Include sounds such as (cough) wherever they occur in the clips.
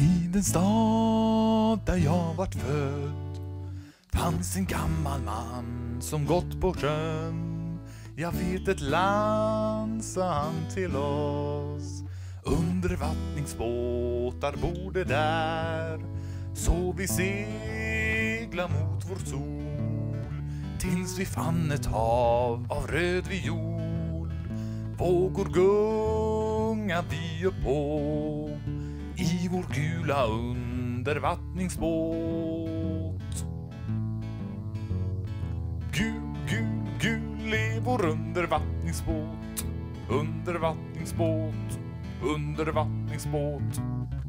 I den stad där jag vart född fanns en gammal man som gått på sjön. Jag vet ett land, sa han till oss. Undervattningsbåtar borde där. Så vi segla mot vår sol. Tills vi fann ett hav av röd viol. Vågor gunga vi upp på i vår gula undervattningsbåt. Gul, gul, gul är vår undervattningsbåt. Undervattningsbåt, undervattningsbåt.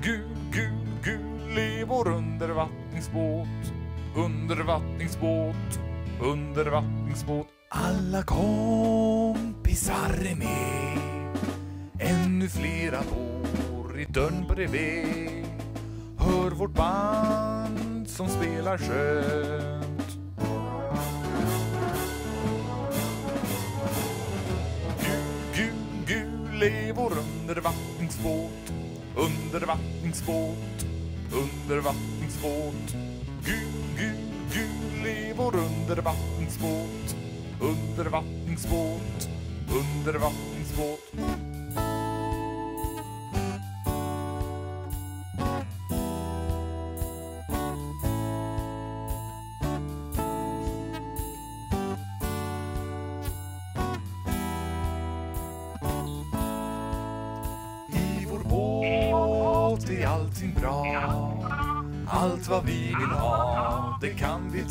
Gul, gul, gul är vår undervattningsbåt. Undervattningsbåt, undervattningsbåt. Alla kompisar är med. Ännu flera båt dörren bredvid. Hör vårt band som spelar skönt. Gul, gul, gul är vår undervattningsbåt. Undervattningsbåt, undervattningsbåt. Gul, gul, gul är vår undervattningsbåt. Undervattningsbåt, undervattningsbåt.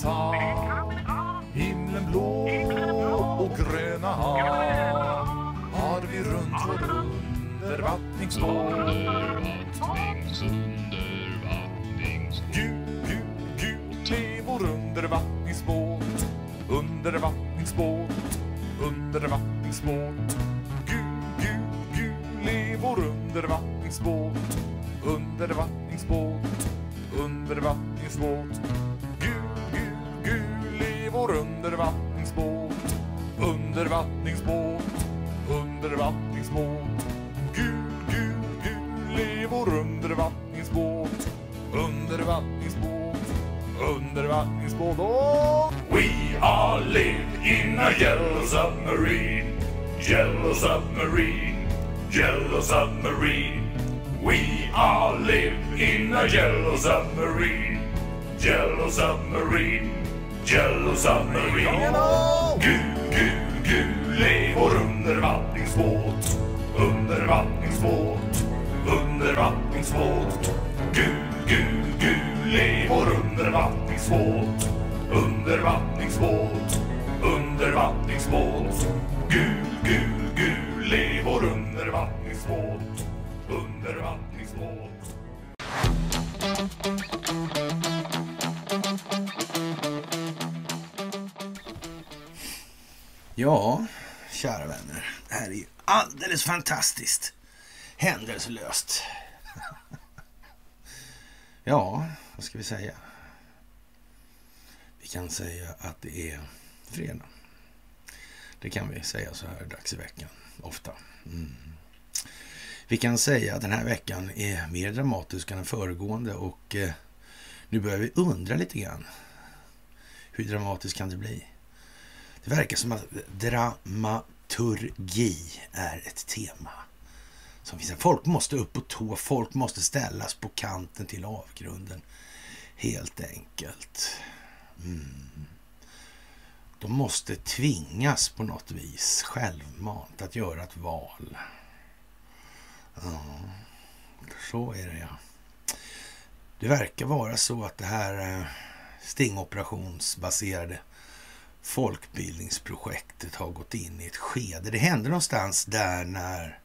Ta. Himlen blå och gröna hav har vi runt vår undervattningsbåt. Yellow submarine. Gul, gul, gul är vår undervattningsbåt. Undervattningsbåt, undervattningsbåt. Gul, gul, gul är vår undervattningsbåt. Undervattningsbåt, undervattningsbåt. Gul, gul, gul är vår undervattningsbåt. Undervattningsbåt. Alldeles fantastiskt. Händelselöst. (laughs) Ja, vad ska vi säga? Vi kan säga att det är fredag. Det kan vi säga så här dags i veckan, ofta. Mm. Vi kan säga att den här veckan är mer dramatisk än den föregående och eh, nu börjar vi undra lite grann. Hur dramatiskt kan det bli? Det verkar som att liturgi är ett tema. Som finns. Folk måste upp på tå, folk måste ställas på kanten till avgrunden. Helt enkelt. Mm. De måste tvingas på något vis självmant att göra ett val. Ja, så är det ja. Det verkar vara så att det här eh, stingoperationsbaserade folkbildningsprojektet har gått in i ett skede. Det hände någonstans där när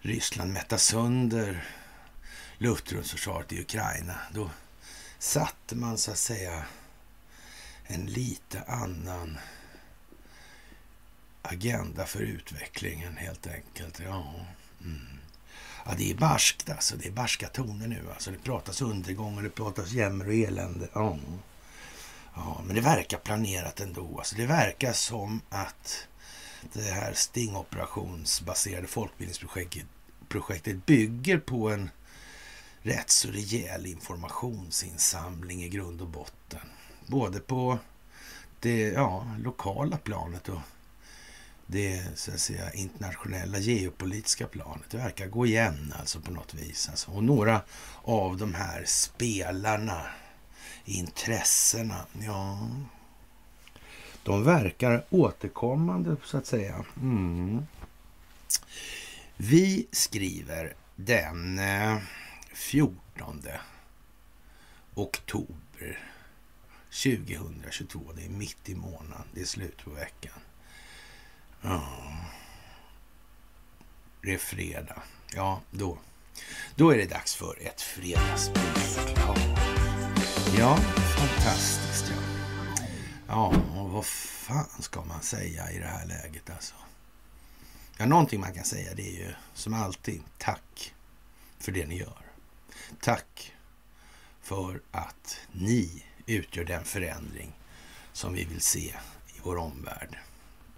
Ryssland mättade sönder luftrumsförsvaret i Ukraina. Då satte man så att säga en lite annan agenda för utvecklingen helt enkelt. Ja, mm. ja det är barskt alltså. Det är barska toner nu. Alltså. Det pratas undergång och det pratas jämmer och elände. Ja. Ja, men det verkar planerat ändå. Alltså det verkar som att det här stingoperationsbaserade folkbildningsprojektet bygger på en rätt så rejäl informationsinsamling i grund och botten. Både på det ja, lokala planet och det så att säga, internationella geopolitiska planet. Det verkar gå igen alltså på något vis. Alltså. Och några av de här spelarna, intressena, ja, de verkar återkommande så att säga. Mm. Vi skriver den eh, 14 oktober 2022. Det är mitt i månaden. Det är slut på veckan. Ja. Det är fredag. Ja, då, då är det dags för ett fredagsbord. Ja ja, fantastiskt ja. Ja, och vad fan ska man säga i det här läget alltså? Ja, någonting man kan säga det är ju som alltid tack för det ni gör. Tack för att ni utgör den förändring som vi vill se i vår omvärld.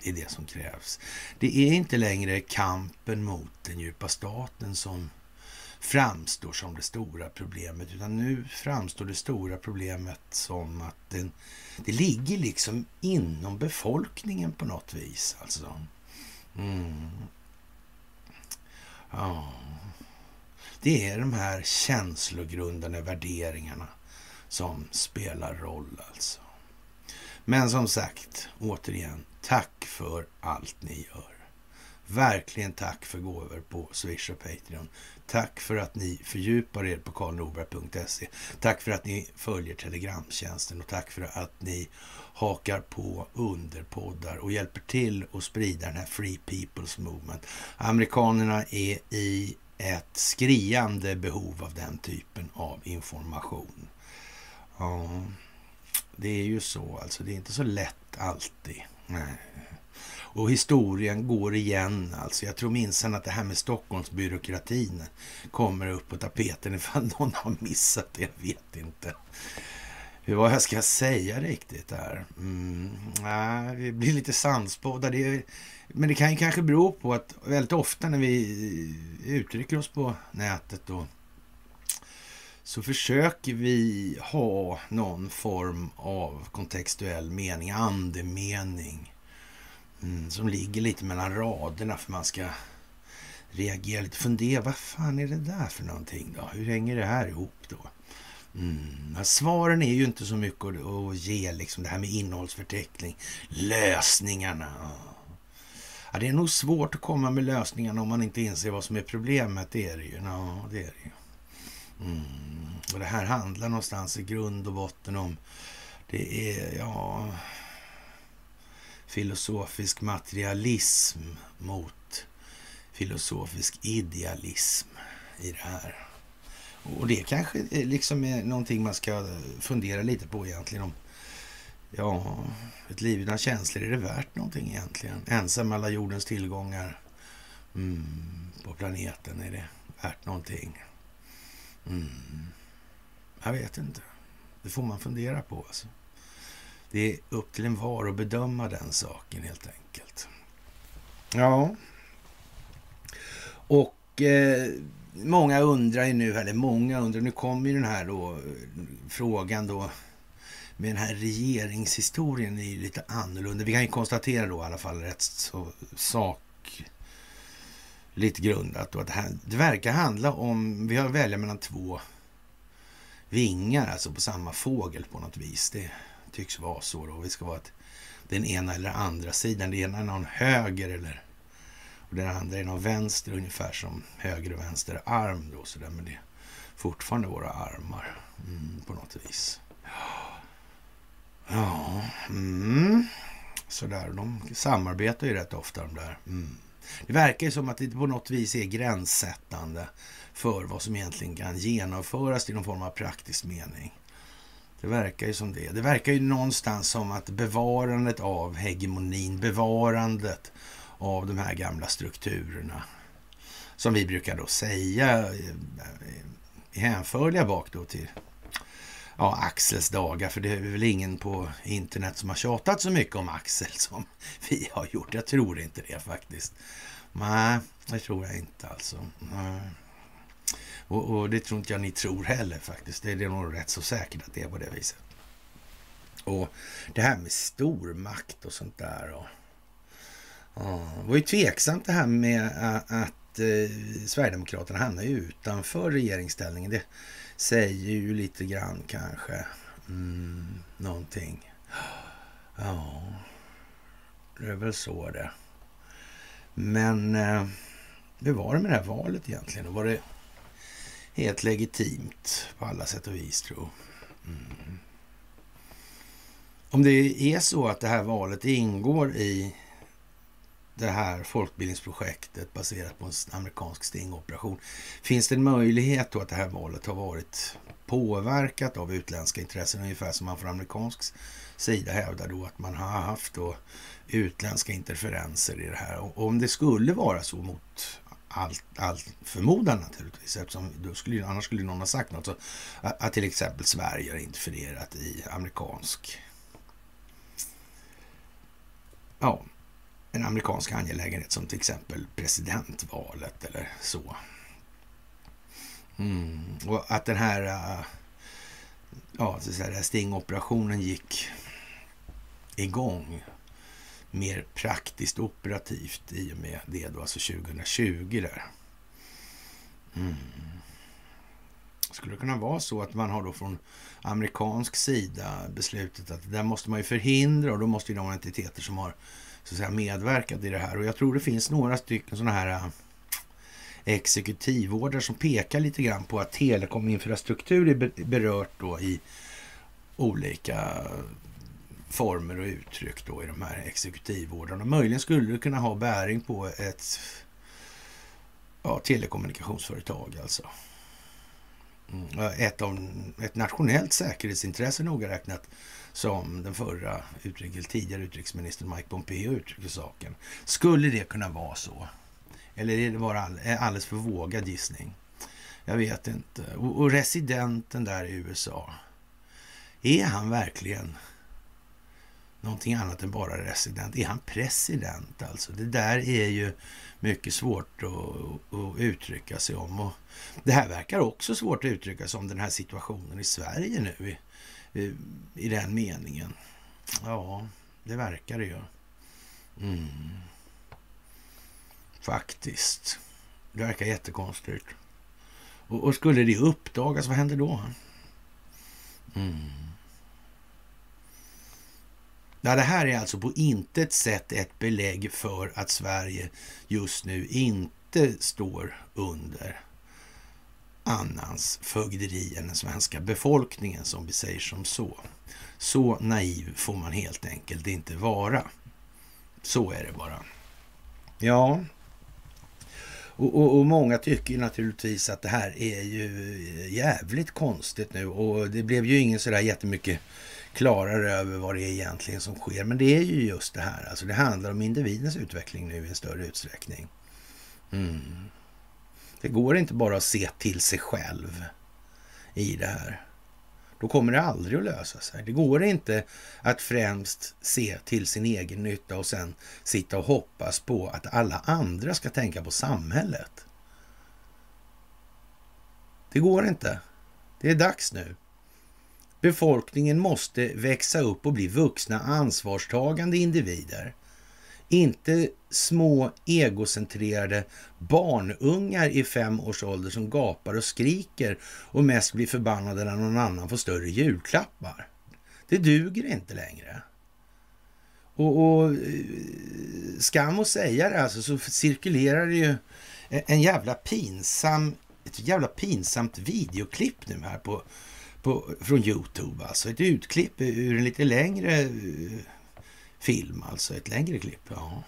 Det är det som krävs. Det är inte längre kampen mot den djupa staten som framstår som det stora problemet, utan nu framstår det stora problemet som att den, det ligger liksom inom befolkningen på något vis. Alltså. Mm. Ja. Det är de här känslogrundande värderingarna som spelar roll alltså. Men som sagt, återigen, tack för allt ni gör. Verkligen tack för gåvor på Swish och Patreon. Tack för att ni fördjupar er på karlnorberg.se. Tack för att ni följer Telegramtjänsten och tack för att ni hakar på underpoddar och hjälper till att sprida den här Free People's Movement. Amerikanerna är i ett skriande behov av den typen av information. Ja, det är ju så alltså. Det är inte så lätt alltid. Nej. Och historien går igen alltså. Jag tror minsann att det här med Stockholmsbyråkratin kommer upp på tapeten ifall (laughs) någon har missat det. Jag vet inte vad jag ska säga riktigt där. Mm, nej, vi blir lite sannspådda. men det kan ju kanske bero på att väldigt ofta när vi uttrycker oss på nätet då så försöker vi ha någon form av kontextuell mening, andemening mm, som ligger lite mellan raderna för man ska reagera lite, fundera, vad fan är det där för någonting då? Hur hänger det här ihop då? Mm. Svaren är ju inte så mycket att, att ge, liksom det här med innehållsförteckning, lösningarna. Ja, det är nog svårt att komma med lösningarna om man inte inser vad som är problemet. Det är det ju. Ja, det är det ju. Mm. Och det här handlar någonstans i grund och botten om det är, ja, filosofisk materialism mot filosofisk idealism i det här. Och det kanske eh, liksom är någonting man ska fundera lite på egentligen. om Ja, ett liv utan känslor, är det värt någonting egentligen? Ensam alla jordens tillgångar mm, på planeten, är det värt någonting? Mm. Jag vet inte. Det får man fundera på. Alltså. Det är upp till en var att bedöma den saken helt enkelt. Ja. Och eh, många undrar ju nu, eller många undrar, nu kommer ju den här då, frågan då med den här regeringshistorien är ju lite annorlunda. Vi kan ju konstatera då i alla fall rätt så sak lite grundat då att det, här, det verkar handla om, vi har att välja mellan två vingar, alltså på samma fågel på något vis. Det tycks vara så då. Vi ska vara ett, den ena eller andra sidan. Det ena är någon höger eller och den andra är någon vänster, ungefär som höger och vänster arm då. Så där, men det är fortfarande våra armar mm, på något vis. Ja, mm. sådär. De samarbetar ju rätt ofta de där. Mm. Det verkar ju som att det på något vis är gränssättande för vad som egentligen kan genomföras i någon form av praktisk mening. Det verkar ju som det. Det verkar ju någonstans som att bevarandet av hegemonin, bevarandet av de här gamla strukturerna, som vi brukar då säga är hänförliga bak då till ja, Axels dagar, för det är väl ingen på internet som har tjatat så mycket om Axel (laughs) som vi har gjort. Jag tror inte det faktiskt. Nej, det tror jag inte alltså. Nej. Och, och, det tror inte jag ni tror heller faktiskt. Det är nog rätt så säkert att det är på det viset. Och det här med stormakt och sånt där. Och, ja, det var ju tveksamt det här med att eh, Sverigedemokraterna hamnar utanför regeringsställningen. Det säger ju lite grann kanske mm, någonting. Ja, det är väl så det. Men eh, hur var det med det här valet egentligen? Var det helt legitimt på alla sätt och vis, tror mm. Om det är så att det här valet ingår i det här folkbildningsprojektet baserat på en amerikansk stingoperation. Finns det en möjlighet då att det här valet har varit påverkat av utländska intressen, ungefär som man från amerikansk sida hävdar då att man har haft då utländska interferenser i det här. Och om det skulle vara så mot allt, allt förmodan naturligtvis, eftersom då skulle, annars skulle någon ha sagt något, så att, att till exempel Sverige har interfererat i amerikansk ja, en amerikansk angelägenhet som till exempel presidentvalet eller så. Mm. Och att den här, äh, ja, så säga, stingoperationen gick igång mer praktiskt operativt i och med det då, alltså 2020 där. Mm. Skulle det kunna vara så att man har då från amerikansk sida beslutet att det där måste man ju förhindra och då måste ju de entiteter som har så att säga, medverkat i det här. Och jag tror det finns några stycken sådana här exekutivorder exekutivordrar som pekar lite grann på att telekominfrastruktur är berört då i olika former och uttryck då i de här exekutivordrarna. Möjligen skulle det kunna ha bäring på ett ja, telekommunikationsföretag alltså. Mm, ett, av, ett nationellt säkerhetsintresse noga räknat som den förra utrikes, tidigare utrikesministern Mike Pompeo uttryckte saken. Skulle det kunna vara så? Eller är det bara all, alldeles för vågad gissning? Jag vet inte. Och, och residenten där i USA, är han verkligen någonting annat än bara resident? Är han president alltså? Det där är ju mycket svårt att, att uttrycka sig om. Och det här verkar också svårt att uttrycka sig om den här situationen i Sverige nu i, i, i den meningen. Ja, det verkar det ju. Mm. Faktiskt. Det verkar jättekonstigt. Och, och skulle det uppdagas, vad händer då? Mm. Ja, det här är alltså på intet sätt ett belägg för att Sverige just nu inte står under annans fögderi än den svenska befolkningen, som vi säger som så. Så naiv får man helt enkelt inte vara. Så är det bara. Ja, och, och, och, många tycker naturligtvis att det här är ju jävligt konstigt nu och det blev ju ingen sådär jättemycket klarare över vad det är egentligen som sker. Men det är ju just det här, alltså det handlar om individens utveckling nu i en större utsträckning. Mm. Det går inte bara att se till sig själv i det här. Då kommer det aldrig att lösa sig. Det går inte att främst se till sin egen nytta och sen sitta och hoppas på att alla andra ska tänka på samhället. Det går inte. Det är dags nu. Befolkningen måste växa upp och bli vuxna ansvarstagande individer. Inte små egocentrerade barnungar i fem års ålder som gapar och skriker och mest blir förbannade när någon annan får större julklappar. Det duger inte längre. Och, och eh, skam att säga det alltså, så cirkulerar det ju en jävla pinsam, ett jävla pinsamt videoklipp nu här på, på, från Youtube. Alltså ett utklipp ur en lite längre eh, film, alltså ett längre klipp. Ja.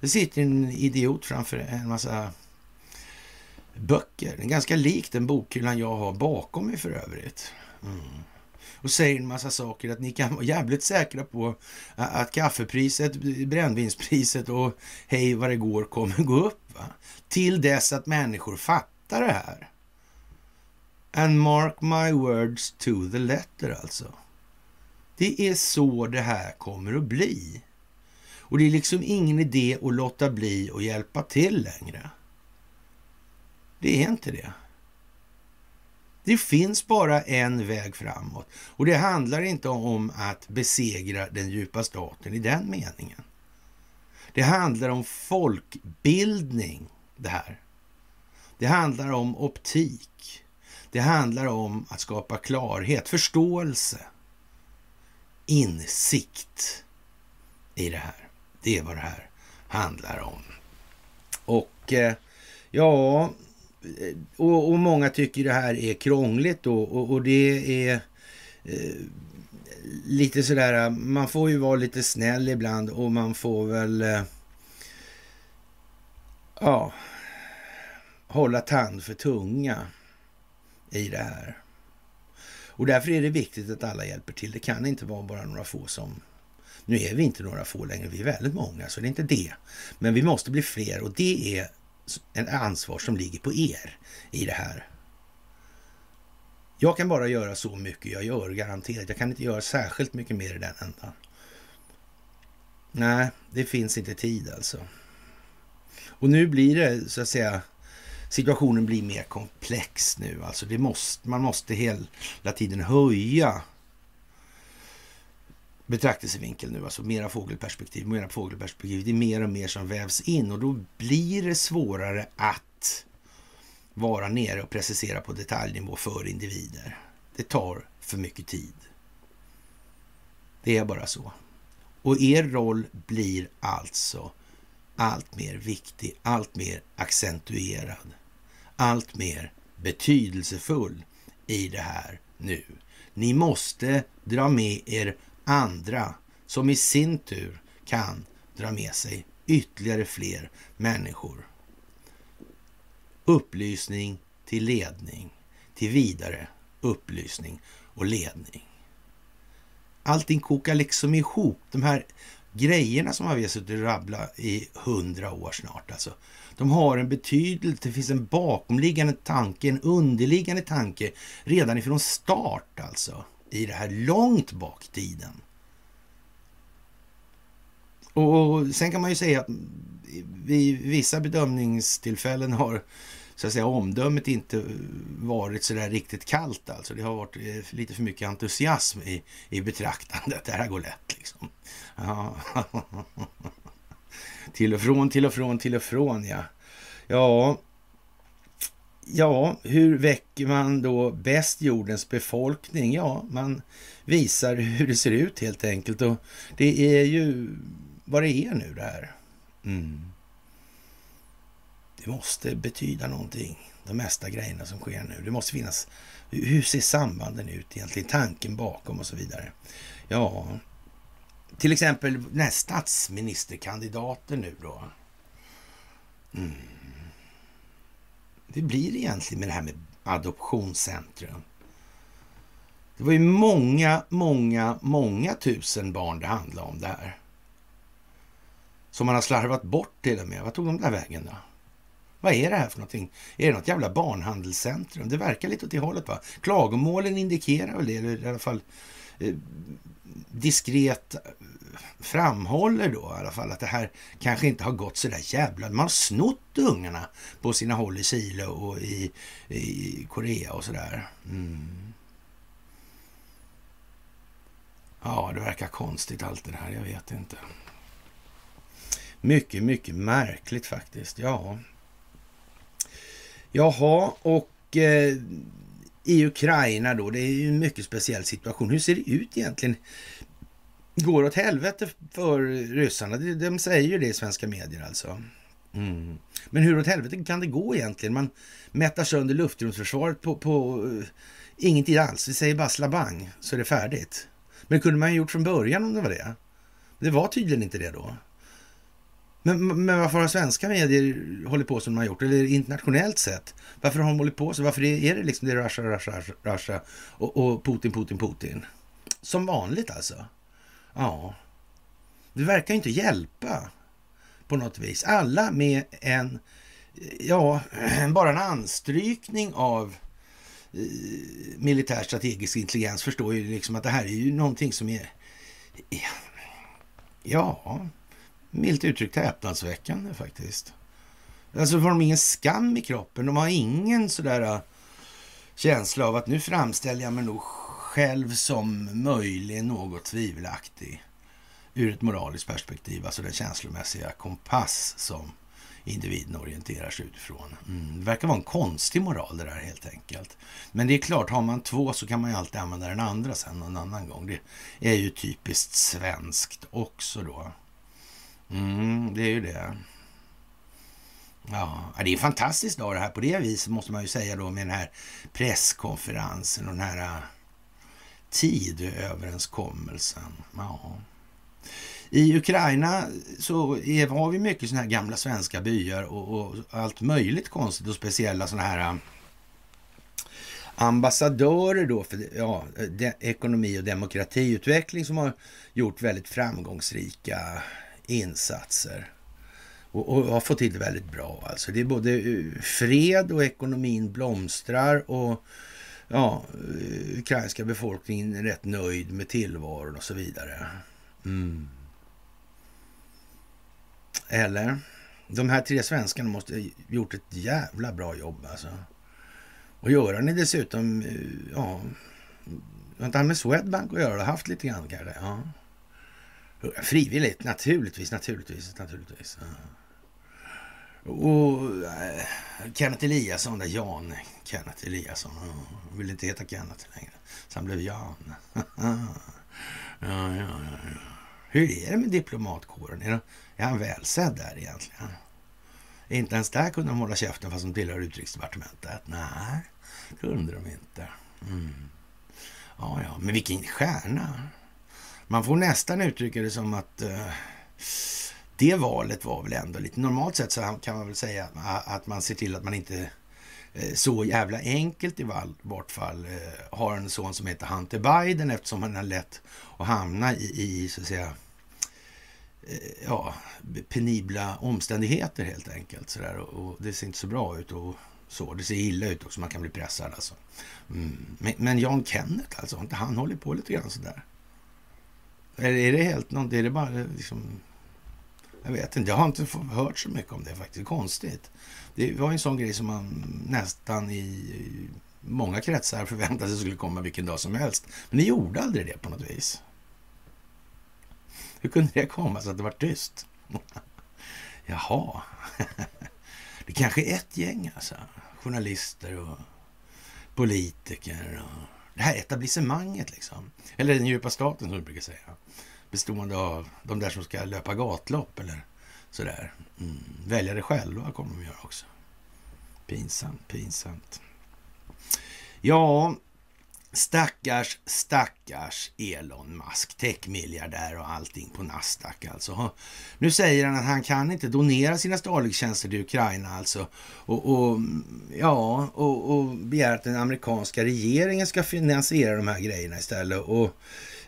Det sitter en idiot framför en massa böcker. Ganska likt den bokhyllan jag har bakom mig för övrigt. Mm. Och säger en massa saker att ni kan vara jävligt säkra på att kaffepriset, brännvinspriset och hej vad det går kommer gå upp. Va? Till dess att människor fattar det här. And mark my words to the letter alltså. Det är så det här kommer att bli. Och det är liksom ingen idé att låta bli att hjälpa till längre. Det är inte det. Det finns bara en väg framåt och det handlar inte om att besegra den djupa staten i den meningen. Det handlar om folkbildning det här. Det handlar om optik. Det handlar om att skapa klarhet, förståelse, insikt i det här. Det är vad det här handlar om. Och eh, ja, eh, och, och, många tycker det här är krångligt då, och, och det är eh, lite sådär, man får ju vara lite snäll ibland och man får väl eh, ja, hålla tand för tunga i det här. Och därför är det viktigt att alla hjälper till. Det kan inte vara bara några få som... Nu är vi inte några få längre, vi är väldigt många, så det är inte det. Men vi måste bli fler och det är en ansvar som ligger på er i det här. Jag kan bara göra så mycket jag gör, garanterat. Jag kan inte göra särskilt mycket mer i den ändan. Nej, det finns inte tid alltså. Och nu blir det så att säga situationen blir mer komplex nu. Alltså det måste, man måste hela tiden höja betraktelsevinkel nu, alltså mera fågelperspektiv, mera fågelperspektiv. Det är mer och mer som vävs in och då blir det svårare att vara nere och precisera på detaljnivå för individer. Det tar för mycket tid. Det är bara så. Och er roll blir alltså allt mer viktig, allt mer accentuerad, allt mer betydelsefull i det här nu. Ni måste dra med er andra som i sin tur kan dra med sig ytterligare fler människor. Upplysning till ledning, till vidare upplysning och ledning. Allting kokar liksom ihop. De här grejerna som har vi suttit och rabblat i hundra år snart. Alltså, de har en betydelse, det finns en bakomliggande tanke, en underliggande tanke redan ifrån start alltså i det här långt bak i tiden. Och sen kan man ju säga att vid vissa bedömningstillfällen har så att säga omdömet inte varit så där riktigt kallt alltså. Det har varit eh, lite för mycket entusiasm i, i betraktandet. Det här går lätt liksom. Ja. (laughs) till och från, till och från, till och från ja. Ja, Ja, hur väcker man då bäst jordens befolkning? Ja, man visar hur det ser ut helt enkelt. Och det är ju vad det är nu det här. Mm. Det måste betyda någonting, de mesta grejerna som sker nu. Det måste finnas, hur ser sambanden ut egentligen, tanken bakom och så vidare. Ja, till exempel den här statsministerkandidaten nu då. Mm det blir egentligen med det här med adoptionscentrum? Det var ju många, många, många tusen barn det handlade om där. Som man har slarvat bort till och med. Vad tog de där vägen då? Vad är det här för någonting? Är det något jävla barnhandelscentrum? Det verkar lite åt det hållet va? Klagomålen indikerar väl det, eller i alla fall eh, diskret framhåller då i alla fall att det här kanske inte har gått så där jävla... Man har snott ungarna på sina håll i Chile och i, i Korea och sådär. Mm. Ja, det verkar konstigt allt det här. Jag vet inte. Mycket, mycket märkligt faktiskt. Ja. Jaha, och eh, i Ukraina då, det är ju en mycket speciell situation. Hur ser det ut egentligen? Går åt helvete för ryssarna. De säger ju det i svenska medier alltså. Mm. Men hur åt helvete kan det gå egentligen? Man mättar sönder luftrumsförsvaret på, på uh, ingenting alls. Vi säger bara slabang så är det färdigt. Men det kunde man ju gjort från början om det var det. Det var tydligen inte det då. Men, men varför har svenska medier hållit på som de har gjort? Eller internationellt sett? Varför har de hållit på så? Varför är det liksom det är Russia, Russia, Russia och, och Putin, Putin, Putin? Som vanligt alltså. Ja, det verkar ju inte hjälpa på något vis. Alla med en, ja, (clears throat) bara en anstrykning av eh, militär strategisk intelligens förstår ju liksom att det här är ju någonting som är, ja, milt uttryckt häpnadsväckande faktiskt. Alltså har de ingen skam i kroppen. De har ingen sådär äh, känsla av att nu framställer jag mig nog själv som möjligen något tvivelaktig ur ett moraliskt perspektiv, alltså den känslomässiga kompass som individen orienterar sig utifrån. Mm. Det verkar vara en konstig moral det där helt enkelt. Men det är klart, har man två så kan man ju alltid använda den andra sen någon annan gång. Det är ju typiskt svenskt också då. Mm, det är ju det. Ja, det är en fantastisk dag det här på det viset måste man ju säga då med den här presskonferensen och den här äh, Tidöverenskommelsen. Ja. I Ukraina så är, har vi mycket sådana här gamla svenska byar och, och, allt möjligt konstigt och speciella sådana här äh, ambassadörer då för ja, de, ekonomi och demokratiutveckling som har gjort väldigt framgångsrika insatser och, och har fått till det väldigt bra. Alltså det är både eh, fred och ekonomin blomstrar och ja, eh, ukrainska befolkningen är rätt nöjd med tillvaron och så vidare. Mm. Eller? De här tre svenskarna måste ha gjort ett jävla bra jobb alltså. Och Göran är dessutom, eh, ja, har inte han med Swedbank att göra? Haft lite grann kanske? Ja. Frivilligt, naturligtvis, naturligtvis, naturligtvis. Och eh, Kenneth Eliasson, där Jan Kenneth Eliasson. Han ville inte heta Kenneth längre, så han blev Jan. (laughs) ja, ja, ja, ja. Hur är det med diplomatkåren? Är, är han välsedd där egentligen? Inte ens där kunde de hålla käften fast de tillhör utrikesdepartementet. Nej, kunde de inte. Mm. Ja, ja, men vilken stjärna. Man får nästan uttrycka det som att uh, det valet var väl ändå lite... Normalt sett så kan man väl säga att man ser till att man inte uh, så jävla enkelt i vart fall uh, eh, har en son som heter Hunter Biden eftersom han har lätt att hamna i, i så att säga ja, penibla omständigheter helt enkelt. Så där. Och, och det ser inte så bra ut. och så. Det ser illa ut också, man kan bli pressad alltså. Mm. Men, men John Kenneth alltså, har inte han hållit på lite grann sådär? Eller är det helt något, är det bara liksom... Jag vet inte, jag har inte hört så mycket om det faktiskt. Konstigt. Det var en sån grej som man nästan i många kretsar förväntade sig skulle komma vilken dag som helst. Men det gjorde aldrig det på något vis. Hur kunde det komma så att det var tyst? (laughs) Jaha. (laughs) Det kanske är ett gäng alltså. Journalister och politiker och det här etablissemanget liksom. Eller den djupa staten som vi brukar säga. Bestående av de där som ska löpa gatlopp eller sådär. Mm. Välja det själva kommer de göra också. Pinsamt, pinsamt. Ja, Stackars, stackars Elon Musk, techmiljardär och allting på Nasdaq alltså. Nu säger han att han kan inte donera sina Starlink-tjänster till Ukraina alltså. Och, och ja, och, och begär att den amerikanska regeringen ska finansiera de här grejerna istället. Och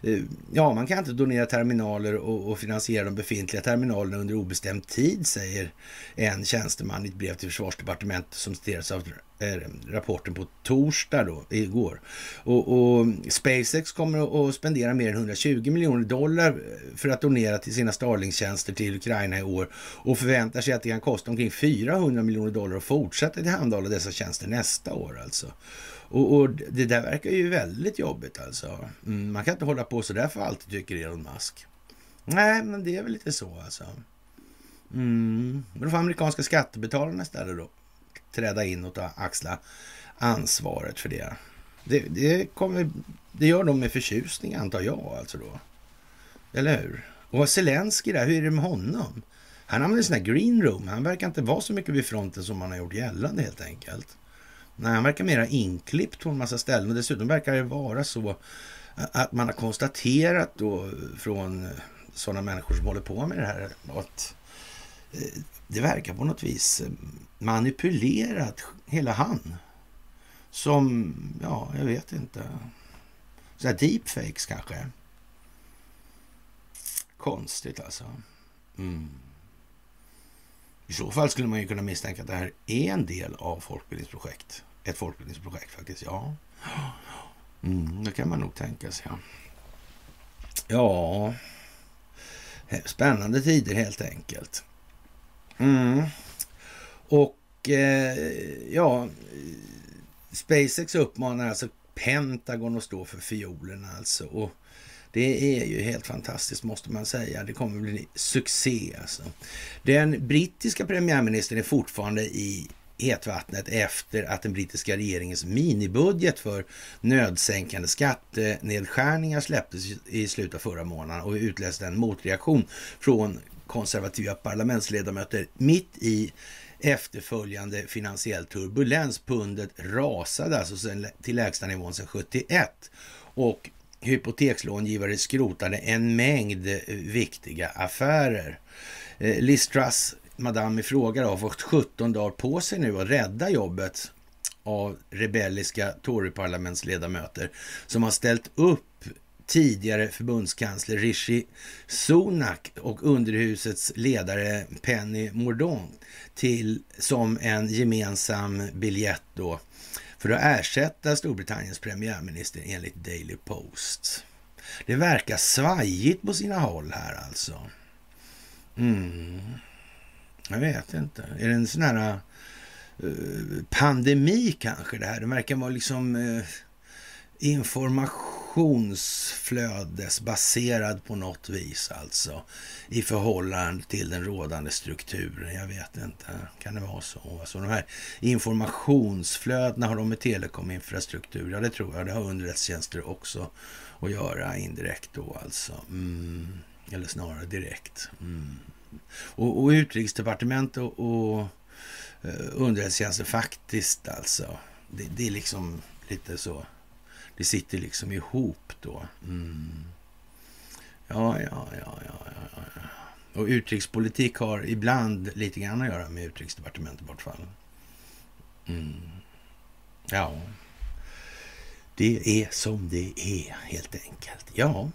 Eh, ja, man kan inte donera terminaler och, och, finansiera de befintliga terminalerna under obestämd tid, säger en tjänsteman i ett brev till försvarsdepartementet som citeras av Eh, rapporten på torsdag då, igår. Och, och SpaceX kommer att spendera mer än 120 miljoner dollar eh, för att donera till sina Starlink-tjänster till Ukraina i år och förväntar sig att det kan kosta omkring 400 miljoner dollar att fortsätta tillhandahålla dessa tjänster nästa år alltså. Och, och, det där verkar ju väldigt jobbigt alltså. Mm, man kan inte hålla på så där för alltid, tycker Elon Musk. Nej, men det är väl lite så alltså. Mm. Men då får amerikanska skattebetalarna istället då träda in och ta, axla ansvaret för det. Det, det, kommer, det gör de med förtjusning antar jag alltså då. Eller hur? Och Zelensky där, hur är det med honom? Han använder sina här green room. Han verkar inte vara så mycket vid fronten som man har gjort gällande helt enkelt. Nej, han verkar mera inklippt på en massa ställen och dessutom verkar det vara så att man har konstaterat då från sådana människor som håller på med det här att det verkar på något vis eh, manipulerat hela han. Som, ja, jag vet inte. Så här deepfakes kanske. Konstigt alltså. Mm. I så fall skulle man ju kunna misstänka att det här är en del av folkbildningsprojekt. Ett folkbildningsprojekt faktiskt, ja. Mm, det kan man nog tänka sig. Ja. ja, spännande tider helt enkelt. Mm. Och eh, ja, SpaceX uppmanar alltså Pentagon att stå för fiolerna alltså. Och det är ju helt fantastiskt måste man säga. Det kommer bli succé alltså. Den brittiska premiärministern är fortfarande i hetvattnet efter att den brittiska regeringens minibudget för nödsänkande skattenedskärningar släpptes i slutet av förra månaden och utlöste en motreaktion från konservativa parlamentsledamöter mitt i efterföljande finansiell turbulens. Pundet rasade alltså till lägsta nivån sedan 71 och hypotekslångivare skrotade en mängd eh, viktiga affärer. Eh, Liz Truss, madame i fråga, har fått 17 dagar på sig nu att rädda jobbet av rebelliska Toryparlamentsledamöter som har ställt upp tidigare förbundskansler Rishi Sunak och underhusets ledare Penny Mordaunt till som en gemensam biljett då för att ersätta Storbritanniens premiärminister enligt Daily Post. Det verkar svajigt på sina håll här alltså. Mm. Jag vet inte. Är det en sån här uh, pandemi kanske det här? Det verkar vara liksom uh, informationsflödesbaserad på något vis alltså. I förhållande till den rådande strukturen. Jag vet inte. Kan det vara så? Alltså de här informationsflödena har de med telekominfrastruktur. Ja, det tror jag. Det har underrättelsetjänster också att göra indirekt då alltså. Mm. Eller snarare direkt. Mm. Och, och utrikesdepartement och, och eh, underrättelsetjänster faktiskt alltså. Det, det är liksom lite så det sitter liksom ihop då. Mm. Ja, ja, ja, ja, ja, ja. Och utrikespolitik har ibland lite grann att göra med utrikesdepartementet i vart fall. Mm. Ja, det är som det är helt enkelt. Ja,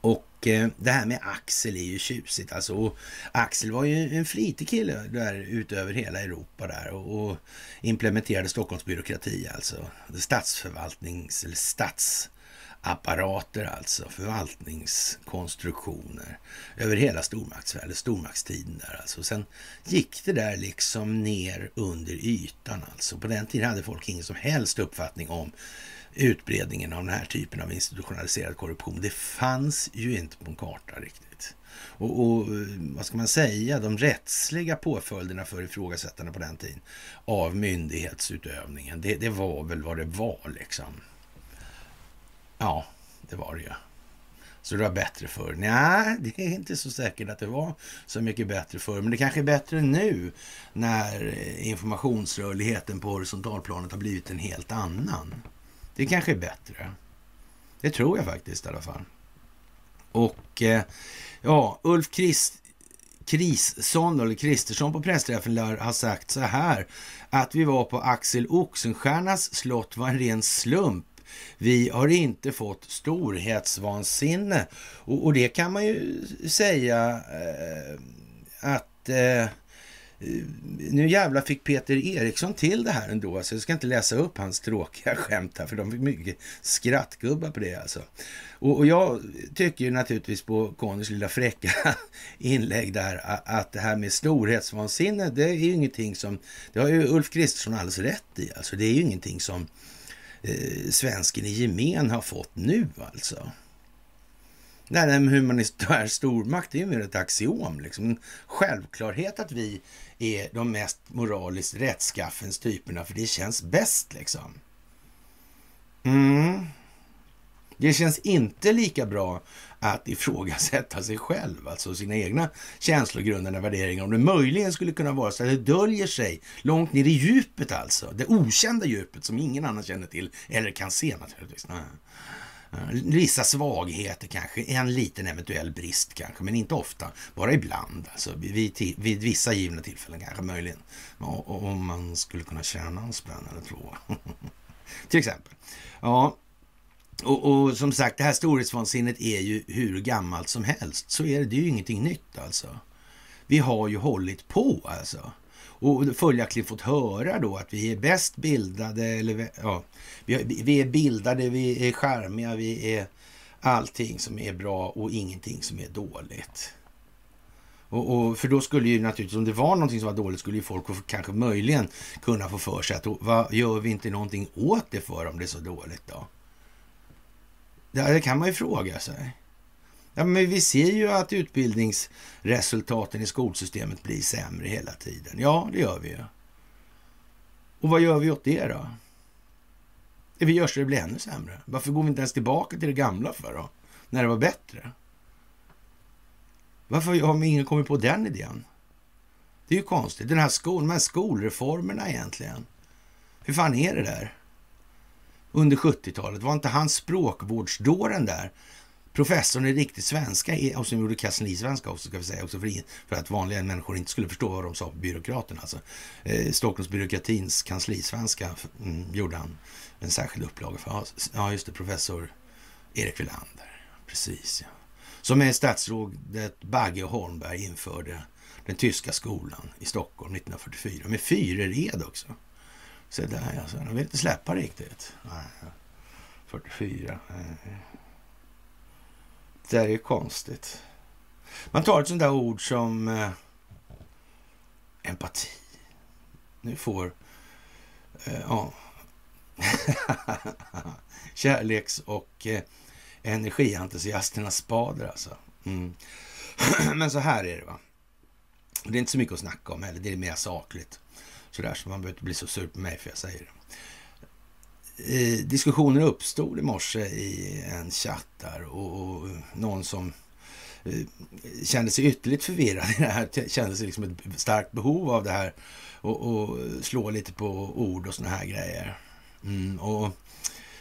och Eh, det här med Axel är ju tjusigt. Alltså, och Axel var ju en flitig kille där utöver hela Europa där och, implementerade Stockholms byråkrati alltså statsförvaltnings eller statsapparater, alltså förvaltningskonstruktioner över hela stormaktsvärlden, stormaktstiden där alltså. Sen gick det där liksom ner under ytan alltså. På den tiden hade folk ingen som helst uppfattning om utbredningen av den här typen av institutionaliserad korruption. Det fanns ju inte på en karta riktigt. Och, och, eh, vad ska man säga, de rättsliga påföljderna för ifrågasättande på den tiden av myndighetsutövningen, det, det var väl vad det var liksom. Ja, det var det ju. Så det var bättre förr? Nej, det är inte så säkert att det var så mycket bättre förr. Men det kanske är bättre nu när eh, informationsrörligheten på horisontalplanet har blivit en helt annan. Det kanske är bättre. Det tror jag faktiskt i alla fall. Och eh, ja, Ulf Krist, Krisson, eller Kristersson på pressträffen lär ha sagt så här att vi var på Axel Oxenstiernas slott var en ren slump. Vi har inte fått storhetsvansinne. Och, och det kan man ju säga eh, att eh, Eh, Eh, nu jävla fick Peter Eriksson till det här ändå. Alltså, jag ska inte läsa upp hans tråkiga (laughs) skämt här, för de fick mycket skrattgubbar på det alltså. Och, och jag tycker naturligtvis på Connys lilla fräcka (laughs) inlägg där att det här med storhetsvansinne, det är ju ingenting som, det har ju Ulf Kristersson alldeles rätt i. Alltså det är ju ingenting som eh, svensken i gemen har fått nu alltså. Nej, nej, men humanitär (laughs) stormakt är ju mer ett axiom. Liksom. Självklarhet att vi är de mest moraliskt rättskaffens typerna, för det känns bäst liksom. Mm. Det känns inte lika bra att ifrågasätta sig själv, alltså sina egna känslogrundande värderingar. Om det möjligen skulle kunna vara så att det döljer sig långt ner i djupet alltså. Det okända djupet som ingen annan känner till eller kan se naturligtvis. Nej. Vissa svagheter kanske, en liten eventuell brist kanske, men inte ofta. Bara ibland, alltså vid, vid vissa givna tillfällen kanske möjligen. Om man skulle kunna tjäna en spänn eller två. (laughs) Till exempel. Ja, och, och, som sagt, det här storhetsvansinnet är ju hur gammalt som helst. Så är det, det är ju ingenting nytt alltså. Vi har ju hållit på alltså och följaktligen fått höra då att vi är bäst bildade, eller ja, vi, är bildade, vi är charmiga, vi är allting som är bra och ingenting som är dåligt. Och, och, för då skulle ju naturligtvis, om det var någonting som var dåligt, skulle ju folk kanske möjligen kunna få för sig att vad gör vi inte någonting åt det för om det är så dåligt då? Det, det kan man ju fråga sig. Ja, men vi ser ju att utbildningsresultaten i skolsystemet blir sämre hela tiden. Ja, det gör vi ju. Och vad gör vi åt det då? Vi gör så det blir ännu sämre. Varför går vi inte ens tillbaka till det gamla för då? När det var bättre? Varför har ingen kommit på den idén? Det är ju konstigt. Den här skol, de här skolreformerna egentligen. Hur fan är det där? Under 70-talet, var inte han språkvårdsdåren där? Professorn i riktig svenska, och som gjorde kanslisvenska också ska vi säga, också för, för att vanliga människor inte skulle förstå vad de sa på byråkraterna. Alltså, eh, Stockholmsbyråkratins kanslisvenska mm, gjorde han en särskild upplaga för. Ja, just det, professor Erik Wilander. Precis, ja. Som är statsrådet Bagge Holmberg införde den tyska skolan i Stockholm 1944 med fyrered också. Så där alltså, de vill inte släppa riktigt. Nej, 44. Det är ju konstigt. Man tar ett sånt där ord som eh, empati. Nu får eh, ja, (laughs) kärleks och eh, energientusiasternas spader alltså. Mm. (clears throat) Men så här är det va. Det är inte så mycket att snacka om heller. Det är mer sakligt. Sådär, så man behöver inte bli så sur på mig för jag säger det. Eh, diskussioner uppstod i morse i en chatt där och, och någon som eh, kände sig ytterligt förvirrad i det här, kände sig liksom ett starkt behov av det här och, och slå lite på ord och såna här grejer. Mm, och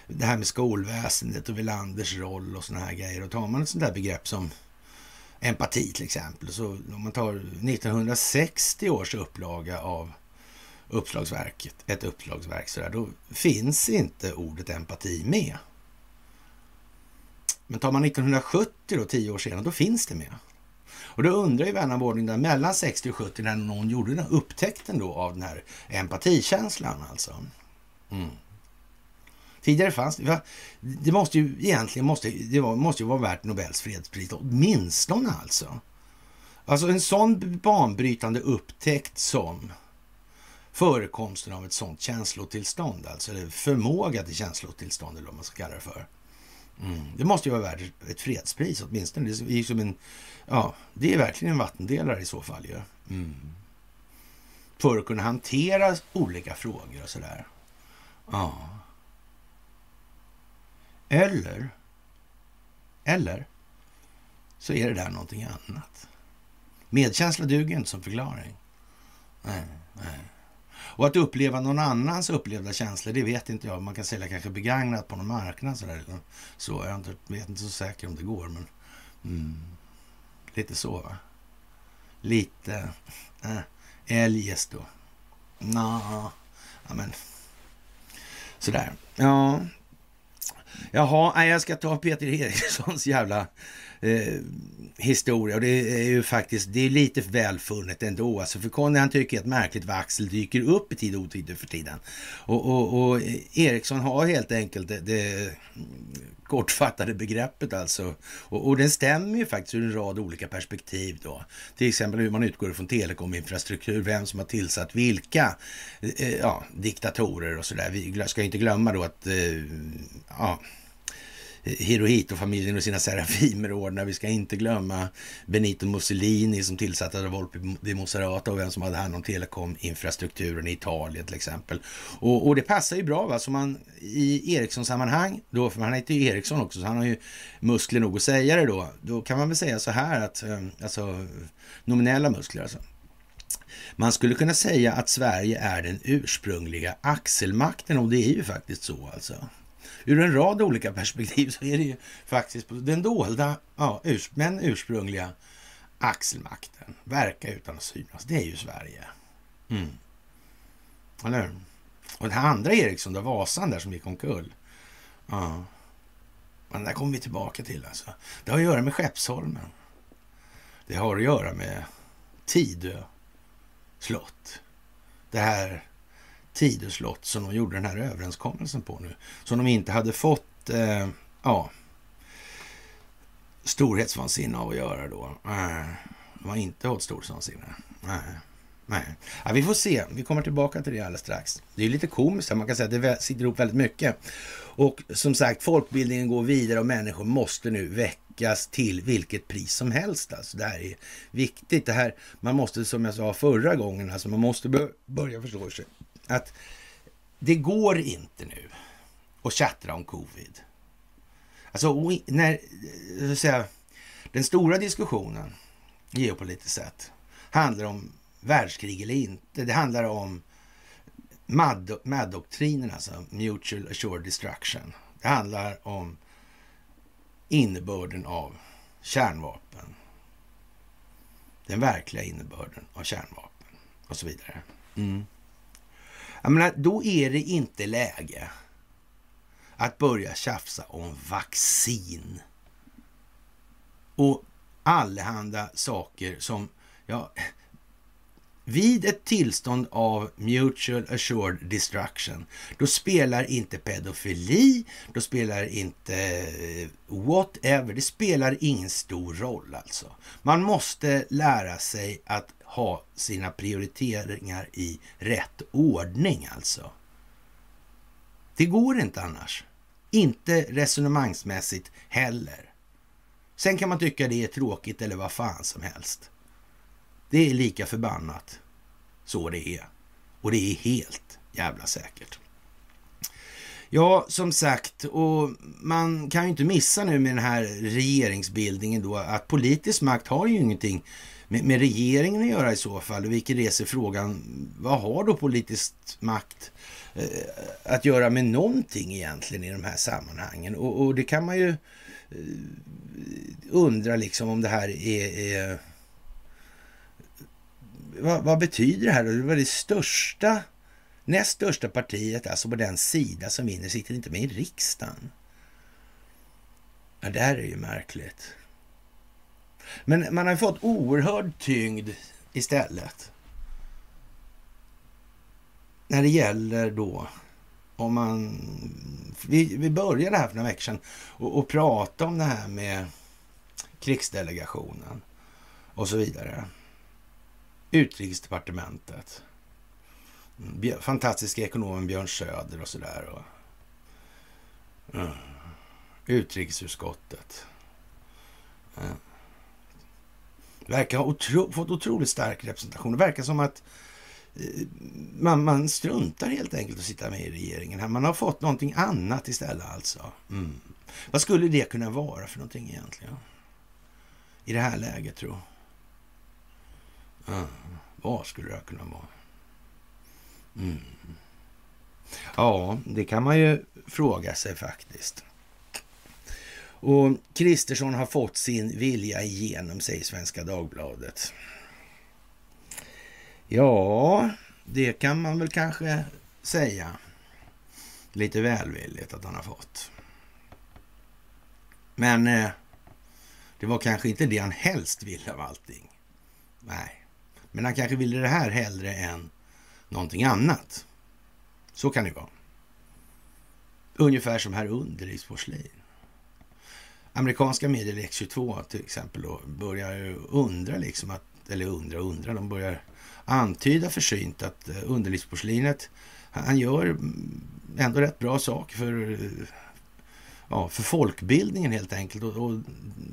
det här med skolväsendet och Welanders roll och såna här grejer. Och tar man ett sånt där begrepp som empati till exempel, så om man tar 1960 års upplaga av uppslagsverket, ett uppslagsverk sådär, då finns inte ordet empati med. Men tar man 1970 då, tio år senare, då finns det med. Och då undrar ju vän av ordning där mellan 60 och 70 när någon gjorde den upptäckten då av den här empatikänslan alltså. Mm. Tidigare fanns det, det måste ju egentligen måste, det var, måste ju vara värt Nobels fredspris, åtminstone alltså. Alltså en sån banbrytande upptäckt som förekomsten av ett sånt känslotillstånd, alltså eller förmåga till känslotillstånd eller vad man ska kalla det för. Mm. Det måste ju vara värt ett fredspris åtminstone. Det är, som en, ja, det är verkligen en vattendelare i så fall ju. Mm. För att kunna hantera olika frågor och sådär. Ja. Eller, eller så är det där någonting annat. Medkänsla duger inte som förklaring. Nej, nej. Och att uppleva någon annans upplevda känslor, det vet inte jag. Man kan sälja kanske begagnat på någon marknad sådär. Så jag vet inte så säker om det går, men mm, lite så va. Lite äh, eljest då. Nå, ja men sådär. Ja, Jaha, jag ska ta Peter Erikssons jävla eh, historia. Och det är ju faktiskt, det är lite välfunnet ändå. Alltså för Conny han tycker att märkligt vad Axel dyker upp i tid och otid för tiden. Och, och, och Eriksson har helt enkelt det, det kortfattade begreppet alltså. Och, och den stämmer ju faktiskt ur en rad olika perspektiv då. Till exempel hur man utgår från telekominfrastruktur, vem som har tillsatt vilka eh, ja, diktatorer och sådär. Vi ska inte glömma då att eh, ja, Hirohito-familjen och sina Serafimerordnar. Vi ska inte glömma Benito Mussolini som tillsatte Volpi di Monserrata och vem som hade hand om telekominfrastrukturen i Italien till exempel. Och, och det passar ju bra va, så man i Ericsson-sammanhang, då, för han heter ju Ericsson också, så han har ju muskler nog att säga det då. Då kan man väl säga så här att, ehm, alltså nominella muskler alltså. Man skulle kunna säga att Sverige är den ursprungliga axelmakten och det är ju faktiskt så alltså ur en rad olika perspektiv så är det ju faktiskt den dolda, ja, urs, men ursprungliga axelmakten. Verka utan att synas. Det är ju Sverige. Mm. Eller Och den här andra Eriksson, då, Vasan där som gick omkull. Ja. Men där kommer vi tillbaka till alltså. Det har att göra med Skeppsholmen. Det har att göra med Tidö slott. Det här Tidöslott som de gjorde den här överenskommelsen på nu. Som de inte hade fått eh, ja, storhetsvansinne av att göra då. Eh, de har inte hållit storhetsvansinne. Nej. Nej. Ja, vi får se. Vi kommer tillbaka till det alldeles strax. Det är lite komiskt. här. Man kan säga att det sitter ihop väldigt mycket. Och som sagt, folkbildningen går vidare och människor måste nu väckas till vilket pris som helst. Alltså, det här är viktigt. Det här, man måste, som jag sa förra gången, alltså, man måste börja förstå sig att det går inte nu att tjattra om covid. Alltså, när, eh, så att säga, den stora diskussionen geopolitiskt sett handlar om världskrig eller inte. Det handlar om MAD-doktrinen, alltså Mutual Assured Destruction. Det handlar om innebörden av kärnvapen. Den verkliga innebörden av kärnvapen och så vidare. Mm. Jag menar, då är det inte läge att börja tjafsa om vaccin och allehanda saker som, ja, vid ett tillstånd av mutual assured destruction, då spelar inte pedofili, då spelar inte eh, whatever, det spelar ingen stor roll alltså. Man måste lära sig att ha sina prioriteringar i rätt ordning alltså. Det går inte annars. Inte resonemangsmässigt heller. Sen kan man tycka det är tråkigt eller vad fan som helst. Det är lika förbannat så det är. Och det är helt jävla säkert. Ja, som sagt, och man kan ju inte missa nu med den här regeringsbildningen då att politisk makt har ju ingenting med, med regeringen att göra i så fall. Vilket reser frågan, vad har då politisk makt eh, att göra med någonting egentligen i de här sammanhangen? Och, och det kan man ju eh, undra liksom om det här är, är vad, vad, betyder det här? Det var det största, näst största partiet, alltså på den sida som vinner, sitter inte med i riksdagen. Ja, det här är ju märkligt. Men man har fått oerhörd tyngd istället. När det gäller då om man... Vi, vi började här för några veckor sedan och, och prata om det här med krigsdelegationen och så vidare. Utrikesdepartementet. Fantastiska ekonomen Björn Söder och sådär. Och, mm, utrikesutskottet. Uh. Verkar ha otro, fått otroligt stark representation. Det verkar som att eh, man, man struntar helt enkelt att sitta med i regeringen. Man har fått någonting annat istället alltså. Mm. Vad skulle det kunna vara för någonting egentligen? I det här läget tror jag. Mm. vad skulle det kunna vara? Mm. Ja, det kan man ju fråga sig faktiskt. Och Kristersson har fått sin vilja igenom, säger Svenska Dagbladet. Ja, det kan man väl kanske säga. Lite välvilligt att han har fått. Men eh, det var kanske inte det han helst ville av allting. Nej. Men han kanske ville det här hellre än någonting annat. Så kan det vara. Ungefär som här under i porslin. Amerikanska medier, X22 till exempel, då, börjar undra liksom att, eller undra och undra, de börjar antyda försynt att eh, underlivsporslinet, han gör ändå rätt bra saker för, ja, för folkbildningen helt enkelt. Och, och,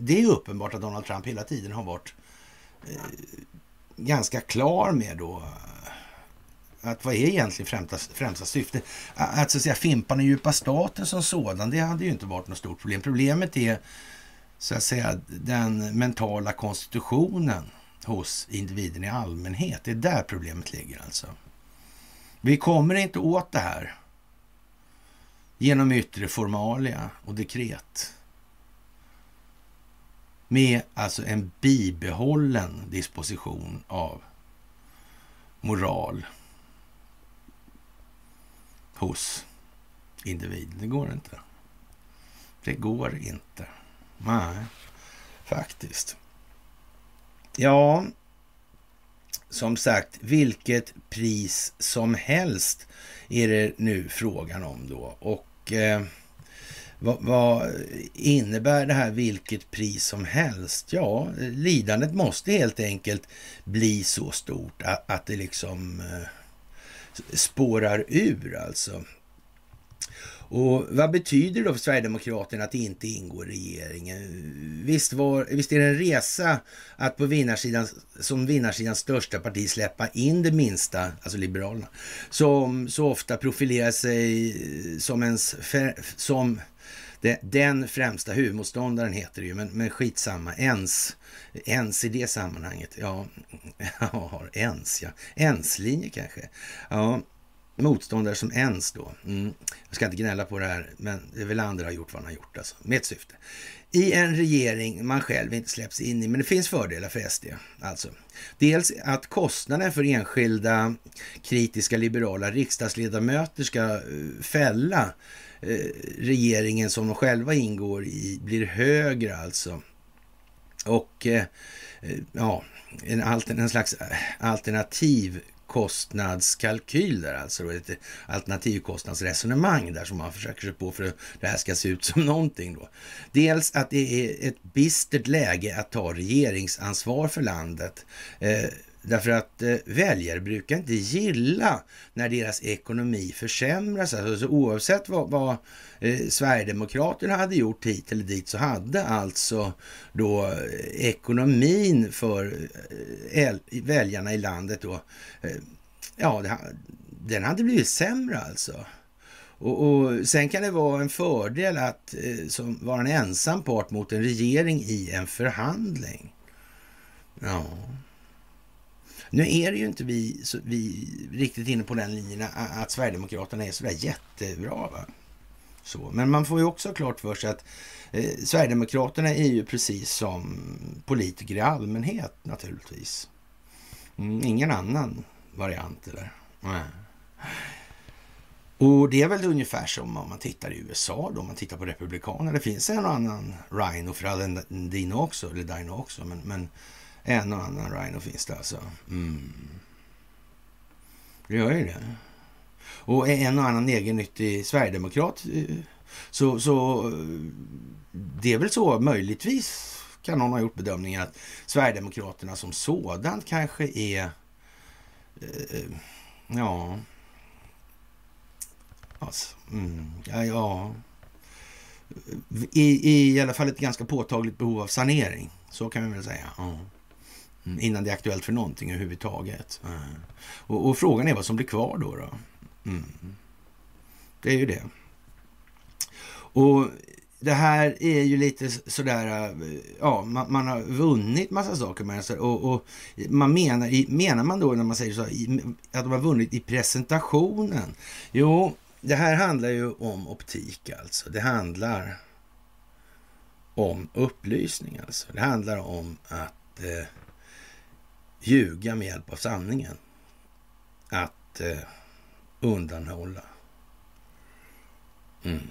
det är uppenbart att Donald Trump hela tiden har varit eh, ganska klar med då att vad är egentligen främsta, främsta syftet? Att så att säga fimpa den djupa staten som sådan, det hade ju inte varit något stort problem. Problemet är så att säga den mentala konstitutionen hos individen i allmänhet. Det är där problemet ligger alltså. Vi kommer inte åt det här genom yttre formalia och dekret med alltså en bibehållen disposition av moral hos individen. Det går inte. Det går inte. Nej, faktiskt. Ja, som sagt, vilket pris som helst är det nu frågan om då. Och eh, vad, vad, innebär det här vilket pris som helst? Ja, lidandet måste helt enkelt bli så stort att, att det liksom eh, spårar ur alltså. Och vad betyder det då för Sverigedemokraterna att inte ingå i regeringen? Visst, var, visst är det en resa att på vinnarsidan, som vinnarsidans största parti släppa in det minsta, alltså Liberalerna, som så ofta profilerar sig som ens, som det, den främsta huvudmotståndaren heter det ju, men, men skitsamma, ens, ens i det sammanhanget, ja, (laughs) ja ens ja, ens-linje kanske, ja, motståndare som ens då. Mm. Jag ska inte gnälla på det här, men det är väl andra har gjort vad han har gjort alltså, med ett syfte. I en regering man själv inte släpps in i, men det finns fördelar för SD. Alltså. Dels att kostnaden för enskilda kritiska liberala riksdagsledamöter ska eh, fälla Eh, regeringen som de själva ingår i blir högre alltså. Och eh, eh, ja, en, en slags alternativ kostnadskalkyl där, alltså ett alternativkostnadsresonemang där som man försöker sig på för att det här ska se ut som någonting då. Dels att det är ett bistert läge att ta regeringsansvar för landet. Eh, Därför att eh, väljare brukar inte gilla när deras ekonomi försämras. Alltså, oavsett vad, vad eh, Sverigedemokraterna hade gjort hit eller dit så hade alltså då eh, ekonomin för eh, väljarna i landet då, eh, ja, det, den hade blivit sämre alltså. Och, och, Sen kan det vara en fördel att eh, som, vara en ensam part mot en regering i en förhandling. Ja. Nu är det ju inte vi, så, vi riktigt inne på den linjen att Sverigedemokraterna är sådär jättebra. Va? Så. Men man får ju också klart för sig att eh, Sverigedemokraterna är ju precis som politiker i allmänhet naturligtvis. Mm, ingen annan variant eller? Nej. Och det är väl ungefär som om man tittar i USA då, om man tittar på republikanerna. Det finns en och annan Rhino för all Dino också, eller Dino också, men, men en och annan Rhino finns det alltså. Mm. Det gör ju det. Och en och annan egennyttig sverigedemokrat. Eh, så, så eh, det är väl så möjligtvis kan någon ha gjort bedömningen att Sverigedemokraterna som sådant kanske är eh, eh, ja, alltså, mm, ja, ja. I, I alla fall ett ganska påtagligt behov av sanering. Så kan vi väl säga. Ja. Mm, innan det är aktuellt för någonting överhuvudtaget. Mm. Och, och, frågan är vad som blir kvar då. då. Mm. Det är ju det. Och det här är ju lite sådär, ja, man, man har vunnit massa saker med det. Och, och, man menar, menar man då när man säger så, att de har vunnit i presentationen? Jo, det här handlar ju om optik alltså. Det handlar om upplysning alltså. Det handlar om att eh, ljuga med hjälp av sanningen. Att eh, undanhålla. Mm,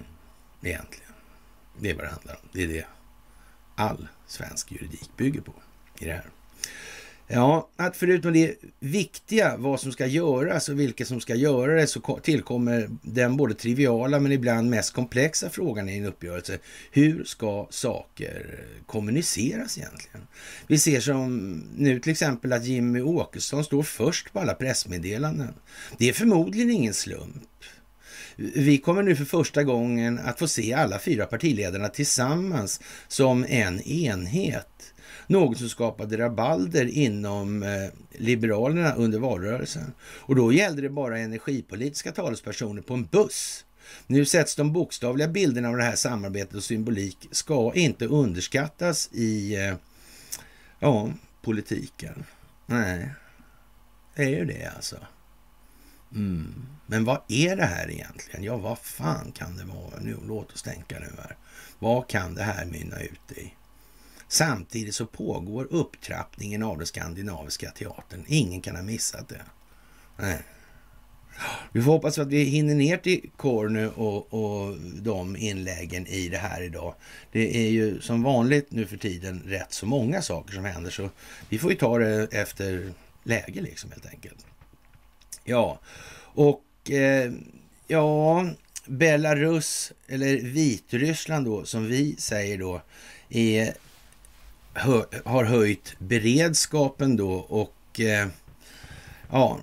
egentligen. Det är vad det handlar om. Det är det all svensk juridik bygger på i det här. Ja, att förutom det viktiga, vad som ska göras och vilka som ska göra det, så tillkommer den både triviala men ibland mest komplexa frågan i en uppgörelse. Hur ska saker kommuniceras egentligen? Vi ser som nu till exempel att Jimmy Åkesson står först på alla pressmeddelanden. Det är förmodligen ingen slump. Vi kommer nu för första gången att få se alla fyra partiledarna tillsammans som en enhet. Något som skapade rabalder inom eh, Liberalerna under valrörelsen. Och då gällde det bara energipolitiska talespersoner på en buss. Nu sätts de bokstavliga bilderna av det här samarbetet och symbolik ska inte underskattas i eh, ja, politiken. Nej, det är ju det alltså. Mm. Men vad är det här egentligen? Ja, vad fan kan det vara? Nu, låt oss tänka nu här. Vad kan det här mynna ut i? Samtidigt så pågår upptrappningen av den skandinaviska teatern. Ingen kan ha missat det. Nej. Vi får hoppas att vi hinner ner till Corny och, och de inläggen i det här idag. Det är ju som vanligt nu för tiden rätt så många saker som händer så vi får ju ta det efter läge liksom helt enkelt. Ja, och eh, ja, Belarus, eller Vitryssland då, som vi säger då, är, har höjt beredskapen då och eh, ja,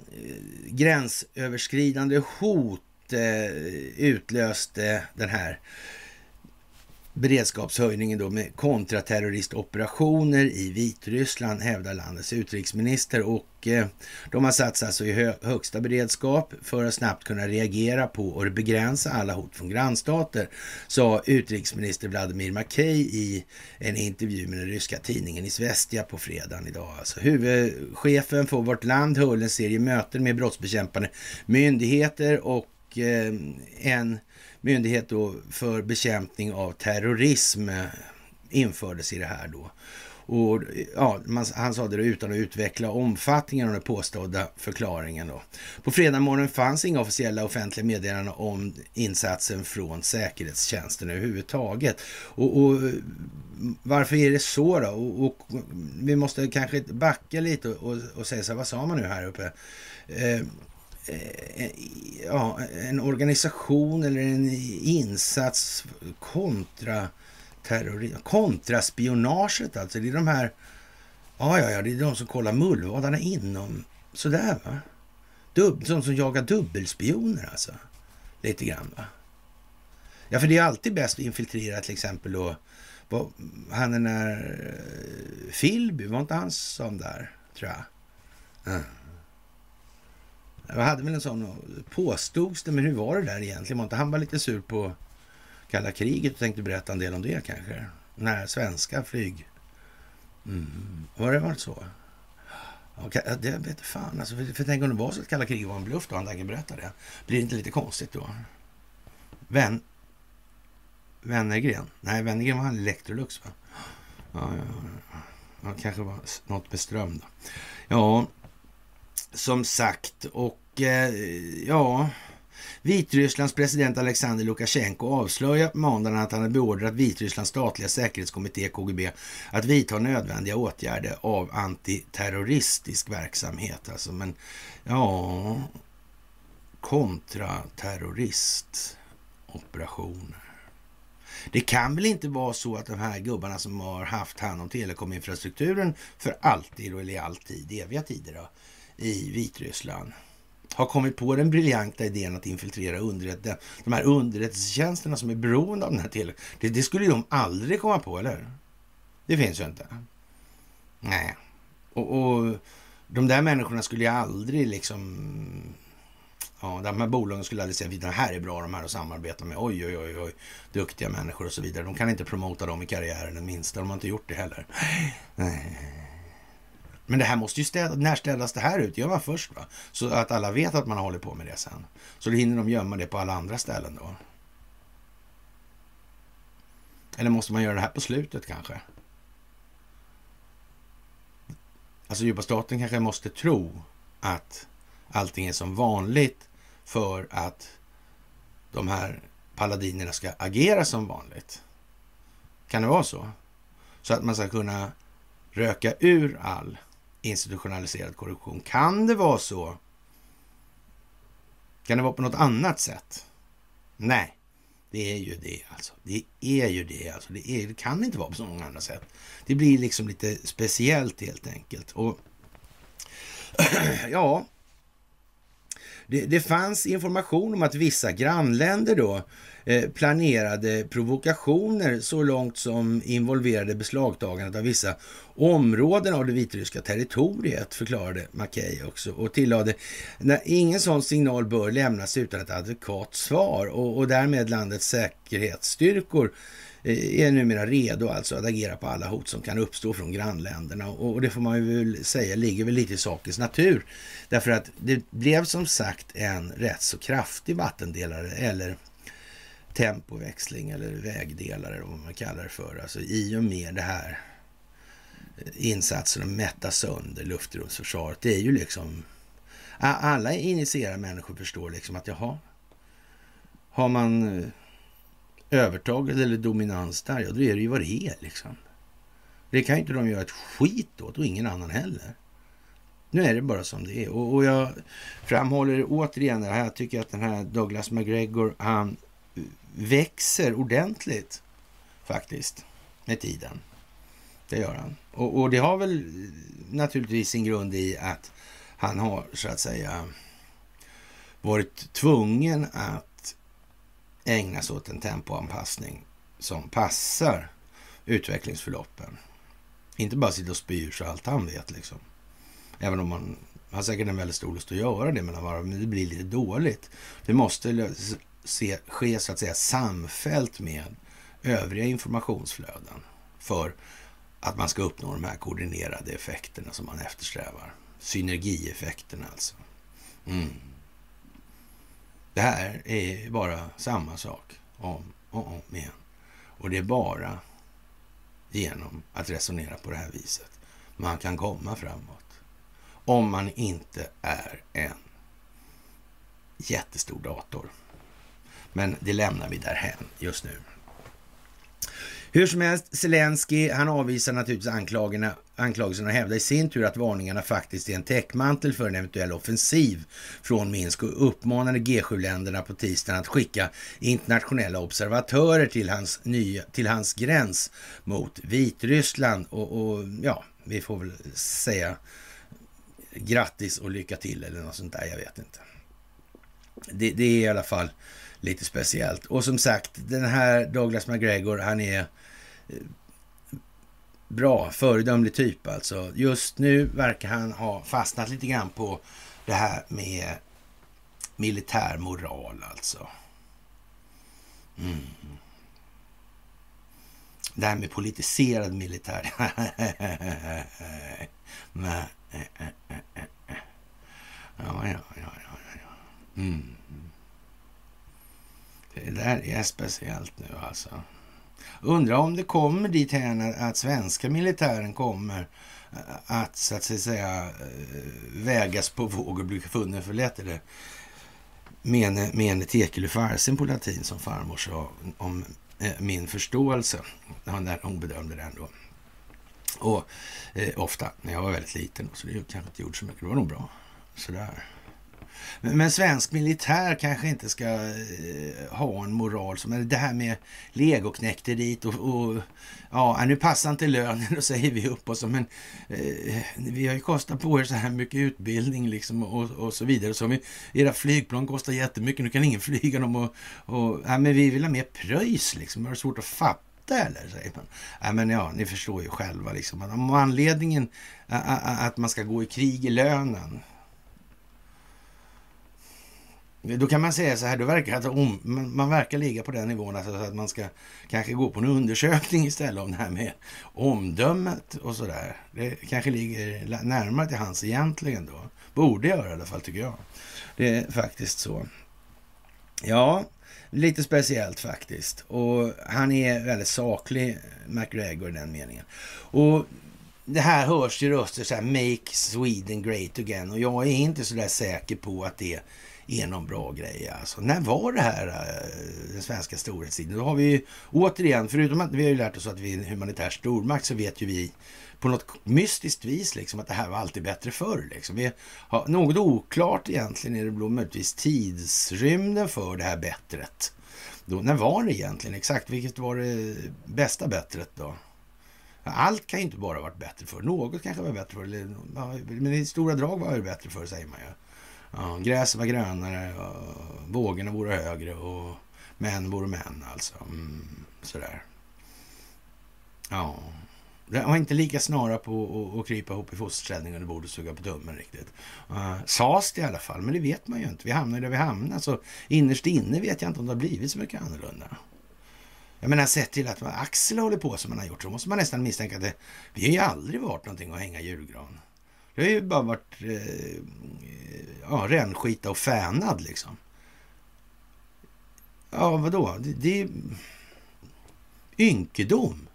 gränsöverskridande hot eh, utlöste den här beredskapshöjningen då med kontraterroristoperationer i Vitryssland, hävdar landets utrikesminister. Och eh, de har satts alltså i hö högsta beredskap för att snabbt kunna reagera på och begränsa alla hot från grannstater, sa utrikesminister Vladimir Makej i en intervju med den ryska tidningen Izvestia på fredagen idag. Alltså, huvudchefen för vårt land höll en serie möten med brottsbekämpande myndigheter och eh, en myndighet då för bekämpning av terrorism eh, infördes i det här då. Och ja, man, han sa det utan att utveckla omfattningen av den påstådda förklaringen. Då. På fredag morgon fanns inga officiella offentliga meddelanden om insatsen från säkerhetstjänsten överhuvudtaget. Och, och varför är det så då? Och, och, vi måste kanske backa lite och, och, och säga så här, vad sa man nu här uppe? Eh, Eh, ja, en organisation eller en insats kontra terrorism, kontraspionaget alltså. Det är de här, ja, ja, ja, det är de som kollar mullvadarna inom, sådär va. Dub, de som jagar dubbelspioner alltså. Lite grann va. Ja, för det är alltid bäst att infiltrera till exempel då, vad, han den där uh, eh, Filby, var inte han som där, tror jag? Mm. Jag hade väl en sån, påstods det, men hur var det där egentligen? Var inte han var lite sur på kalla kriget och tänkte berätta en del om det kanske? När svenska flyg... Mm. Var det varit så? Okay, det vet fan alltså. För, för tänk om det var så att kalla kriget var en bluff då, han tänker berätta det. Blir det inte lite konstigt då? Vän... Wennergren? Nej, Wennergren var han Electrolux va? Ja, ja, ja. ja. kanske var något med ström då. Ja, som sagt. Och eh, ja, Vitrysslands president Alexander Lukasjenko avslöjar på måndagen att han har beordrat Vitrysslands statliga säkerhetskommitté KGB att vidta nödvändiga åtgärder av antiterroristisk verksamhet. Alltså, men ja, kontraterroristoperationer. Det kan väl inte vara så att de här gubbarna som har haft hand om telekominfrastrukturen för alltid, eller i alltid, eviga tider, då, i Vitryssland har kommit på den briljanta idén att infiltrera underrätten. de här underrättelsetjänsterna som är beroende av den här tele... Det, det skulle de aldrig komma på, eller? Det finns ju inte. Nej. Och, och de där människorna skulle ju aldrig liksom... Ja, de här bolagen skulle aldrig säga att de här är bra de här att samarbeta med. Oj, oj, oj, oj, duktiga människor och så vidare. De kan inte promota dem i karriären den minsta. De har inte gjort det heller. Nej. Men det här måste ju städa, när ställas det här ut? Gör man först va? Så att alla vet att man håller på med det sen. Så då hinner de gömma det på alla andra ställen då. Eller måste man göra det här på slutet kanske? Alltså djupa staten kanske måste tro att allting är som vanligt för att de här paladinerna ska agera som vanligt. Kan det vara så? Så att man ska kunna röka ur all institutionaliserad korruption. Kan det vara så? Kan det vara på något annat sätt? Nej, det är ju det alltså. Det är ju det alltså. Det, är, det kan inte vara på så många andra sätt. Det blir liksom lite speciellt helt enkelt. Och (clears throat) ja, det, det, fanns information om att vissa grannländer då eh, planerade provokationer så långt som involverade beslagtagandet av vissa områden av det vitryska territoriet, förklarade Mackey också och tillade när ingen sån signal bör lämnas utan ett adekvat svar och, och därmed landets säkerhetsstyrkor Eh, Eh, är numera redo alltså att agera på alla hot som kan uppstå från grannländerna. Och det får man ju väl säga ligger väl lite i sakens natur. Därför att det blev som sagt en rätt så kraftig vattendelare eller tempoväxling eller vägdelare vad man kallar det för. Alltså i och med det här eh, insatsen att mätta sönder luftrumsförsvaret. Det är ju liksom alla initierade människor förstår liksom att jaha, har man eh, övertaget eller dominans där, ja då är det ju vad det är liksom. Det kan ju inte de göra ett skit åt och ingen annan heller. Nu är det bara som det är. Och, och jag framhåller återigen det här. Jag tycker att den här Douglas McGregor, han växer ordentligt faktiskt med tiden. Det gör han. Och, och, det har väl naturligtvis sin grund i att han har så att säga varit tvungen att ägna sig åt en tempoanpassning som passar utvecklingsförloppen. Inte bara sitta och spy ur sig allt han vet liksom. Även om man har säkert en väldigt stor lust att göra det mellan men det blir lite dåligt. Det måste se, ske så att säga samfällt med övriga informationsflöden för att man ska uppnå de här koordinerade effekterna som man eftersträvar. Synergieffekterna alltså. Mm. Det här är bara samma sak om och om igen. Och det är bara genom att resonera på det här viset man kan komma framåt. Om man inte är en jättestor dator. Men det lämnar vi därhen just nu. Hur som helst, Zelensky han avvisar naturligtvis anklagelserna, anklagelserna och hävdar i sin tur att varningarna faktiskt är en täckmantel för en eventuell offensiv från Minsk och uppmanade G7-länderna på tisdagen att skicka internationella observatörer till hans, nya, till hans gräns mot Vitryssland. Och, och ja, vi får väl säga grattis och lycka till eller något sånt där, jag vet inte. Det, det är i alla fall lite speciellt. Och som sagt, den här Douglas McGregor, han är bra, föredömlig typ alltså. Just nu verkar han ha fastnat lite grann på det här med militär moral alltså. Mm. Det här med politiserad militär. (laughs) Nej. Ja, ja, ja, ja, ja. Mm. Det där är speciellt nu alltså. Undrar om det kommer dit här att svenska militären kommer eh, att så att säga eh, vägas på våg och bli funnen för lätt. Eller mene, mene tekelu farsen på latin som farmor sa om eh, min förståelse. När hon bedömde den då. Och eh, ofta när jag var väldigt liten, så det kanske inte gjort så mycket. Det var nog bra. Sådär. Men svensk militär kanske inte ska eh, ha en moral som det här med legoknekteriet och, och ja, nu passar inte lönen, (laughs) då säger vi upp oss. Men eh, vi har ju kostat på er så här mycket utbildning liksom och, och så vidare. Så vi, era flygplan kostar jättemycket, nu kan ingen (laughs) flyga dem och, och ja, men vi vill ha mer pröjs liksom. Har det svårt att fatta eller? Säger man. Ja, men ja, ni förstår ju själva liksom. Om anledningen att man ska gå i krig i lönen då kan man säga så här, då verkar att om, man verkar ligga på den nivån alltså att man ska kanske gå på en undersökning (laughs) istället om det här med omdömet och sådär. Det kanske ligger närmare till hans egentligen då. Borde göra i alla fall tycker jag. Det är faktiskt så. Ja, lite speciellt faktiskt. Och han är väldigt saklig, McGregor i den meningen. Och det här hörs ju röster så här, make Sweden great again. Och jag är inte så där säker på att det är någon bra grej. Alltså. När var det här eh, den svenska storhetstiden? Då har vi ju återigen, förutom att vi har ju lärt oss att vi är en humanitär stormakt, så vet ju vi på något mystiskt vis liksom att det här var alltid bättre förr. Liksom. Vi har, något oklart egentligen är det möjligtvis tidsrymden för det här bättret. Då, när var det egentligen exakt? Vilket var det bästa bättret då? Allt kan ju inte bara ha varit bättre för. Något kanske var bättre för. men i stora drag var det bättre för säger man ju. Ja, gräset var grönare, och vågorna vore högre och män vore män alltså. Mm, sådär. Ja. De var inte lika snara på att krypa ihop i fosterställning under bordet och suga på tummen riktigt. Uh, sas det i alla fall, men det vet man ju inte. Vi hamnar där vi hamnar, så innerst inne vet jag inte om det har blivit så mycket annorlunda. Jag menar, sett till att Axel håller på som han har gjort, så måste man nästan misstänka att det, vi har ju aldrig varit någonting att hänga julgran. Jag har ju bara varit eh, ja, rännskita och fänad liksom. Ja, vadå? Det, det är ynkedom.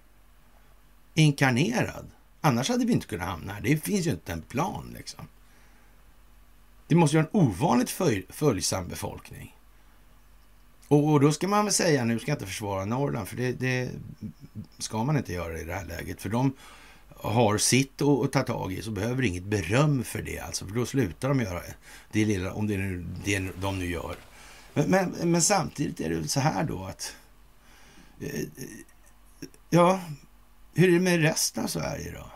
Inkarnerad. Annars hade vi inte kunnat hamna här. Det finns ju inte en plan liksom. Det måste ju vara en ovanligt följsam befolkning. Och, och, då ska man väl säga, nu ska jag inte försvara Norrland, för det, det, ska man inte göra i det här läget. För de har sitt att ta tag i så behöver inget beröm för det. Alltså, för då slutar de göra det lilla, om det är det de nu gör. Men, men, men samtidigt är det väl så här då att... Eh, ja, hur är det med resten av Sverige då?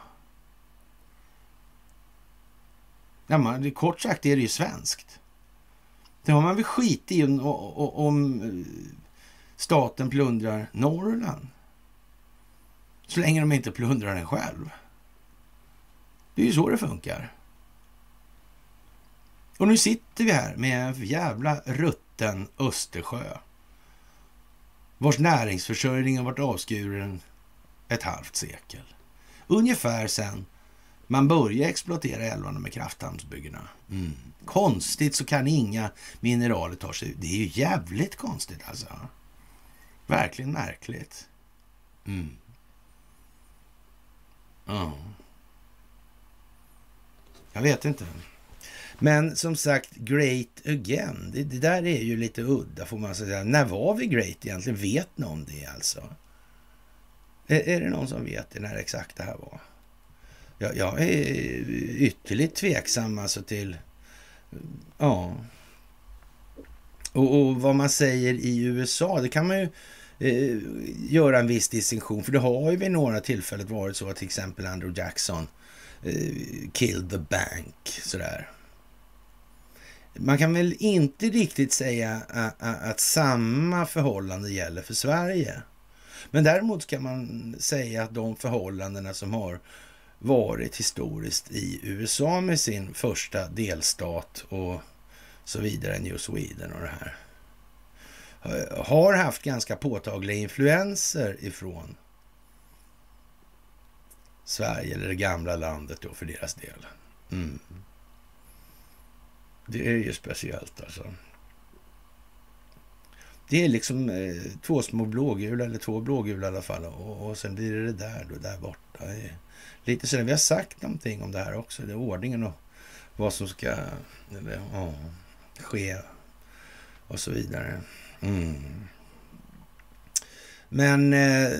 Ja, man, kort sagt är det ju svenskt. Det har man väl skit i om, om eh, staten plundrar Norrland. Så länge de inte plundrar den själv. Det är ju så det funkar. Och nu sitter vi här med en jävla rutten Östersjö. Vars näringsförsörjning har varit avskuren ett halvt sekel. Ungefär sen man började exploatera älvarna med krafthamnsbyggena. Mm. Konstigt så kan inga mineraler ta sig ut. Det är ju jävligt konstigt alltså. Verkligen märkligt. Mm. Ja. Jag vet inte. Men som sagt, great again. Det, det, där är ju lite udda får man säga. När var vi great egentligen? Vet någon det alltså? Är, är det någon som vet det när exakt det här var? Jag, jag är ytterligt tveksam alltså till... Ja. Och, och, vad man säger i USA, det kan man ju eh, göra en viss distinktion. För det har ju vid några tillfällen varit så att till exempel Andrew Jackson eh, killed the bank. Sådär. Man kan väl inte riktigt säga att, att samma förhållande gäller för Sverige. Men däremot kan man säga att de förhållandena som har varit historiskt i USA med sin första delstat och så vidare, New Sweden och det här. Eh, har haft ganska påtagliga influenser ifrån Sverige eller det gamla landet då för deras del. Mm. Det är ju speciellt alltså. Det är liksom eh, två små blågula, eller två blågula i alla fall. Och, och sen blir det det där då, där borta. Lite sådär, Vi har sagt någonting om det här också. Det är ordningen och vad som ska eller, ja, ske och så vidare. Mm. Men eh,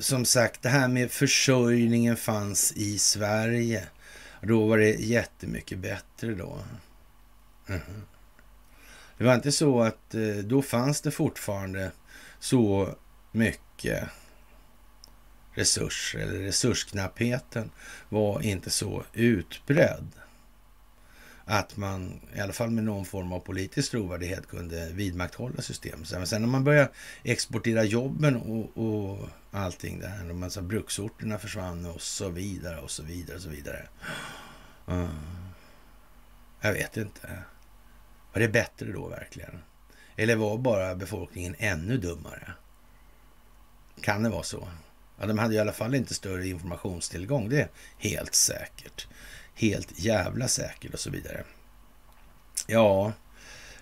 som sagt, det här med försörjningen fanns i Sverige. Då var det jättemycket bättre då. Mm. Det var inte så att eh, då fanns det fortfarande så mycket resurser, eller resursknappheten var inte så utbredd att man i alla fall med någon form av politisk trovärdighet kunde vidmakthålla systemet. Men sen när man började exportera jobben och, och allting där, man, massa bruksorterna försvann och så vidare och så vidare och så vidare. Mm. Jag vet inte. Var det bättre då verkligen? Eller var bara befolkningen ännu dummare? Kan det vara så? Ja, de hade i alla fall inte större informationstillgång, det är helt säkert. Helt jävla säker och så vidare. Ja,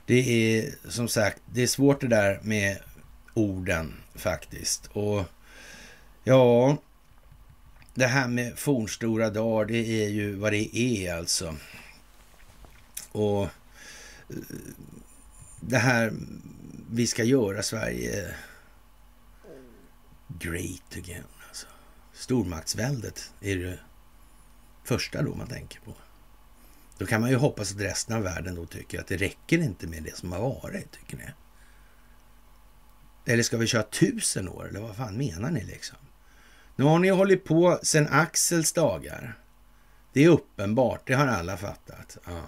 det är som sagt, det är svårt det där med orden faktiskt. Och ja, det här med fornstora dagar, det är ju vad det är alltså. Och det här vi ska göra Sverige great again. Alltså. Stormaktsväldet är det första då man tänker på. Då kan man ju hoppas att resten av världen då tycker att det räcker inte med det som har varit, tycker ni? Eller ska vi köra tusen år, eller vad fan menar ni liksom? Nu har ni hållit på sedan Axels dagar. Det är uppenbart, det har alla fattat. Ja.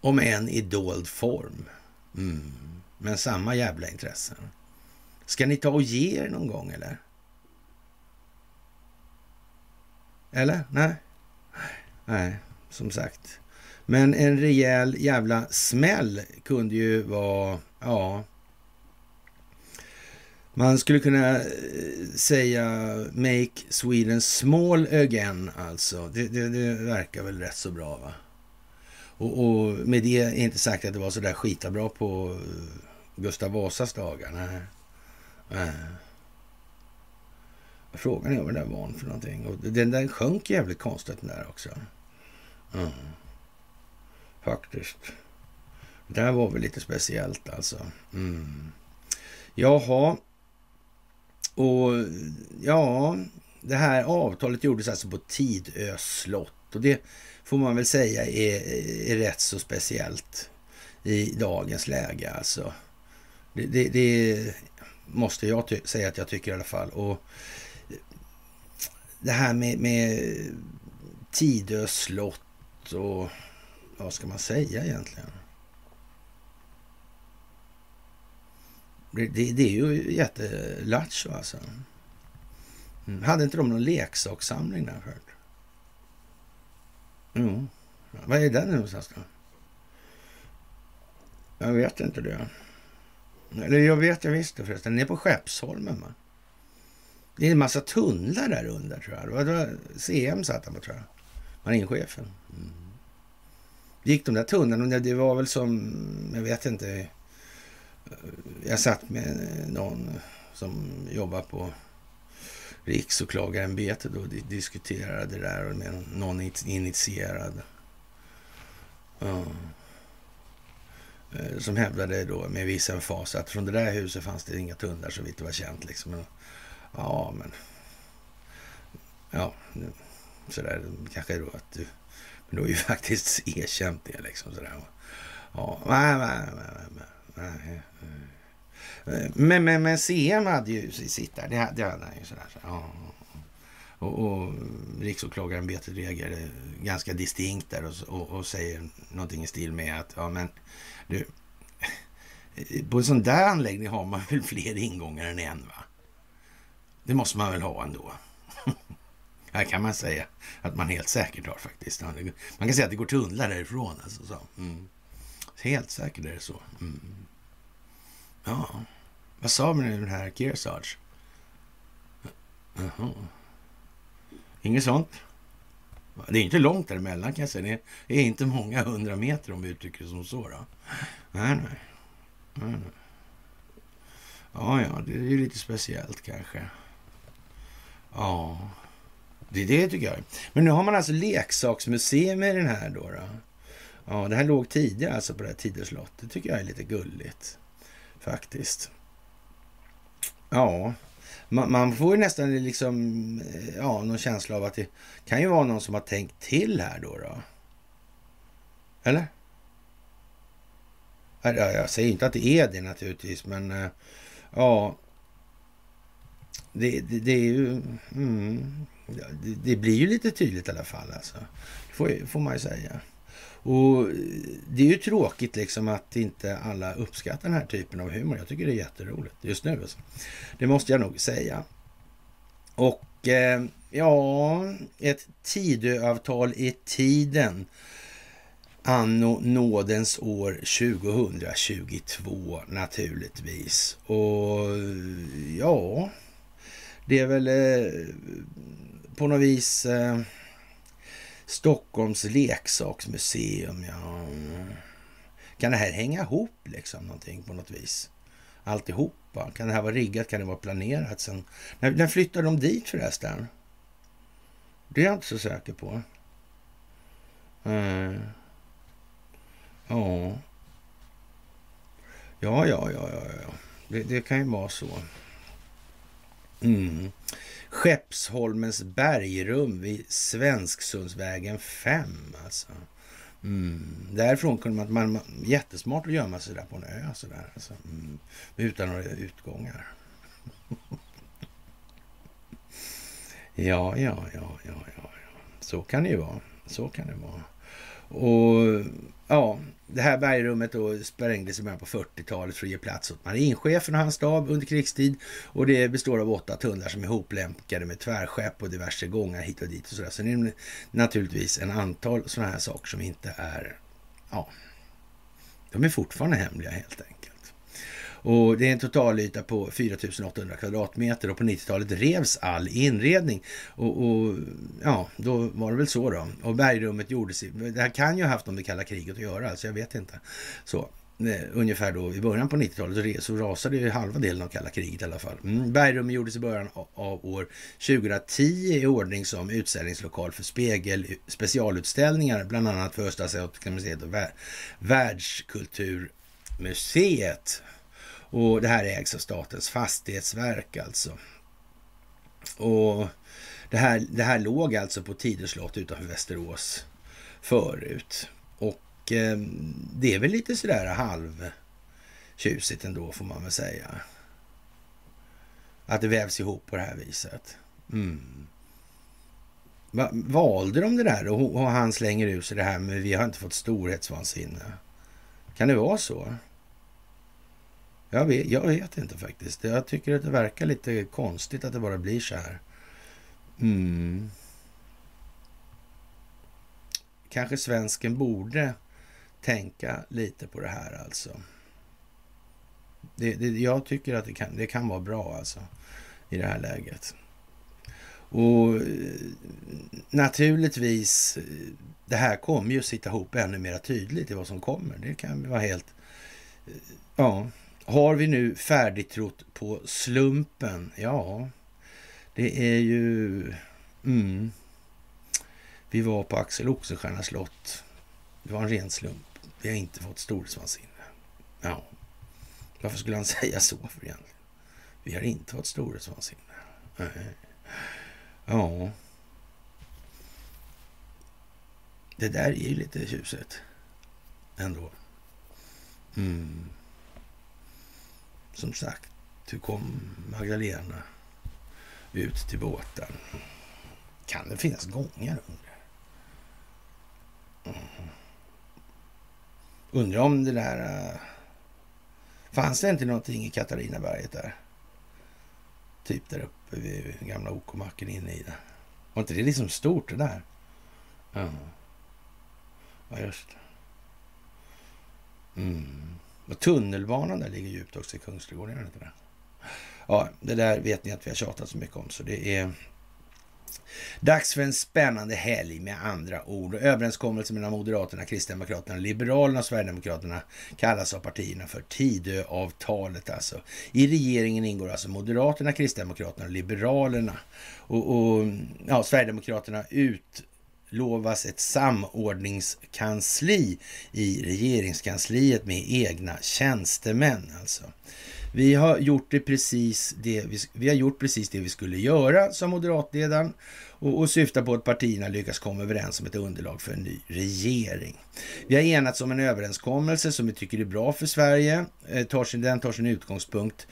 Om en i dold form. Mm. Men samma jävla intressen. Ska ni ta och ge er någon gång eller? Eller? Nej. Nej, som sagt. Men en rejäl jävla smäll kunde ju vara, ja. Man skulle kunna eh, säga make Sweden small again alltså. Det, det, det verkar väl rätt så bra va? Och, och, med det är inte sagt att det var så där skitabra på eh, Gustav Vasas dagar. Nej. Nej. Frågan är vad den var för någonting. Och den den sjönk jävligt konstigt den där också. Mm. Faktiskt. Det här var väl lite speciellt alltså. Mm. Jaha. Och ja, det här avtalet gjordes alltså på Tidö slott. Och det får man väl säga är, är rätt så speciellt i dagens läge alltså. Det, det, det måste jag säga att jag tycker i alla fall. Och det här med, med Tidö slott och vad ska man säga egentligen? Det, det, det är ju jättelattjo alltså. Mm. Hade inte de någon leksakssamling där förut? Jo. Vad är den någonstans då? Jag vet inte det. Eller jag vet, jag visste förresten. Den är på Skeppsholmen va? Det är en massa tunnlar där under tror jag. Det var CM satt han på tror jag. Marinchefen. Mm. Gick de där tunnlarna, det var väl som, jag vet inte. Jag satt med någon som jobbar på Riksåklagarämbetet och diskuterade det där med någon initierad. Ja. Eh, som hävdade då med viss emfas att från det där huset fanns det inga tunnlar så vitt det var känt. Liksom. Ja, men... Ja, sådär kanske då att du... Men du har ju (laughs) faktiskt erkänt det liksom sådär. Ja, nej, nej, nej, nej. Men, men, men CM hade ju sitt där. Det, det hade han ju sådär. Så, ja. Och, och riksåklagarämbetet reagerade ganska distinkt där och, och, och, säger någonting i stil med att ja, men du, (laughs) på en sån där anläggning har man väl fler ingångar än en va? Det måste man väl ha ändå. (laughs) Här kan man säga att man helt säkert har faktiskt. Man kan säga att det går tunnlar därifrån. Alltså, så. Mm. Helt säkert är det så. Mm. Ja, vad sa vi nu den här Kearsarge? Jaha. Inget sånt? Det är inte långt däremellan kan jag säga. Det är inte många hundra meter om vi uttrycker det som så. Då. Nej, nej. nej, nej. Ja, ja, det är ju lite speciellt kanske. Ja, det är det tycker jag. Men nu har man alltså leksaksmuseum i den här då. då. Ja, det här låg tidigare alltså på det här Tidöslottet. Det tycker jag är lite gulligt faktiskt. Ja, man, man, får ju nästan liksom, eh, ja, någon känsla av att det kan ju vara någon som har tänkt till här då. då. Eller? Jag säger inte att det är det naturligtvis, men eh, ja. Det, det, det är ju... Mm, det, det, blir ju lite tydligt i alla fall. Alltså. Det får, får man ju säga. Och eh, Det är ju tråkigt liksom att inte alla uppskattar den här typen av humor. Jag tycker det är jätteroligt just nu. Alltså. Det måste jag nog säga. Och eh, ja, ett Tidöavtal i tiden. Anno nådens år 2022 naturligtvis. Och ja, det är väl eh, på något vis eh, Stockholms leksaksmuseum, ja. Kan det här hänga ihop liksom någonting på något vis? Alltihopa? Kan det här vara riggat? Kan det vara planerat? Sen, när, när flyttar de dit förresten? Det är jag inte så säker på. Mm. Ja. Ja, ja, ja, ja, ja. Det, det kan ju vara så. Mm. Skeppsholmens bergrum vid Svensksundsvägen 5 alltså. Mm. Därifrån kunde man, man, man jättesmart att gömma sig där på en ö sådär, alltså. mm. utan några utgångar. (laughs) ja, ja, ja, ja, ja, så kan det ju vara. Så kan det vara. Och ja, det här bergrummet då sprängdes liksom i början på 40-talet för att ge plats åt marinchefen och hans stab under krigstid. Och det består av åtta tunnlar som är hoplänkade med tvärskepp och diverse gångar hit och dit och sådär. Så det är naturligtvis en antal sådana här saker som inte är, ja, de är fortfarande hemliga helt enkelt. Och det är en totalyta på 4800 kvadratmeter och på 90-talet revs all inredning. Och, och, ja, då var det väl så då. Och bergrummet gjordes, det här kan ju ha haft med det kalla kriget att göra, alltså jag vet inte. Så eh, ungefär då i början på 90-talet så rasade ju halva delen av kalla kriget i alla fall. Mm, bergrummet gjordes i början av år 2010 i ordning som utställningslokal för spegel specialutställningar, bland annat för Östasiatiska museet och Världskulturmuseet. Och det här ägs av Statens fastighetsverk alltså. Och det här, det här låg alltså på Tidö slott utanför Västerås förut. Och eh, det är väl lite sådär halvtjusigt ändå får man väl säga. Att det vävs ihop på det här viset. Mm. Va, valde de det där och, och han slänger ut sig det här med vi har inte fått storhetsvansinne? Kan det vara så? Jag vet, jag vet inte faktiskt. Jag tycker att det verkar lite konstigt att det bara blir så här. Mm. Kanske svensken borde tänka lite på det här alltså. Det, det, jag tycker att det kan, det kan vara bra alltså i det här läget. Och eh, naturligtvis, eh, det här kommer ju att sitta ihop ännu mer tydligt i vad som kommer. Det kan vara helt... Eh, ja, har vi nu färdigtrott på slumpen? Ja, det är ju... Mm. Vi var på Axel Oxenstiernas slott. Det var en ren slump. Vi har inte fått storhetsvansinne. Ja, varför skulle han (laughs) säga så för egentligen? Vi har inte fått storhetsvansinne. Ja. Det där är ju lite tjusigt ändå. Mm. Som sagt, hur kom Magdalena ut till båten? Kan det finnas gångar under? Mm. Undrar om det där... Uh, fanns det inte någonting i Katarinaberget där? Typ där uppe vid gamla OK-macken inne i det. Var inte det liksom stort det där? Ja, ja just det. Mm. Och tunnelbanan där ligger djupt också i Kungsträdgården. Inte det? Ja, det där vet ni att vi har tjatat så mycket om. Så det är dags för en spännande helg med andra ord. Överenskommelsen mellan Moderaterna, Kristdemokraterna, Liberalerna och Sverigedemokraterna kallas av partierna för Tidöavtalet. Alltså. I regeringen ingår alltså Moderaterna, Kristdemokraterna och Liberalerna. Och, och ja, Sverigedemokraterna ut lovas ett samordningskansli i regeringskansliet med egna tjänstemän. Alltså. Vi har gjort det precis det vi, vi har gjort precis det vi skulle göra, sa moderatledaren och, och syftar på att partierna lyckas komma överens om ett underlag för en ny regering. Vi har enats om en överenskommelse som vi tycker är bra för Sverige. Eh, tar sin, den tar sin utgångspunkt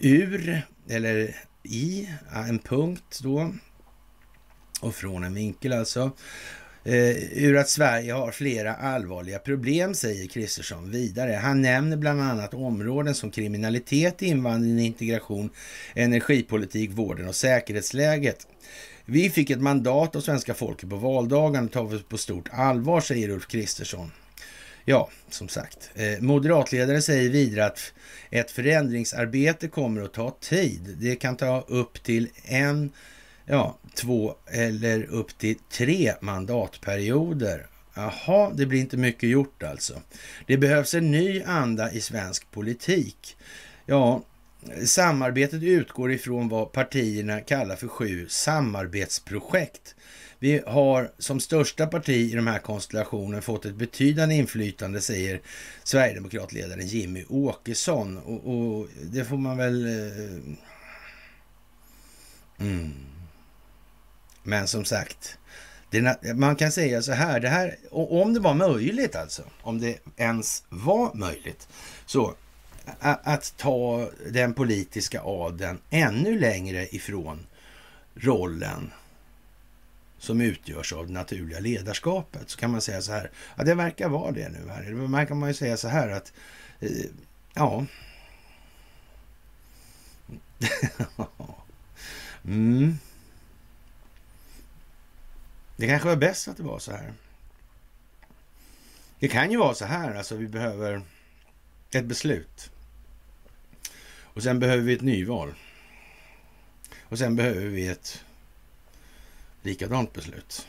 ur, eller i, en punkt då, och från en vinkel alltså. Uh, ur att Sverige har flera allvarliga problem, säger Kristersson vidare. Han nämner bland annat områden som kriminalitet, invandring, integration, energipolitik, vården och säkerhetsläget. Vi fick ett mandat av svenska folket på valdagen och tar vi på stort allvar, säger Ulf Kristersson. Ja, som sagt. Eh, moderatledare säger vidare att ett förändringsarbete kommer att ta tid. Det kan ta upp till en ja, två eller upp till tre mandatperioder. Jaha, det blir inte mycket gjort alltså. Det behövs en ny anda i svensk politik. Ja, samarbetet utgår ifrån vad partierna kallar för sju samarbetsprojekt. Vi har som största parti i de här konstellationen fått ett betydande inflytande, säger Sverigedemokratledaren Jimmy Åkesson. Och, och det får man väl... Eh, mm. Men som sagt, det, man kan säga så här, det här, om det var möjligt alltså, om det ens var möjligt, så att ta den politiska adeln ännu längre ifrån rollen som utgörs av det naturliga ledarskapet, så kan man säga så här, ja det verkar vara det nu här. Man kan man ju säga så här att, eh, ja. (laughs) mm. Det kanske var bäst att det var så här. Det kan ju vara så här, alltså vi behöver ett beslut. Och sen behöver vi ett nyval. Och sen behöver vi ett likadant beslut.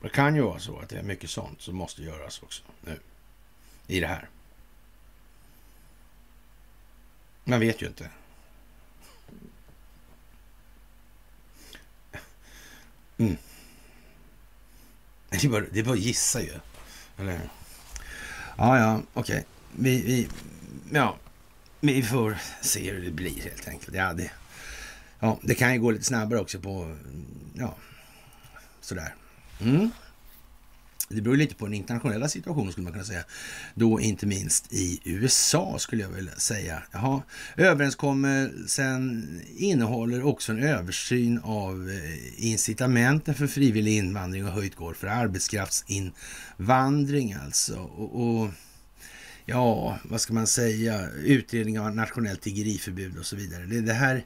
Det kan ju vara så att det är mycket sånt som måste göras också nu i det här. Man vet ju inte. Mm. Det är, bara, det är bara att gissa ju. Eller Ja, ja, okej. Okay. Vi, vi, ja, vi får se hur det blir helt enkelt. Ja, det, ja, det kan ju gå lite snabbare också på, ja, sådär. Mm det beror lite på den internationella situationen skulle man kunna säga. Då inte minst i USA skulle jag vilja säga. Jaha. Överenskommelsen innehåller också en översyn av eh, incitamenten för frivillig invandring och höjt gård för arbetskraftsinvandring alltså. Och, och, ja, vad ska man säga, utredning av nationellt tiggeriförbud och så vidare. Det, det här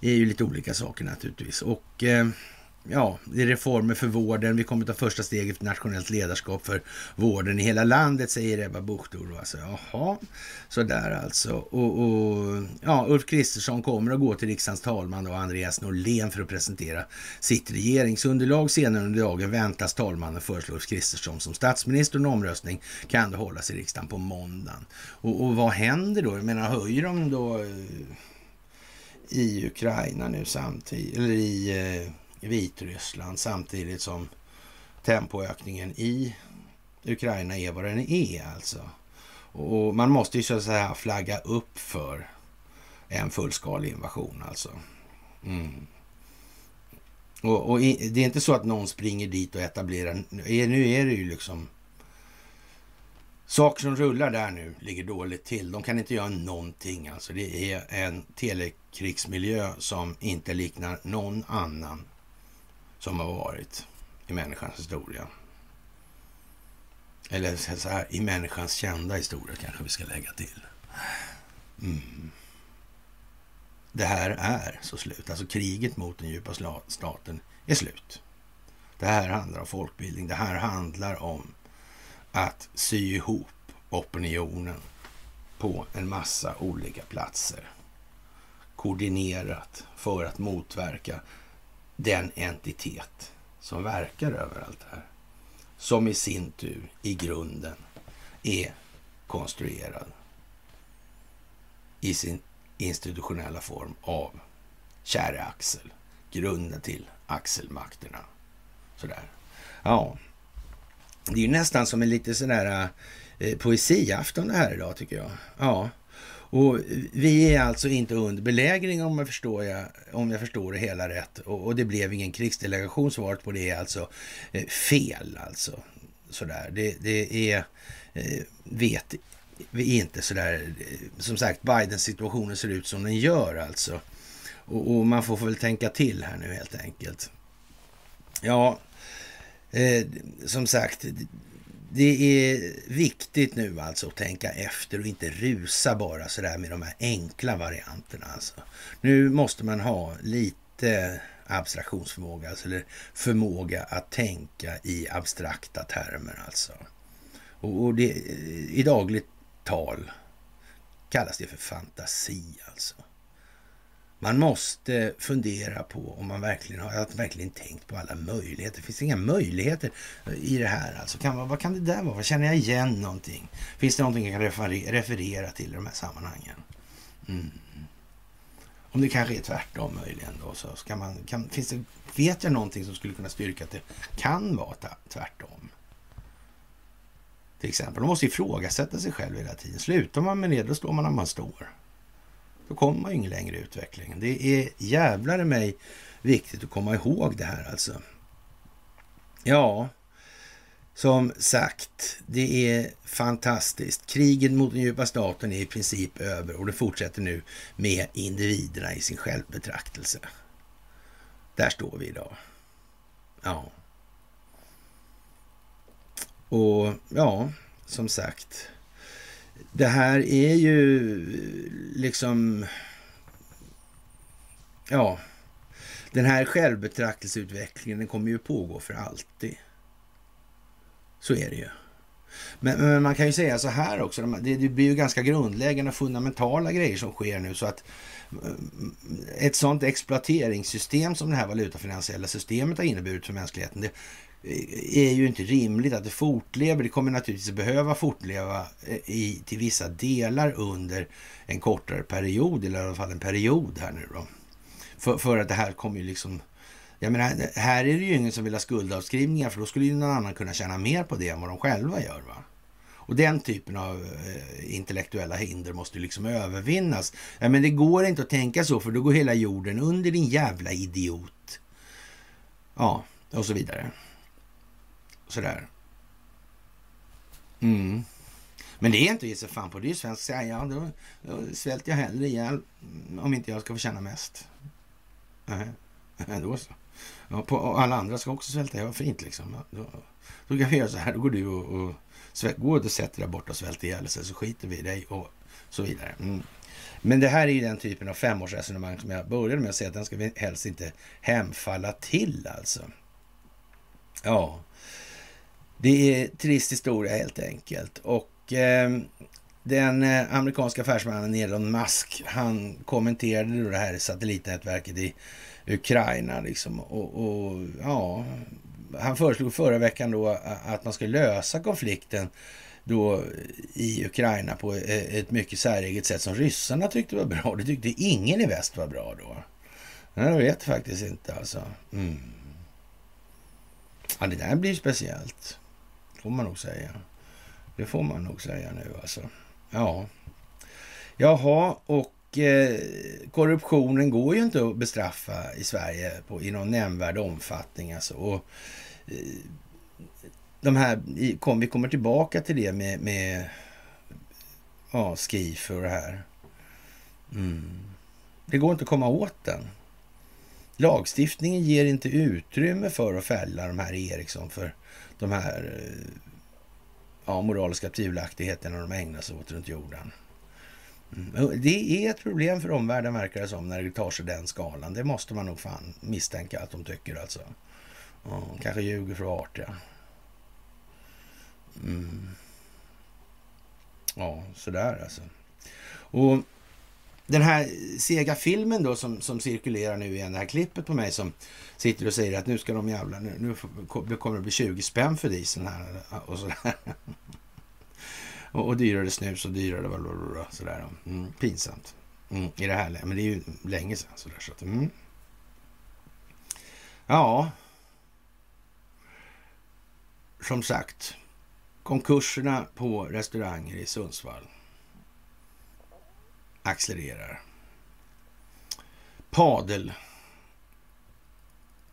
är ju lite olika saker naturligtvis. Och eh, ja, det är reformer för vården. Vi kommer ta första steget för nationellt ledarskap för vården i hela landet, säger Ebba Bucht. Alltså, jaha, sådär alltså. Och, och, ja, Ulf Kristersson kommer att gå till riksdagens talman och Andreas Norlén för att presentera sitt regeringsunderlag. Senare under dagen väntas talmannen föreslå Ulf Kristersson som statsminister. En omröstning kan då hållas i riksdagen på måndagen. Och, och vad händer då? Jag menar, höjer de då eh, i Ukraina nu samtidigt, eller i eh, Vitryssland samtidigt som tempoökningen i Ukraina är vad den är alltså. Och man måste ju så att säga flagga upp för en fullskalig invasion alltså. Mm. Och, och, det är inte så att någon springer dit och etablerar, nu är det ju liksom Saker som rullar där nu ligger dåligt till. De kan inte göra någonting. Alltså det är en telekrigsmiljö som inte liknar någon annan som har varit i människans historia. Eller så här, i människans kända historia kanske vi ska lägga till. Mm. Det här är så slut. Alltså kriget mot den djupa staten är slut. Det här handlar om folkbildning. Det här handlar om att sy ihop opinionen på en massa olika platser. Koordinerat för att motverka den entitet som verkar överallt här. Som i sin tur i grunden är konstruerad i sin institutionella form av käre Axel. Grunden till axelmakterna. Sådär. Ja, det är ju nästan som en lite sådär eh, poesiafton det här idag tycker jag. Ja, och vi är alltså inte under belägring om jag förstår, jag, om jag förstår det hela rätt. Och, och det blev ingen krigsdelegation. Svaret på det är alltså eh, fel. Alltså. Sådär. Det, det är, eh, vet vi inte sådär. Som sagt, Bidens situationen ser ut som den gör alltså. Och, och man får väl tänka till här nu helt enkelt. Ja, eh, som sagt, det är viktigt nu alltså att tänka efter och inte rusa bara sådär med de här enkla varianterna. Alltså. Nu måste man ha lite abstraktionsförmåga, alltså, eller förmåga att tänka i abstrakta termer alltså. Och, och det, i dagligt tal kallas det för fantasi alltså. Man måste fundera på om man verkligen har verkligen tänkt på alla möjligheter. Det finns inga möjligheter eh, i det här. Alltså, kan, vad kan det där vara? Känner jag igen någonting? Finns det någonting jag kan referera till i de här sammanhangen? Mm. Om det kanske är tvärtom möjligen då, så ska man, kan, finns det, vet jag någonting som skulle kunna styrka att det kan vara tvärtom? Till exempel, man måste ifrågasätta sig själv hela tiden. Slutar man med det, då står man där man står. Då kommer man ju ingen längre i utvecklingen. Det är jävlar mig viktigt att komma ihåg det här alltså. Ja, som sagt, det är fantastiskt. Kriget mot den djupa staten är i princip över och det fortsätter nu med individerna i sin självbetraktelse. Där står vi idag. Ja. Och ja, som sagt det här är ju liksom... Ja, den här självbetraktelseutvecklingen den kommer ju pågå för alltid. Så är det ju. Men, men, man kan ju säga så här också, det, blir ju ganska grundläggande och fundamentala grejer som sker nu så att mm, ett sånt exploateringssystem som det här valutafinansiella systemet har inneburit för mänskligheten, det, är ju inte rimligt att det fortlever. Det kommer naturligtvis behöva fortleva eh, i, till vissa delar under en kortare period, eller i alla fall en period här nu då. För, för att det här kommer ju liksom... Jag menar, här är det ju ingen som vill ha skuldavskrivningar för då skulle ju någon annan kunna tjäna mer på det än vad de själva gör. Va? Och den typen av eh, intellektuella hinder måste liksom övervinnas. Ja, men det går inte att tänka så för då går hela jorden under din jävla idiot. Ja, och så vidare sådär. Mm. Men det är inte att ge sig fan på. Det är ju svenskt säga, ja då, då svälter jag hellre ihjäl mm, om inte jag ska få känna mest. Nej, (laughs) då så. Ja, på, och alla andra ska också svälta. Ja, fint liksom. Ja, då, då kan vi göra så här. Då går du och, och svält, går och sätter dig där borta och svälter ihjäl sig så skiter vi i dig och så vidare. Mm. Men det här är ju den typen av femårsresonemang som jag började med att säga att den ska vi helst inte hemfalla till alltså. Ja, det är trist historia helt enkelt. Och ehm, eh, den amerikanska affärsmannen Elon Musk, han kommenterade då det här satellitnätverket i Ukraina liksom. Och, och, ja, han föreslog förra veckan då att man skulle lösa konflikten då i Ukraina på eh, ett mycket säreget sätt som ryssarna tyckte var bra. Det tyckte ingen i väst var bra då. Jag vet faktiskt inte alltså. Mm. Ja, det där blir speciellt. Får man nog säga. Det får man nog säga nu alltså. Ja. Jaha, och eh, korruptionen går ju inte att bestraffa i Sverige på, i någon nämnvärd omfattning alltså. Och, eh, de här, kom, vi kommer tillbaka till det med, med ja, Skifer och det här. Mm. Det går inte att komma åt den. Lagstiftningen ger inte utrymme för att fälla de här Eriksson för de här eh, ja, moraliska tvivelaktigheterna de ägnar sig åt runt jorden. Mm. Det är ett problem för omvärlden verkar det som när det tar sig den skalan. Det måste man nog fan misstänka att de tycker alltså. Ja, kanske ljuger för att vara artiga. Mm. Ja, sådär alltså. Och den här sega filmen då som, som cirkulerar nu igen, det här klippet på mig som sitter och säger att nu ska de jävla, nu, nu kommer det bli 20 spänn för dieseln här och sådär. (laughs) och, och dyrare snus och dyrare blablabla, sådär. Mm, pinsamt. Mm, I det här Men det är ju länge sedan sådär så att, mm. Ja. Som sagt, konkurserna på restauranger i Sundsvall accelererar. Padel.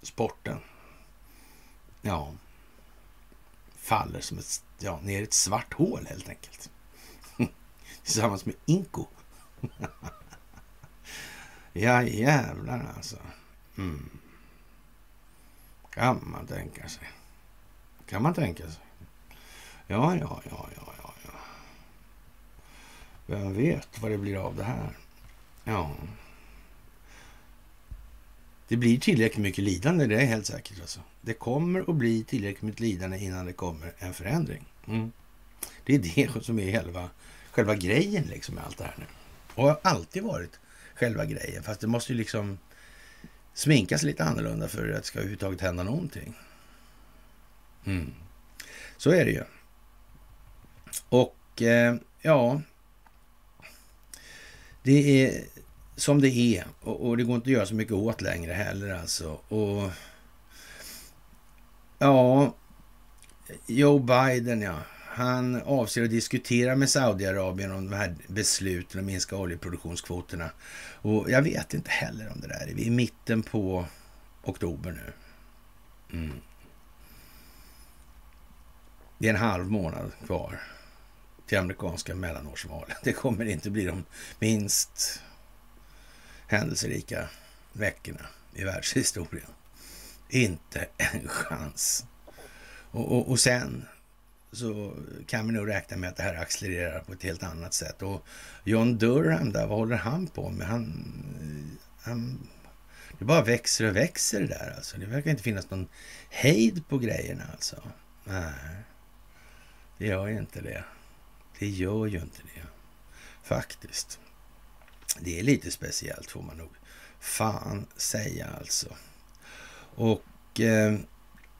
Sporten. Ja. Faller som ett, ja, ner i ett svart hål helt enkelt. (laughs) Tillsammans med Inko. (laughs) ja jävlar alltså. Mm. Kan man tänka sig. Kan man tänka sig. Ja, ja, ja, ja, ja. ja. Vem vet vad det blir av det här? Ja. Det blir tillräckligt mycket lidande, det är helt säkert. Alltså. Det kommer att bli tillräckligt mycket lidande innan det kommer en förändring. Mm. Det är det som är själva, själva grejen liksom med allt det här nu. Och har alltid varit själva grejen. Fast det måste ju liksom sminkas lite annorlunda för att det ska överhuvudtaget hända någonting. Mm. Så är det ju. Och eh, ja, det är som det är och, och, det går inte att göra så mycket åt längre heller alltså. Och ja, Joe Biden ja, han avser att diskutera med Saudiarabien om de här besluten att minska oljeproduktionskvoterna. Och jag vet inte heller om det där. Vi är i mitten på oktober nu. Mm. Det är en halv månad kvar till amerikanska mellanårsvalen. Det kommer inte bli de minst händelserika veckorna i världshistorien. Inte en chans. Och, och, och, sen så kan vi nog räkna med att det här accelererar på ett helt annat sätt. Och John Durham där, vad håller han på med? Han, han, det bara växer och växer det där alltså. Det verkar inte finnas någon hejd på grejerna alltså. Nej, det gör ju inte det. Det gör ju inte det. Faktiskt. Det är lite speciellt får man nog fan säga alltså. Och eh,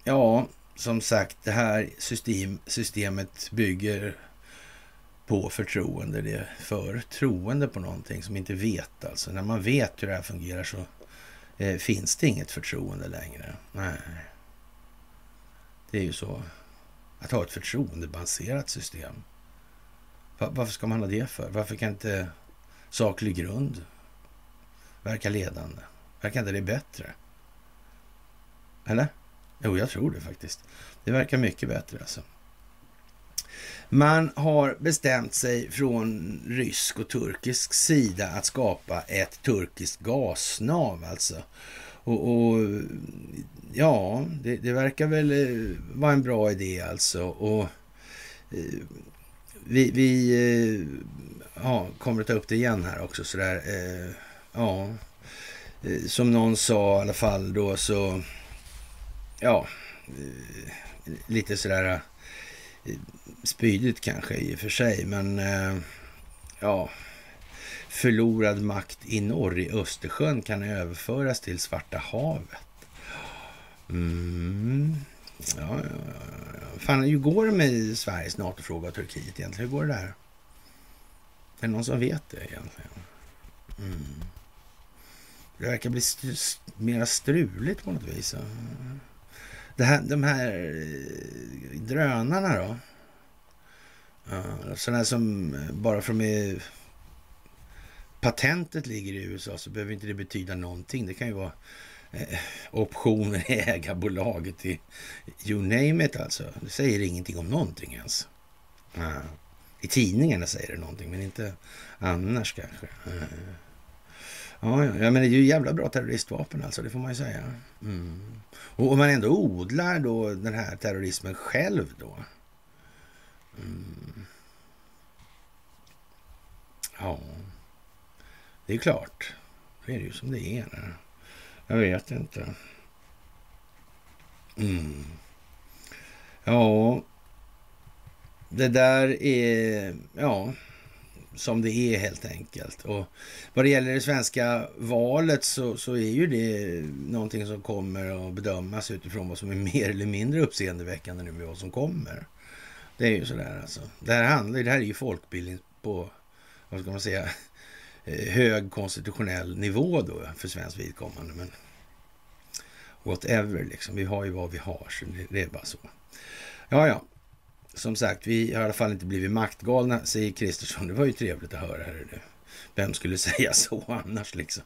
ja, som sagt, det här system, systemet bygger på förtroende. Det är förtroende på någonting som inte vet alltså. När man vet hur det här fungerar så eh, finns det inget förtroende längre. Nej. Det är ju så. Att ha ett förtroendebaserat system varför ska man ha det för? Varför kan inte saklig grund verka ledande? Verkar inte det bättre? Eller? Jo, jag tror det faktiskt. Det verkar mycket bättre alltså. Man har bestämt sig från rysk och turkisk sida att skapa ett turkiskt gasnav alltså. Och, och ja, det, det, verkar väl eh, vara en bra idé alltså. Och eh, vi, vi eh, ja, kommer att ta upp det igen här också sådär. Eh, ja, eh, som någon sa i alla fall då så, ja, lite sådär spydigt kanske i och för sig, men ja, förlorad makt i norr i Östersjön kan överföras till Svarta havet. Mm. Ja, ja, ja. Fan, hur går det med Sveriges NATO-fråga och Turkiet egentligen? Hur går det där? Är det någon som vet det egentligen? Mm. Det verkar bli st mera struligt på något vis. Det här, de här eh, drönarna då? Sådana som eh, bara för med patentet ligger i USA så behöver inte det betyda någonting. Det kan ju vara Eh, optioner i (laughs) ägarbolaget i you name it alltså. Det säger ingenting om någonting ens. Uh, I tidningarna säger det någonting, men inte annars kanske. Uh. Ja, ja, men det är ju jävla bra terroristvapen alltså, det får man ju säga. Mm. Och om man ändå odlar då den här terrorismen själv då. Mm. Ja, det är klart. Det är ju som det är. Jag vet inte. Mm. Ja, det där är ja, som det är helt enkelt. Och vad det gäller det svenska valet så, så är ju det någonting som kommer att bedömas utifrån vad som är mer eller mindre uppseendeväckande nu med vad som kommer. Det är ju sådär alltså. Det här, handlar, det här är ju folkbildning på, vad ska man säga, Eh, hög konstitutionell nivå då för svenskt vidkommande. Men whatever liksom. Vi har ju vad vi har, så det, är bara så. Ja, ja. Som sagt, vi har i alla fall inte blivit maktgalna, säger Kristersson. Det var ju trevligt att höra. Här. Vem skulle (laughs) säga så annars liksom?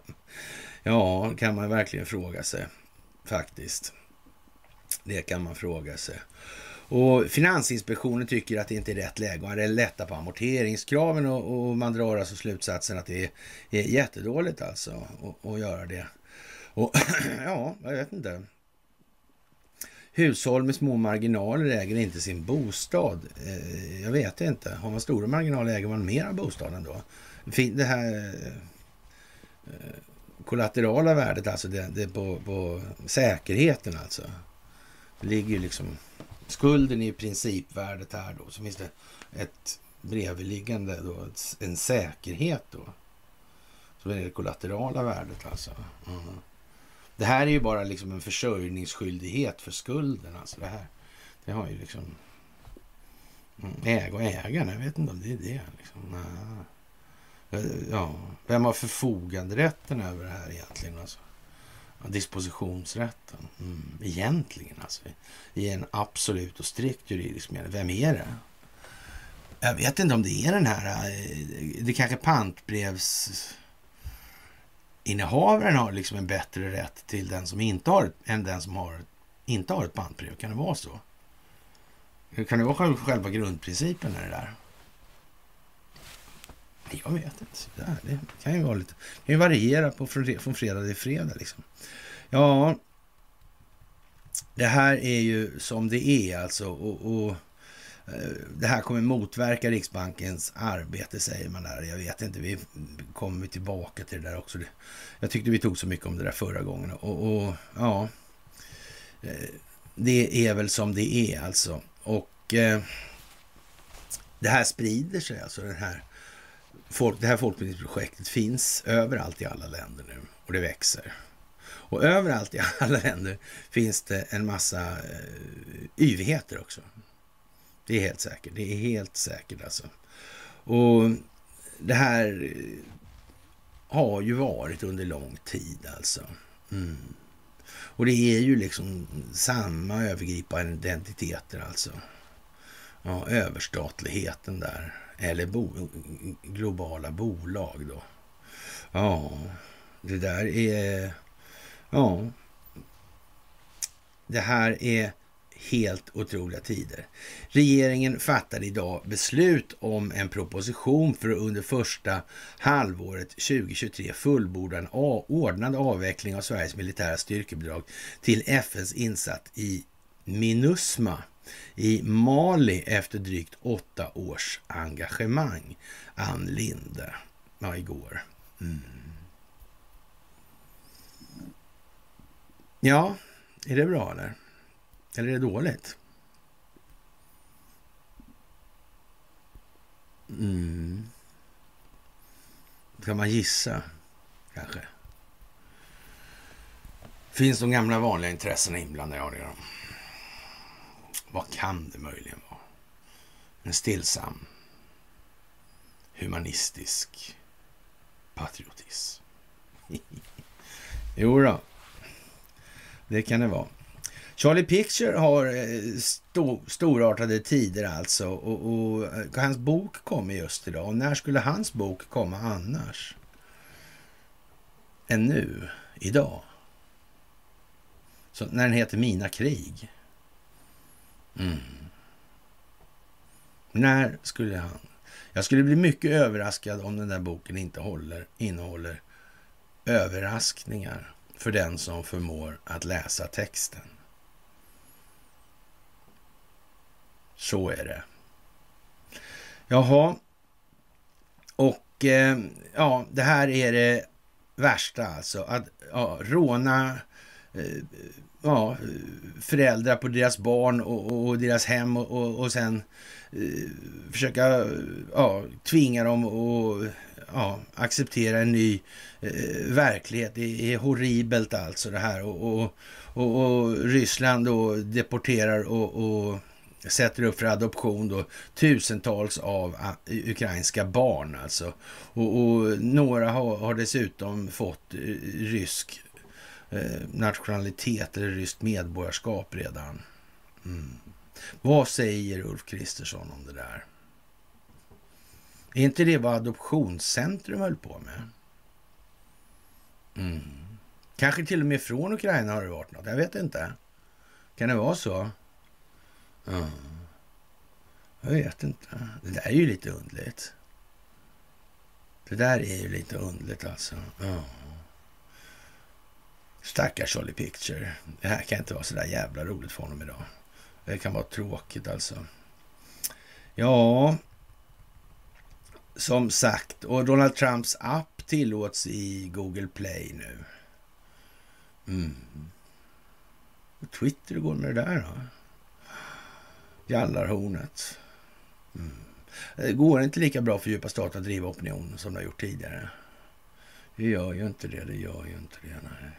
Ja, kan man verkligen fråga sig faktiskt. Det kan man fråga sig. Och Finansinspektionen tycker att det inte är rätt läge att lätta på amorteringskraven och, och, man drar alltså slutsatsen att det är, är jättedåligt alltså att göra det. Och (clears throat) ja, jag vet inte. Hushåll med små marginaler äger inte sin bostad. Eh, jag vet inte. Har man stora marginaler äger man mer av bostaden då. Det här eh, kollaterala värdet, alltså det, det på, på säkerheten alltså. Det ligger ju liksom Skulden är principvärdet här då. Så finns det ett bredvidliggande då, en säkerhet då. Som är det kollaterala värdet alltså. Mm. Det här är ju bara liksom en försörjningsskyldighet för skulden. Alltså det här. Det har ju liksom mm, Äg och ägaren. Jag vet inte om det är det. Liksom. Ja, vem har förfoganderätten över det här egentligen? Alltså? Dispositionsrätten. Mm. Egentligen alltså. I en absolut och strikt juridisk mening. Vem är det? Jag vet inte om det är den här... Eh, det kanske pantbrevsinnehavaren har liksom en bättre rätt till den som inte har än den som har, inte har ett pantbrev. Kan det vara så? Kan det vara själva grundprincipen i det där? Jag vet inte. Det kan ju, vara lite, kan ju variera på från, från fredag till fredag. Liksom. Ja, det här är ju som det är alltså. Och, och eh, det här kommer motverka Riksbankens arbete, säger man där. Jag vet inte, vi kommer tillbaka till det där också. Jag tyckte vi tog så mycket om det där förra gången. Och, och ja, eh, det är väl som det är alltså. Och eh, det här sprider sig alltså, den här folk, det här folkbildningsprojektet finns överallt i alla länder nu och det växer. Och överallt i alla länder finns det en massa eh, yvigheter också. Det är helt säkert. Det är helt säkert alltså. Och det här eh, har ju varit under lång tid alltså. Mm. Och det är ju liksom samma övergripande identiteter alltså. Ja, överstatligheten där. Eller bo, globala bolag då. Ja, det där är... Ja. Det här är helt otroliga tider. Regeringen fattade idag beslut om en proposition för att under första halvåret 2023 fullborda en ordnad avveckling av Sveriges militära styrkebidrag till FNs insats i Minusma i Mali efter drygt åtta års engagemang. Ann Linde, ja, igår. Mm. Ja, är det bra eller? Eller är det dåligt? Mm. Kan man gissa, kanske? Finns de gamla vanliga intressena inblandade? Ja, det gör de. Vad kan det möjligen vara? En stillsam, humanistisk patriotism. (laughs) jo då, det kan det vara. Charlie Picture har eh, sto, storartade tider alltså och, och, och, hans bok kommer just idag. Och när skulle hans bok komma annars? Än nu, idag. Så när den heter Mina krig. Mm. När skulle han... Jag skulle bli mycket överraskad om den där boken inte håller, innehåller överraskningar för den som förmår att läsa texten. Så är det. Jaha. Och eh, ja, det här är det värsta alltså. Att ja, råna eh, ja, föräldrar på deras barn och, och deras hem och, och, och sen eh, försöka ja, tvinga dem att ja, acceptera en ny eh, verklighet. Det är horribelt alltså det här. Och, och, och, och Ryssland då deporterar och, och sätter upp för adoption då tusentals av ukrainska barn alltså. Och, och några har, har, dessutom fått eh, rysk Eh, nationalitet eller ryskt medborgarskap redan. Mm. Vad säger Ulf Kristersson om det där? Är inte det vad Adoptionscentrum höll på med? Mm. Kanske till och med från Ukraina har det varit något. Jag vet inte. Kan det vara så? Mm. Jag vet inte. Det där är ju lite undligt. Det där är ju lite undligt alltså. Mm. Stackars Charlie Picture. Det här kan inte vara så där jävla roligt för honom idag. Det kan vara tråkigt alltså. Ja, som sagt. Och Donald Trumps app tillåts i Google Play nu. Mm. Och Twitter, går med det där då? Jallarhornet. Mm. Det går inte lika bra för djupa stater att driva opinion som det har gjort tidigare. Det gör ju inte det, det gör ju inte det. Nej.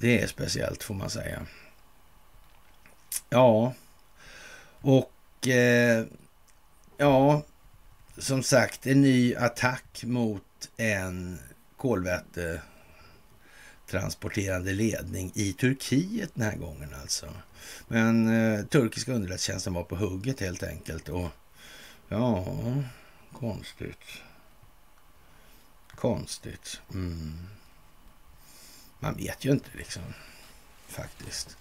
Det är speciellt får man säga. Ja, och eh, ja, som sagt en ny attack mot en kolväte transporterande ledning i Turkiet den här gången alltså. Men eh, turkiska underrättelsetjänsten var på hugget helt enkelt och ja, konstigt. Konstigt. Mm. Man vet ju inte liksom faktiskt.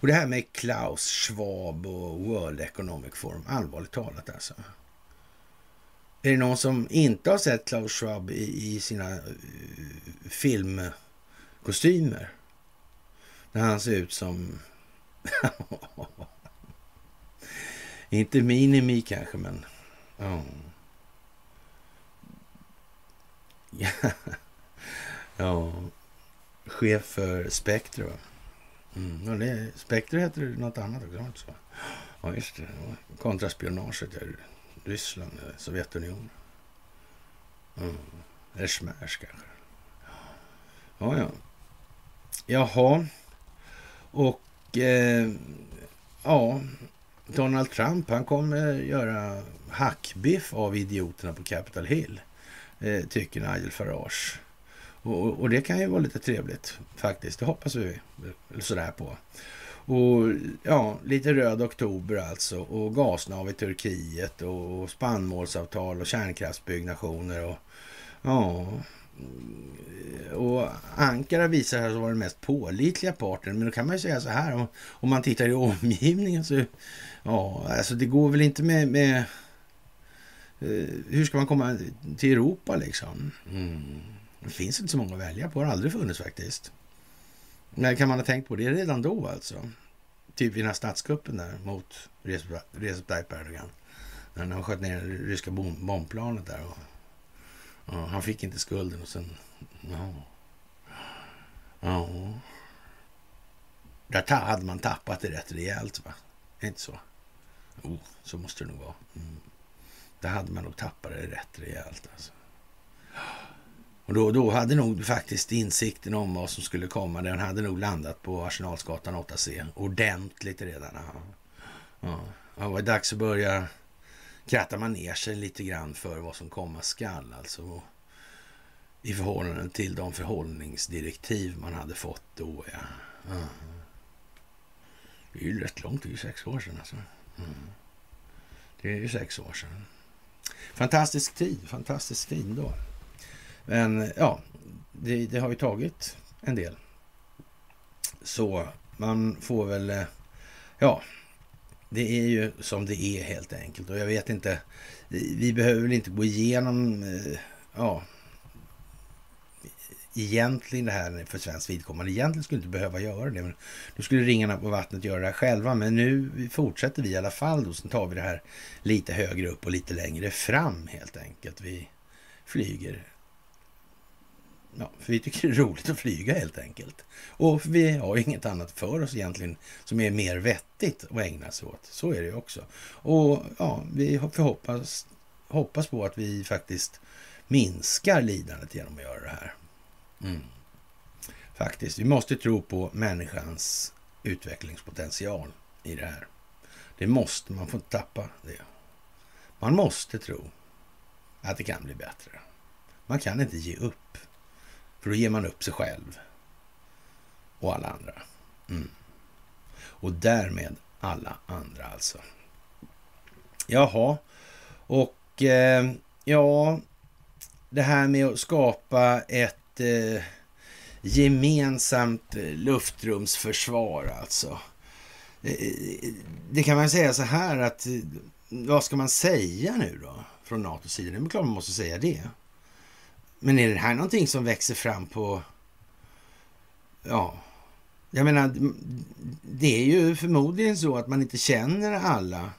Och det här med Klaus Schwab och World Economic Forum, allvarligt talat alltså. Är det någon som inte har sett Klaus Schwab i, i sina uh, filmkostymer? När han ser ut som... (laughs) inte Minimi kanske, men... Oh. ja. (laughs) Chef för Spektrum. Mm. Det, Spektrum heter det något annat också. Ja, just det. Kontraspionaget. Ryssland, eh, Sovjetunionen. Mm. Eller Smash kanske. Ja, ja. Jaha. Och eh, ja, Donald Trump han kommer göra hackbiff av idioterna på Capitol Hill, eh, tycker Nigel Farage. Och, och, det kan ju vara lite trevligt faktiskt. Det hoppas vi sådär på. Och ja, lite röd oktober alltså och gasnav i Turkiet och spannmålsavtal och kärnkraftsbyggnationer och ja, och Ankara visar sig vara den mest pålitliga parten. Men då kan man ju säga så här, om, om man tittar i omgivningen så, ja, alltså det går väl inte med, med eh, hur ska man komma till Europa liksom? Mm. Det finns inte så många att välja på, det har aldrig funnits faktiskt. Men kan man ha tänkt på det redan då alltså? Typ i den här statskuppen där mot Recep Tayyip Erdogan. När han sköt ner det ryska bombplanet där. Och, och, han fick inte skulden och sen... Ja. ja. Där hade man tappat det rätt rejält va? Är inte så? Jo, oh, så måste det nog vara. Mm. Där hade man nog tappat det rätt rejält alltså. Och då, då hade nog faktiskt insikten om vad som skulle komma, den hade nog landat på Arsenalsgatan 8C ordentligt redan. Ja. Ja. Det var dags att börja kratta man ner sig lite grann för vad som komma skall. Alltså i förhållande till de förhållningsdirektiv man hade fått då. Ja. ja. Det är ju rätt långt, det är ju sex år sedan alltså. Mm. Det är ju sex år sedan. Fantastisk tid, fantastisk tid då. Men ja, det, det har ju tagit en del. Så man får väl, eh, ja, det är ju som det är helt enkelt. Och jag vet inte, vi behöver väl inte gå igenom, eh, ja, egentligen det här för svensk vidkommande. Egentligen skulle inte behöva göra det. Men nu skulle ringarna på vattnet göra det här själva. Men nu fortsätter vi i alla fall. Då, sen tar vi det här lite högre upp och lite längre fram helt enkelt. Vi flyger Ja, för vi tycker det är roligt att flyga helt enkelt. Och vi har inget annat för oss egentligen som är mer vettigt att ägna sig åt. Så är det ju också. Och ja, vi hoppas, hoppas på att vi faktiskt minskar lidandet genom att göra det här. Mm. Faktiskt. Vi måste tro på människans utvecklingspotential i det här. Det måste, man får tappa det. Man måste tro att det kan bli bättre. Man kan inte ge upp. För då ger man upp sig själv och alla andra. Mm. Och därmed alla andra alltså. Jaha, och eh, ja, det här med att skapa ett eh, gemensamt eh, luftrumsförsvar alltså. Eh, eh, det kan man säga så här att vad ska man säga nu då från NATOs sida? Det är klart man måste säga det. Men är det här någonting som växer fram på... Ja, jag menar, det är ju förmodligen så att man inte känner alla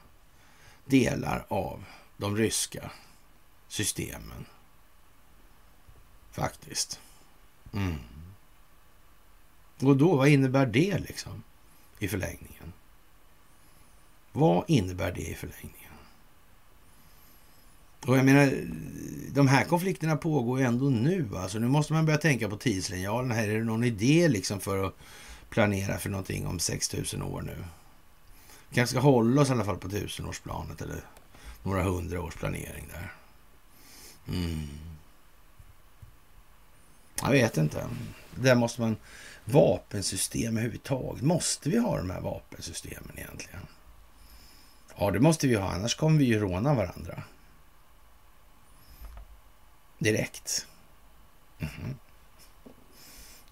delar av de ryska systemen. Faktiskt. Mm. Och då, vad innebär det liksom i förlängningen? Vad innebär det i förlängningen? Och jag menar, de här konflikterna pågår ju ändå nu. Alltså, nu måste man börja tänka på tidslinjalen. Här är det någon idé liksom för att planera för någonting om 6000 år nu? Vi kanske ska hålla oss i alla fall på tusenårsplanet eller några hundra års planering där. Mm. Jag vet inte. Där måste man... Vapensystem överhuvudtaget. Måste vi ha de här vapensystemen egentligen? Ja, det måste vi ha. Annars kommer vi ju råna varandra direkt. Mm.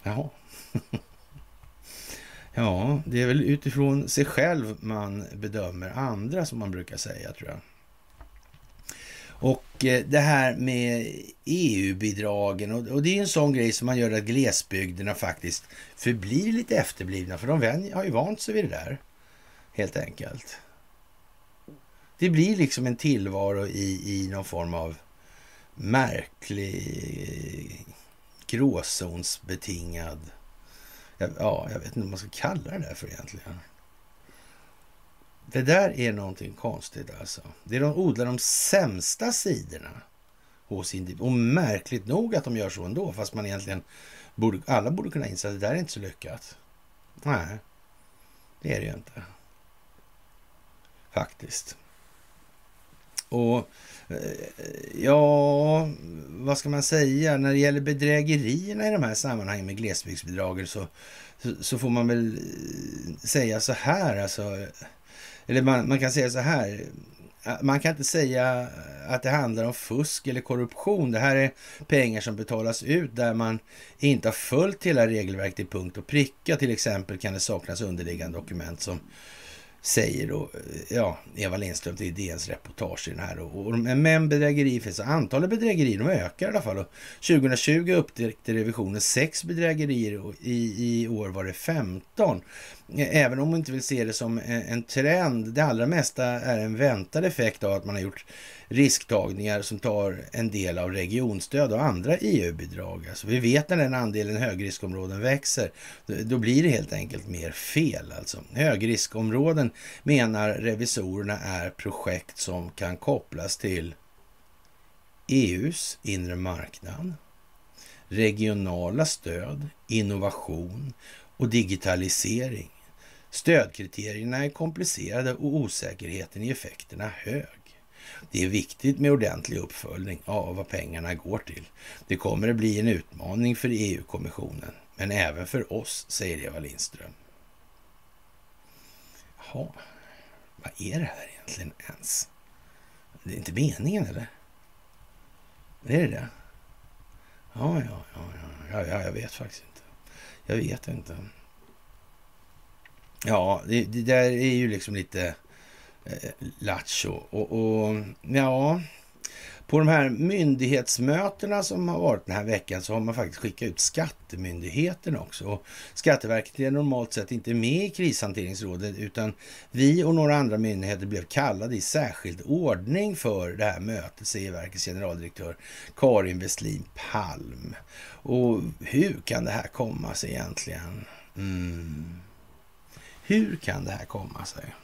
Jaha. (laughs) ja, det är väl utifrån sig själv man bedömer andra som man brukar säga tror jag. Och eh, det här med EU-bidragen och, det är en sån grej som man gör att glesbygderna faktiskt förblir lite efterblivna för de har ju vant sig vid det där helt enkelt. Det blir liksom en tillvaro i, i någon form av märklig gråzonsbetingad... Ja, jag vet inte vad man ska kalla det där för egentligen. Det där är någonting konstigt alltså. Det är de odlar de sämsta sidorna hos individer. Och märkligt nog att de gör så ändå, fast man egentligen borde, alla borde kunna inse att det där är inte så lyckat. Nej, det är det ju inte. Faktiskt. Och ja, vad ska man säga? När det gäller bedrägerierna i de här sammanhangen med glesbygdsbidragen så, så, så får man väl eh, säga så här. Alltså, eller man, man kan säga så här man kan inte säga att det handlar om fusk eller korruption. Det här är pengar som betalas ut där man inte har följt hela regelverket till punkt och pricka. Till exempel kan det saknas underliggande dokument som säger då, ja, Eva Lindström till DNs reportage i den här. Och, men bedrägeri finns, antalet bedrägerier de ökar i alla fall. Och 2020 upptäckte revisionen sex bedrägerier och i, i år var det 15. Även om man inte vill se det som en trend. Det allra mesta är en väntad effekt av att man har gjort risktagningar som tar en del av regionstöd och andra EU-bidrag. Alltså vi vet när den andelen högriskområden växer, då blir det helt enkelt mer fel. Alltså. Högriskområden menar revisorerna är projekt som kan kopplas till EUs inre marknad, regionala stöd, innovation och digitalisering. Stödkriterierna är komplicerade och osäkerheten i effekterna hög. Det är viktigt med ordentlig uppföljning av vad pengarna går till. Det kommer att bli en utmaning för EU-kommissionen, men även för oss, säger Eva Lindström. Jaha, vad är det här egentligen ens? Det är inte meningen eller? Är det det? Ja, ja, ja, ja, ja, jag vet faktiskt inte. Jag vet inte. Ja, det, det där är ju liksom lite eh, lattjo. Och, och ja, på de här myndighetsmötena som har varit den här veckan så har man faktiskt skickat ut Skattemyndigheten också. Och Skatteverket är normalt sett inte med i krishanteringsrådet utan vi och några andra myndigheter blev kallade i särskild ordning för det här mötet, säger verkets generaldirektör Karin Westlin Palm. Och hur kan det här komma sig egentligen? Mm. Hur kan det här komma sig?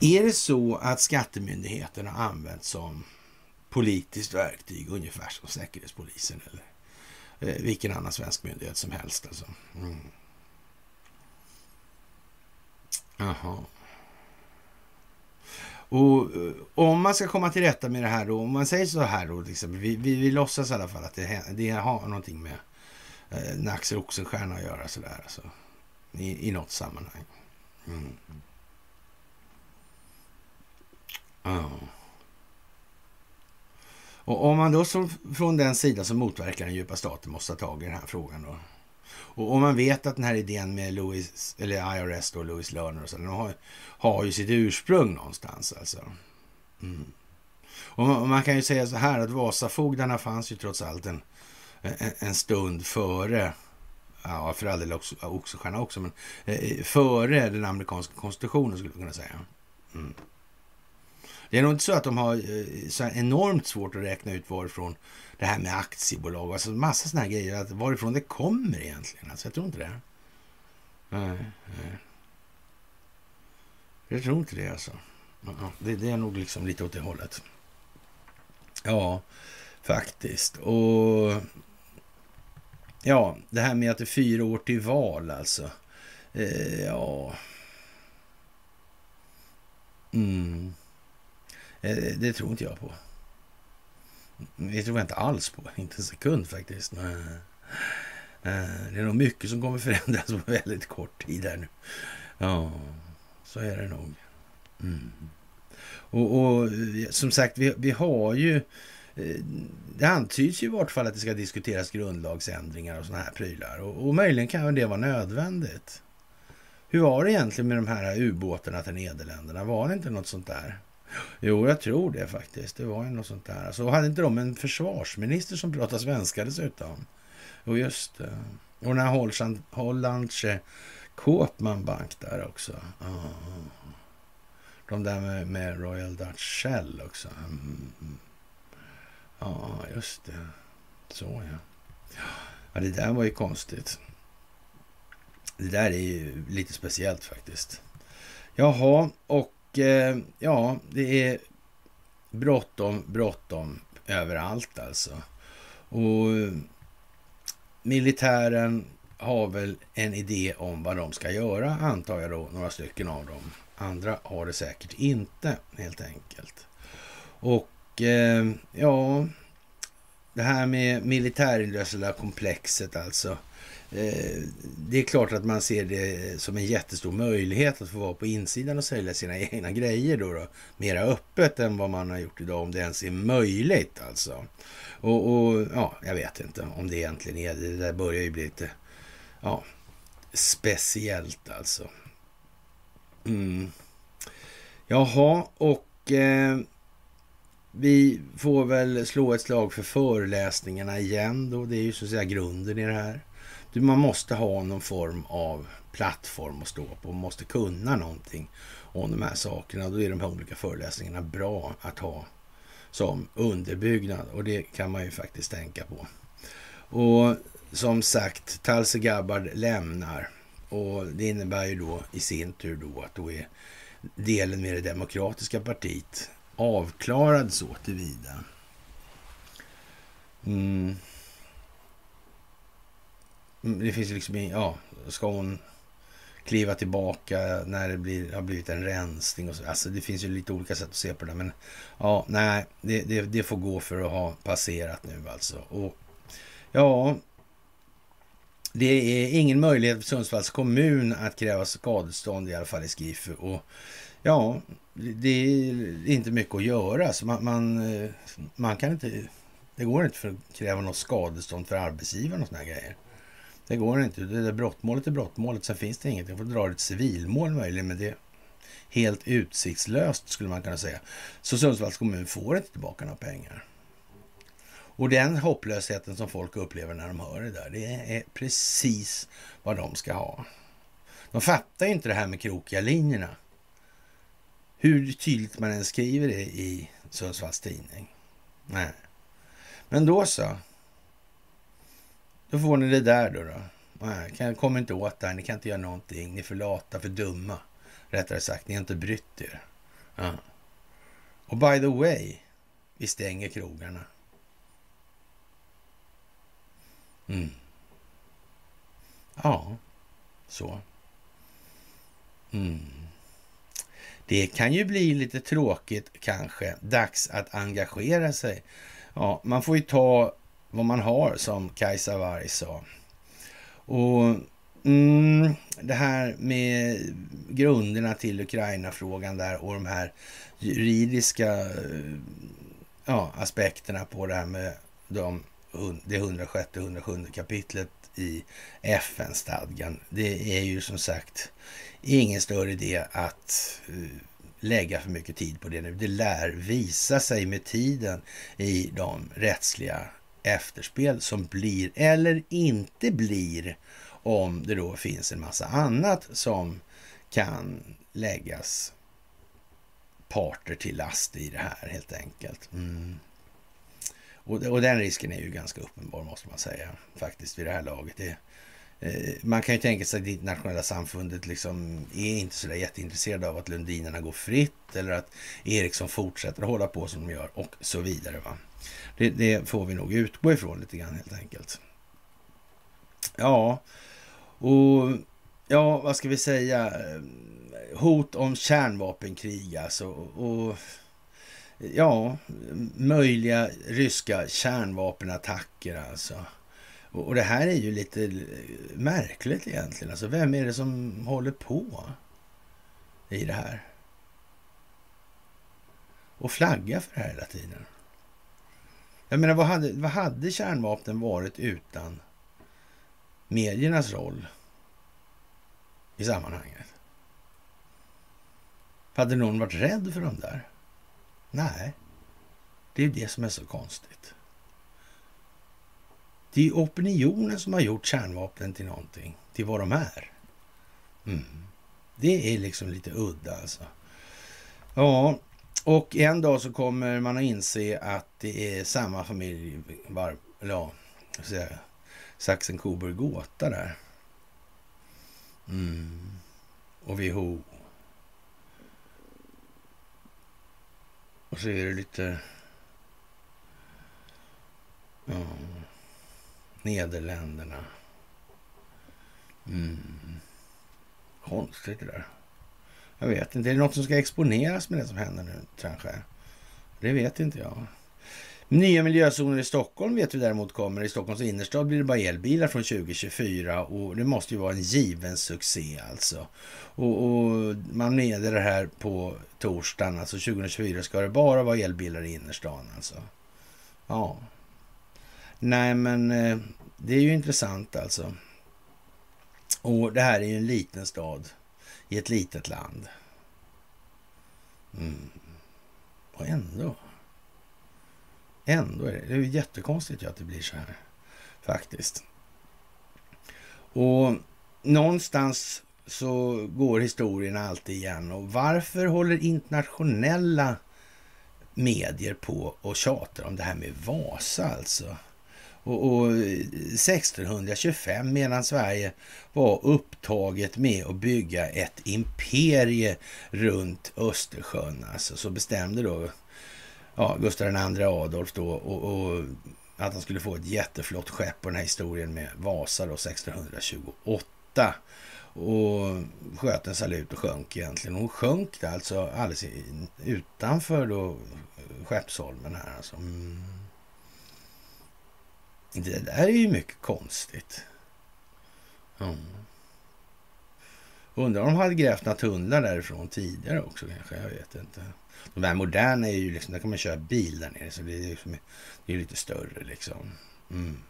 Är det så att skattemyndigheten har använts som politiskt verktyg, ungefär som Säkerhetspolisen eller eh, vilken annan svensk myndighet som helst. Alltså. Mm. Jaha. Och eh, om man ska komma till rätta med det här då, om man säger så här då, liksom, vi, vi, vi låtsas i alla fall att det, det har någonting med eh, Naxer Oxenstierna att göra sådär alltså, i, i något sammanhang. Mm. Oh. Och om man då som, från den sida som motverkar den djupa staten måste ta tag i den här frågan då. Och om man vet att den här idén med Louis, eller IRS då, Louis Lerner och så, den har, har ju sitt ursprung någonstans alltså. Mm. Och man, man, kan ju säga så här att Vasafogdarna fanns ju trots allt en, en, en stund före, ja för all del också, Oxenstierna också, men eh, före den amerikanska konstitutionen skulle man kunna säga. Mm. Det är nog inte så att de har eh, så enormt svårt att räkna ut varifrån det här med aktiebolag, alltså massa sådana här grejer, att varifrån det kommer egentligen. Alltså jag tror inte det. Nej, nej. Jag tror inte det alltså. Det, det är nog liksom lite åt det hållet. Ja, faktiskt. Och ja, det här med att det är fyra år till val alltså. Eh, ja. Mm. Eh, det tror inte jag på. Det tror jag inte alls på. Inte en sekund faktiskt. Eh, det är nog mycket som kommer förändras på väldigt kort tid här nu. Ja, så är det nog. Mm. Och, och, eh, som sagt, vi, vi har ju... Det antyds ju i vart fall att det ska diskuteras grundlagsändringar och sådana här prylar. Och, och möjligen kan det vara nödvändigt. Hur var det egentligen med de här ubåtarna till Nederländerna? Var det inte något sånt där? Jo, jag tror det faktiskt. Det var ju något sånt där. Så hade inte de en försvarsminister som pratade svenska dessutom? Jo, just det. Och den här Hollandse Koopman Bank där också. Oh. De där med, med, Royal Dutch Shell också. Mm, mm, mm. Ja, just det. Så ja. Ja, det där var ju konstigt. Det där är ju lite speciellt faktiskt. Jaha, och Eh, ja, det är bråttom, bråttom överallt alltså. Och militären har väl en idé om vad de ska göra, antar jag då, några stycken av dem. Andra har det säkert inte, helt enkelt. Och eh, ja, det här med militärindustriella komplexet alltså. Eh, det är klart att man ser det som en jättestor möjlighet att få vara på insidan och sälja sina (laughs) egna grejer då, då mera öppet än vad man har gjort idag, om det ens är möjligt alltså. Och, och ja, jag vet inte om det egentligen är det. Det där börjar ju bli lite, ja, speciellt alltså. Mm. Jaha, och eh, vi får väl slå ett slag för föreläsningarna igen då. Det är ju så att säga grunden i det här. Man måste ha någon form av plattform att stå på. Man måste kunna någonting om de här sakerna. Då är de här olika föreläsningarna bra att ha som underbyggnad och det kan man ju faktiskt tänka på. Och som sagt, Talse Gabbard lämnar och det innebär ju då i sin tur då att då är delen med det demokratiska partiet avklarad så tillvida. Mm. Mm, det finns liksom, ja, ska hon kliva tillbaka när det blir, har blivit en rensning och så. Alltså det finns ju lite olika sätt att se på det. Men ja, nej, det, det, det får gå för att ha passerat nu alltså. Och ja, det är ingen möjlighet för Sundsvalls kommun att kräva skadestånd i alla fall i Skifu. Och ja, det är inte mycket att göra. Så man, man, man kan inte, det går inte för att kräva något skadestånd för arbetsgivaren och såna grejer. Det går inte. Det där brottmålet är brottmålet. Sen finns det inget. Jag får dra ett civilmål möjligen, men det är helt utsiktslöst skulle man kunna säga. Så Sundsvalls kommun får inte tillbaka några pengar. Och den hopplösheten som folk upplever när de hör det där, det är precis vad de ska ha. De fattar ju inte det här med krokiga linjerna. Hur tydligt man än skriver det i Sundsvalls tidning. Nej. Men då så. Då får ni det där då. då. Nej, kan, kommer inte åt det här. Ni kan inte göra någonting. Ni är för lata, för dumma. Rättare sagt, ni har inte brytt er. Ja. Och by the way, vi stänger krogarna. Mm. Ja, så. Mm. Det kan ju bli lite tråkigt kanske. Dags att engagera sig. Ja, man får ju ta vad man har som Kajsa Warg sa. Och mm, det här med grunderna till Ukraina-frågan där och de här juridiska eh, ja, aspekterna på det här med de, det 106 107 kapitlet i FN-stadgan. Det är ju som sagt ingen större idé att eh, lägga för mycket tid på det nu. Det lär visa sig med tiden i de rättsliga efterspel som blir eller inte blir om det då finns en massa annat som kan läggas parter till last i det här helt enkelt. Mm. Och, och, den risken är ju ganska uppenbar måste man säga faktiskt vid det här laget. Det, eh, man kan ju tänka sig att det internationella samfundet liksom är inte så där jätteintresserade av att Lundinerna går fritt eller att Ericsson fortsätter att hålla på som de gör och så vidare. Va? Det, det, får vi nog utgå ifrån lite grann helt enkelt. Ja, och ja, vad ska vi säga? Hot om kärnvapenkrig alltså. Och ja, möjliga ryska kärnvapenattacker alltså. Och, och det här är ju lite märkligt egentligen. Alltså, vem är det som håller på i det här? Och flaggar för det här hela tiden. Jag menar, vad hade, vad hade kärnvapnen varit utan mediernas roll i sammanhanget? Hade någon varit rädd för dem där? Nej, det är det som är så konstigt. Det är opinionen som har gjort kärnvapnen till någonting, till vad de är. Mm. Det är liksom lite udda alltså. Ja, och en dag så kommer man att inse att det är samma familj, var, eller ja, Saxen, Coburg, Gåta där. Mm. Och WHO. Och så är det lite... Ja, Nederländerna. Mm. Konstigt det där. Jag vet inte. Är det något som ska exponeras med det som händer nu kanske? Det vet inte jag. Nya miljözoner i Stockholm vet vi däremot kommer. I Stockholms innerstad blir det bara elbilar från 2024 och det måste ju vara en given succé alltså. Och, och man meddelar det här på torsdagen, alltså 2024 ska det bara vara elbilar i innerstan alltså. Ja. Nej, men eh, det är ju intressant alltså. Och det här är ju en liten stad i ett litet land. Mm. Och ändå. Ändå är det, det är jättekonstigt att det blir så här. Faktiskt. Och någonstans så går historien alltid igen. Och varför håller internationella medier på och tjatar om det här med Vasa alltså? Och, och 1625 medan Sverige var upptaget med att bygga ett imperie runt Östersjön. Alltså, så bestämde då ja, Gustav II Adolf då och, och, att han skulle få ett jätteflott skepp på den här historien med Vasa då 1628. Och sköt en salut och sjönk egentligen. Hon sjönk alltså alldeles utanför då Skeppsholmen här alltså. Mm. Det där är ju mycket konstigt. Mm. Undrar om de hade grävt några tunnlar därifrån tidigare också kanske. Jag vet inte. De där moderna är ju liksom, där kan man köra bil där nere. Så det är, ju liksom, det är lite större liksom. Mm.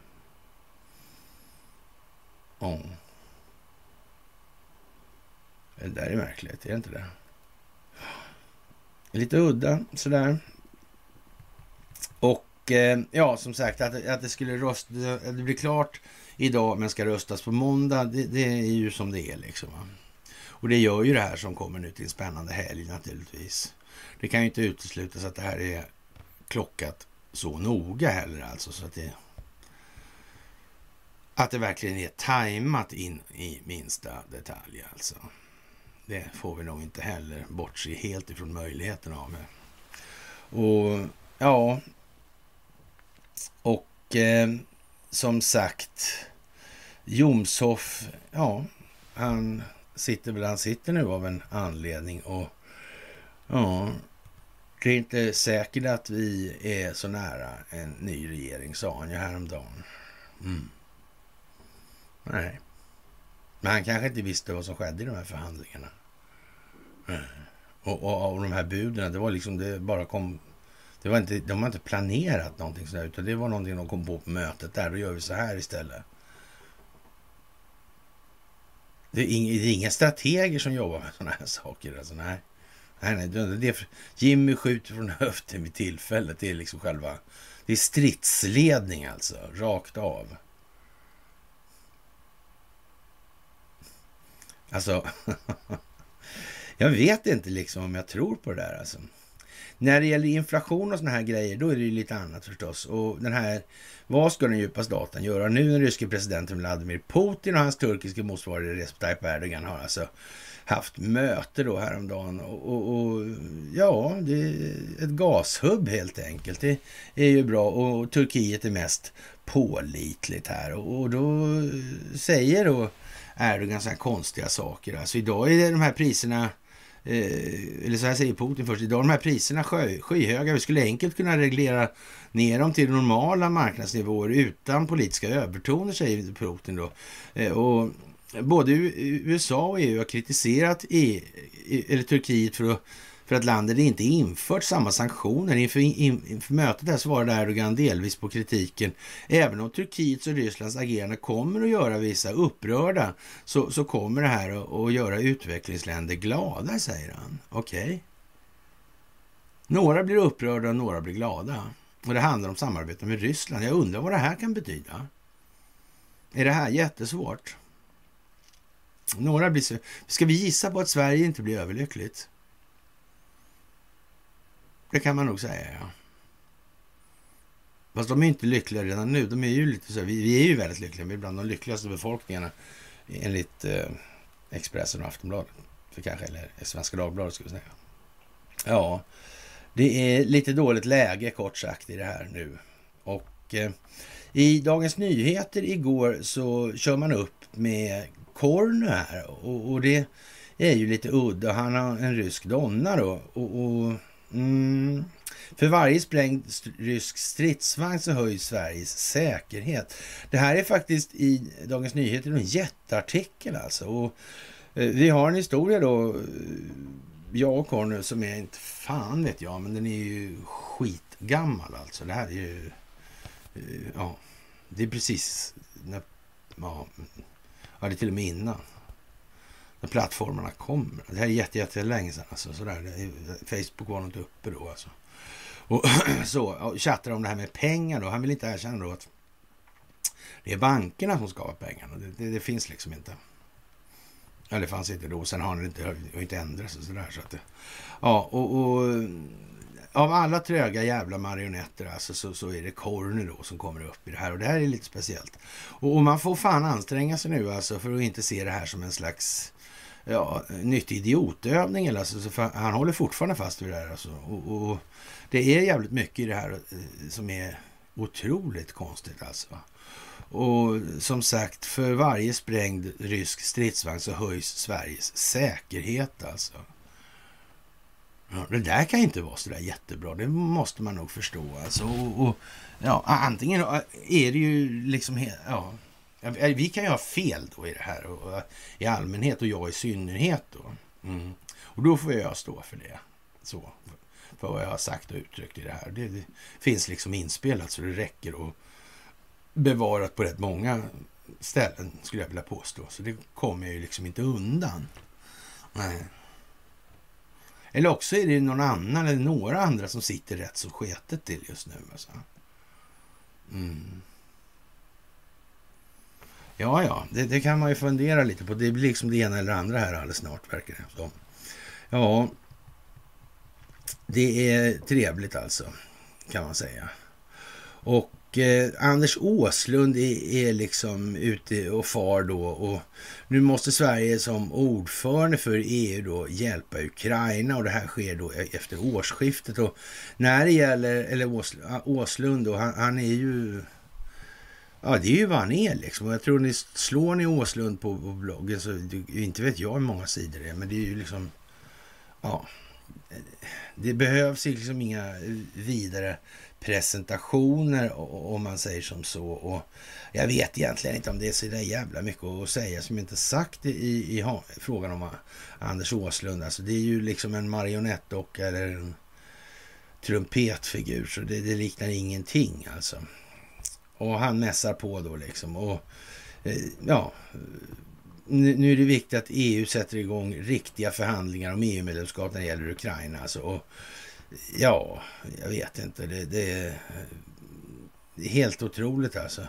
Mm. Det där är märkligt, är det inte det? Lite udda sådär. Eh, ja, som sagt, att, att det skulle rösta, det blir klart idag men ska röstas på måndag, det, det är ju som det är liksom. Och det gör ju det här som kommer nu till en spännande helg naturligtvis. Det kan ju inte uteslutas att det här är klockat så noga heller alltså så att det att det verkligen är tajmat in i minsta detalj alltså. Det får vi nog inte heller bortse helt ifrån möjligheten av. Och ja, eh, som sagt, Jomshoff, ja, han sitter väl han sitter nu av en anledning och ja, det är inte säkert att vi är så nära en ny regering, sa han ju häromdagen. Mm. Nej. Men han kanske inte visste vad som skedde i de här förhandlingarna. Och, och, och de här buden, det var liksom, det bara kom det var inte, de har inte planerat någonting sådär, utan det var någonting de kom på på mötet där. Då gör vi så här istället. Det är, inga, det är inga strateger som jobbar med sådana här saker. Alltså, nej. Nej, nej, det är, Jimmy skjuter från höften vid tillfället. Det är liksom själva... Det är stridsledning alltså, rakt av. Alltså, (laughs) jag vet inte liksom om jag tror på det där alltså. När det gäller inflation och såna här grejer, då är det ju lite annat förstås. Och den här, vad ska den djupa staten göra? Nu den ryske presidenten Vladimir Putin och hans turkiske motsvarighet Recep Tayyip Erdogan har alltså haft möte då häromdagen. Och, och, och, ja, det är ett gashubb helt enkelt. Det är ju bra och Turkiet är mest pålitligt här. Och, och då säger då Erdogan så här konstiga saker. Alltså idag är de här priserna Eh, eller så här säger Putin först, idag de här priserna sky, skyhöga. Vi skulle enkelt kunna reglera ner dem till normala marknadsnivåer utan politiska övertoner, säger Putin då. Eh, och både USA och EU har kritiserat EU, eller Turkiet för att för att landet inte infört samma sanktioner. Inför, inför mötet här svarade Erdogan delvis på kritiken. Även om Turkiets och Rysslands agerande kommer att göra vissa upprörda så, så kommer det här att, att göra utvecklingsländer glada, säger han. Okej. Okay. Några blir upprörda och några blir glada. Och det handlar om samarbete med Ryssland. Jag undrar vad det här kan betyda. Är det här jättesvårt? Några blir så... Ska vi gissa på att Sverige inte blir överlyckligt? Det kan man nog säga, ja. Fast de är inte lyckliga redan nu. De är ju lite så, vi, vi är ju väldigt lyckliga. Vi är bland de lyckligaste befolkningarna enligt eh, Expressen och Aftonbladet. För kanske, eller Svenska Dagbladet skulle jag säga. Ja, det är lite dåligt läge kort sagt i det här nu. Och eh, i Dagens Nyheter igår så kör man upp med Korn här och, och, det är ju lite udda. Han har en rysk donna då och, och Mm. För varje sprängd rysk stridsvagn så höjs Sveriges säkerhet. Det här är faktiskt i Dagens Nyheter en jätteartikel alltså. Och eh, vi har en historia då, eh, jag och Conny, som är inte fan vet jag, men den är ju skitgammal alltså. Det här är ju, eh, ja, det är precis när, ja, mm, ja det är till och med innan när plattformarna kommer. Det här är jätte, jättelänge sedan. Alltså, sådär. Facebook var inte uppe då. Alltså. Och (clears throat) så och chattar om det här med pengar då. Han vill inte erkänna då att det är bankerna som skapar pengarna. Det, det, det, finns liksom inte. Eller det fanns inte då. Sen har det inte, har inte ändrats och sådär. Så att det, ja, och, och av alla tröga jävla marionetter alltså, så, så är det Corny då som kommer upp i det här. Och det här är lite speciellt. Och, och, man får fan anstränga sig nu alltså för att inte se det här som en slags ja, nyttig idiotövning. Alltså, han håller fortfarande fast vid det här. Alltså. Och, och, det är jävligt mycket i det här eh, som är otroligt konstigt alltså. Och som sagt, för varje sprängd rysk stridsvagn så höjs Sveriges säkerhet alltså. Ja, det där kan inte vara så där jättebra, det måste man nog förstå. Alltså, och, och ja, antingen är det ju liksom... Ja, vi kan ju ha fel då i det här och, i allmänhet och jag i synnerhet då. Mm. Och då får jag stå för det. Så, för vad jag har sagt och uttryckt i det här. Det, det finns liksom inspelat så det räcker och bevarat på rätt många ställen skulle jag vilja påstå. Så det kommer jag ju liksom inte undan. Nej. Eller också är det någon annan eller några andra som sitter rätt så sketet till just nu. Alltså. Mm. Ja, ja, det, det, kan man ju fundera lite på. Det blir liksom det ena eller andra här alldeles snart, verkar det som. Ja, det är trevligt alltså, kan man säga. Och eh, Anders Åslund är, är, liksom ute och far då och nu måste Sverige som ordförande för EU då hjälpa Ukraina och det här sker då e, efter årsskiftet. Och när det gäller, eller Åslund då, han, han är ju Ja, det är ju vad han är liksom. Jag tror ni slår ni Åslund på, på bloggen så inte vet jag hur många sidor det är, men det är ju liksom... Ja, det behövs liksom inga eh, vidare presentationer om man säger som så. Och jag vet egentligen inte om det är så där jävla mycket att säga som inte sagt i, i, i frågan om Anders Åslund. Alltså det är ju liksom en marionettdocka eller en trumpetfigur så det, det liknar ingenting alltså. Och han mässar på då liksom. Och eh, ja, nu är det viktigt att EU sätter igång riktiga förhandlingar om EU-medlemskap när det gäller Ukraina. Alltså, och, ja, jag vet inte. Det, det, är helt otroligt alltså.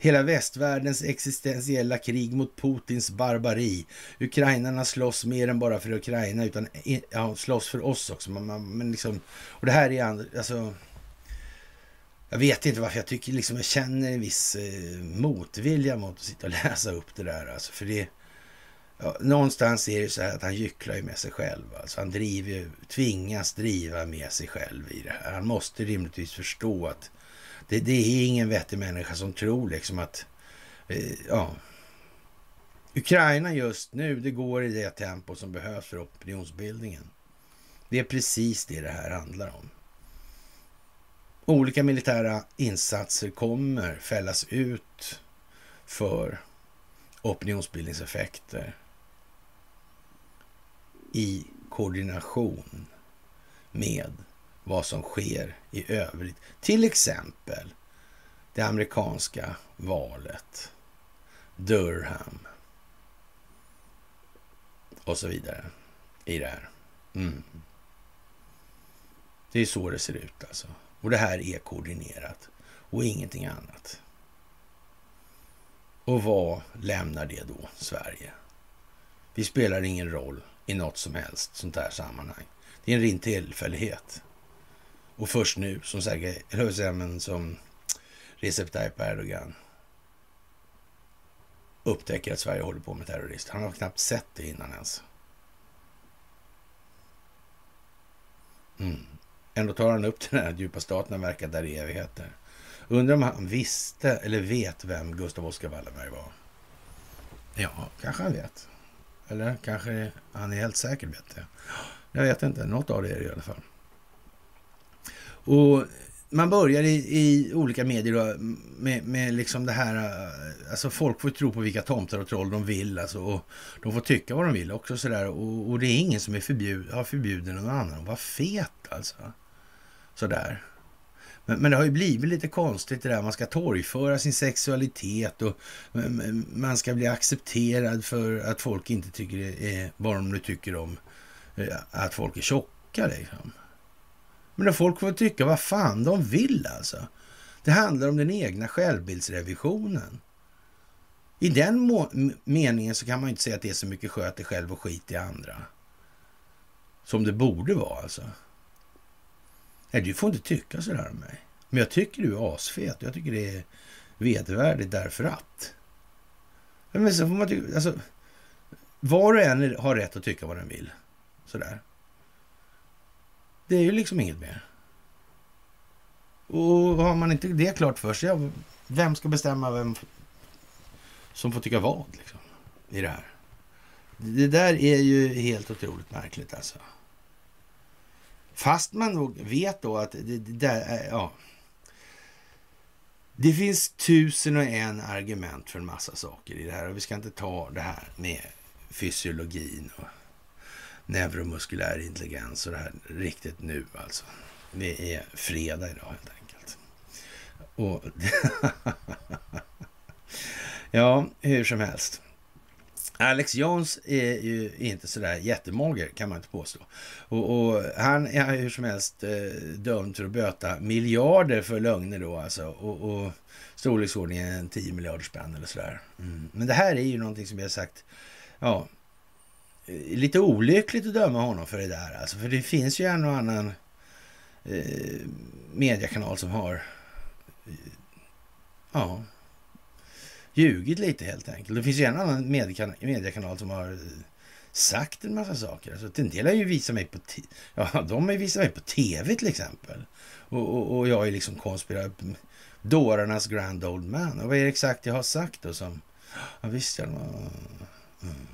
Hela västvärldens existentiella krig mot Putins barbari. Ukrainarna slåss mer än bara för Ukraina, utan ja, slåss för oss också. Men liksom, och det här är alltså jag vet inte varför jag tycker liksom jag känner en viss eh, motvilja mot att sitta och (laughs) läsa upp det där. Alltså, för det, ja, någonstans är det så här att han gycklar ju med sig själv. Alltså, han driver, tvingas driva med sig själv i det här. Han måste rimligtvis förstå att det, det är ingen vettig människa som tror liksom att eh, ja, Ukraina just nu, det går i det tempo som behövs för opinionsbildningen. Det är precis det det här handlar om. Olika militära insatser kommer fällas ut för opinionsbildningseffekter i koordination med vad som sker i övrigt. Till exempel det amerikanska valet, Durham och så vidare i det här. Mm. Det är så det ser ut alltså. Och det här är koordinerat och ingenting annat. Och vad lämnar det då Sverige? Vi spelar ingen roll i något som helst sånt här sammanhang. Det är en ren tillfällighet. Och först nu som Sergej, eller säga, som Recep Tayyip Erdogan upptäcker att Sverige håller på med terrorist. Han har knappt sett det innan ens. Mm. Ändå tar han upp den här djupa staten har verkat där i evigheter. Undrar om han visste eller vet vem Gustav Oskar Wallenberg var? Ja, kanske han vet. Eller kanske han är helt säker vet det. Jag vet inte. Något av det är det i alla fall. Och man börjar i, i olika medier då, med, med liksom det här, alltså folk får tro på vilka tomtar och troll de vill alltså, och de får tycka vad de vill också sådär och, och det är ingen som är förbjud, har förbjuden någon annan att vara fet alltså. Sådär. Men, men, det har ju blivit lite konstigt det där, man ska torgföra sin sexualitet och man ska bli accepterad för att folk inte tycker det är, vad de nu tycker om eh, att folk är tjocka liksom. Men folk får tycka vad fan de vill alltså. Det handlar om den egna självbildsrevisionen. I den meningen så kan man inte säga att det är så mycket sköt dig själv och skit i andra. Som det borde vara alltså. Nej, du får inte tycka så där om mig. Men jag tycker du är asfet. Jag tycker det är vedervärdigt därför att. Men så får man tycka, alltså, var och en har rätt att tycka vad den vill. Sådär. Det är ju liksom inget mer. Och har man inte det klart för sig, vem ska bestämma vem som får tycka vad liksom, i det här? Det där är ju helt otroligt märkligt alltså. Fast man nog vet då att det, det där, eh, ja. Det finns tusen och en argument för en massa saker i det här och vi ska inte ta det här med fysiologin och neuromuskulär intelligens och det här riktigt nu alltså. Det är fredag idag helt enkelt. Och (laughs) ja, hur som helst. Alex Jones är ju inte sådär jättemager kan man inte påstå. Och, och han är hur som helst eh, dömd för att böta miljarder för lögner då alltså. Och, och storleksordningen 10 miljarder spänn eller sådär. Mm. Men det här är ju någonting som vi har sagt, ja, eh, lite olyckligt att döma honom för det där. Alltså, för det finns ju en och annan eh, mediekanal som har eh, ja, ljugit lite helt enkelt. Det finns ju en annan mediekanal, mediekanal som har eh, sagt en massa saker. Alltså, en del har ju visat mig på, (laughs) ja, de har ju visat mig på tv till exempel. Och, och, och jag är liksom konspirat dårarnas grand old man. Och vad är det exakt jag har sagt då som, ja visst ja, mm.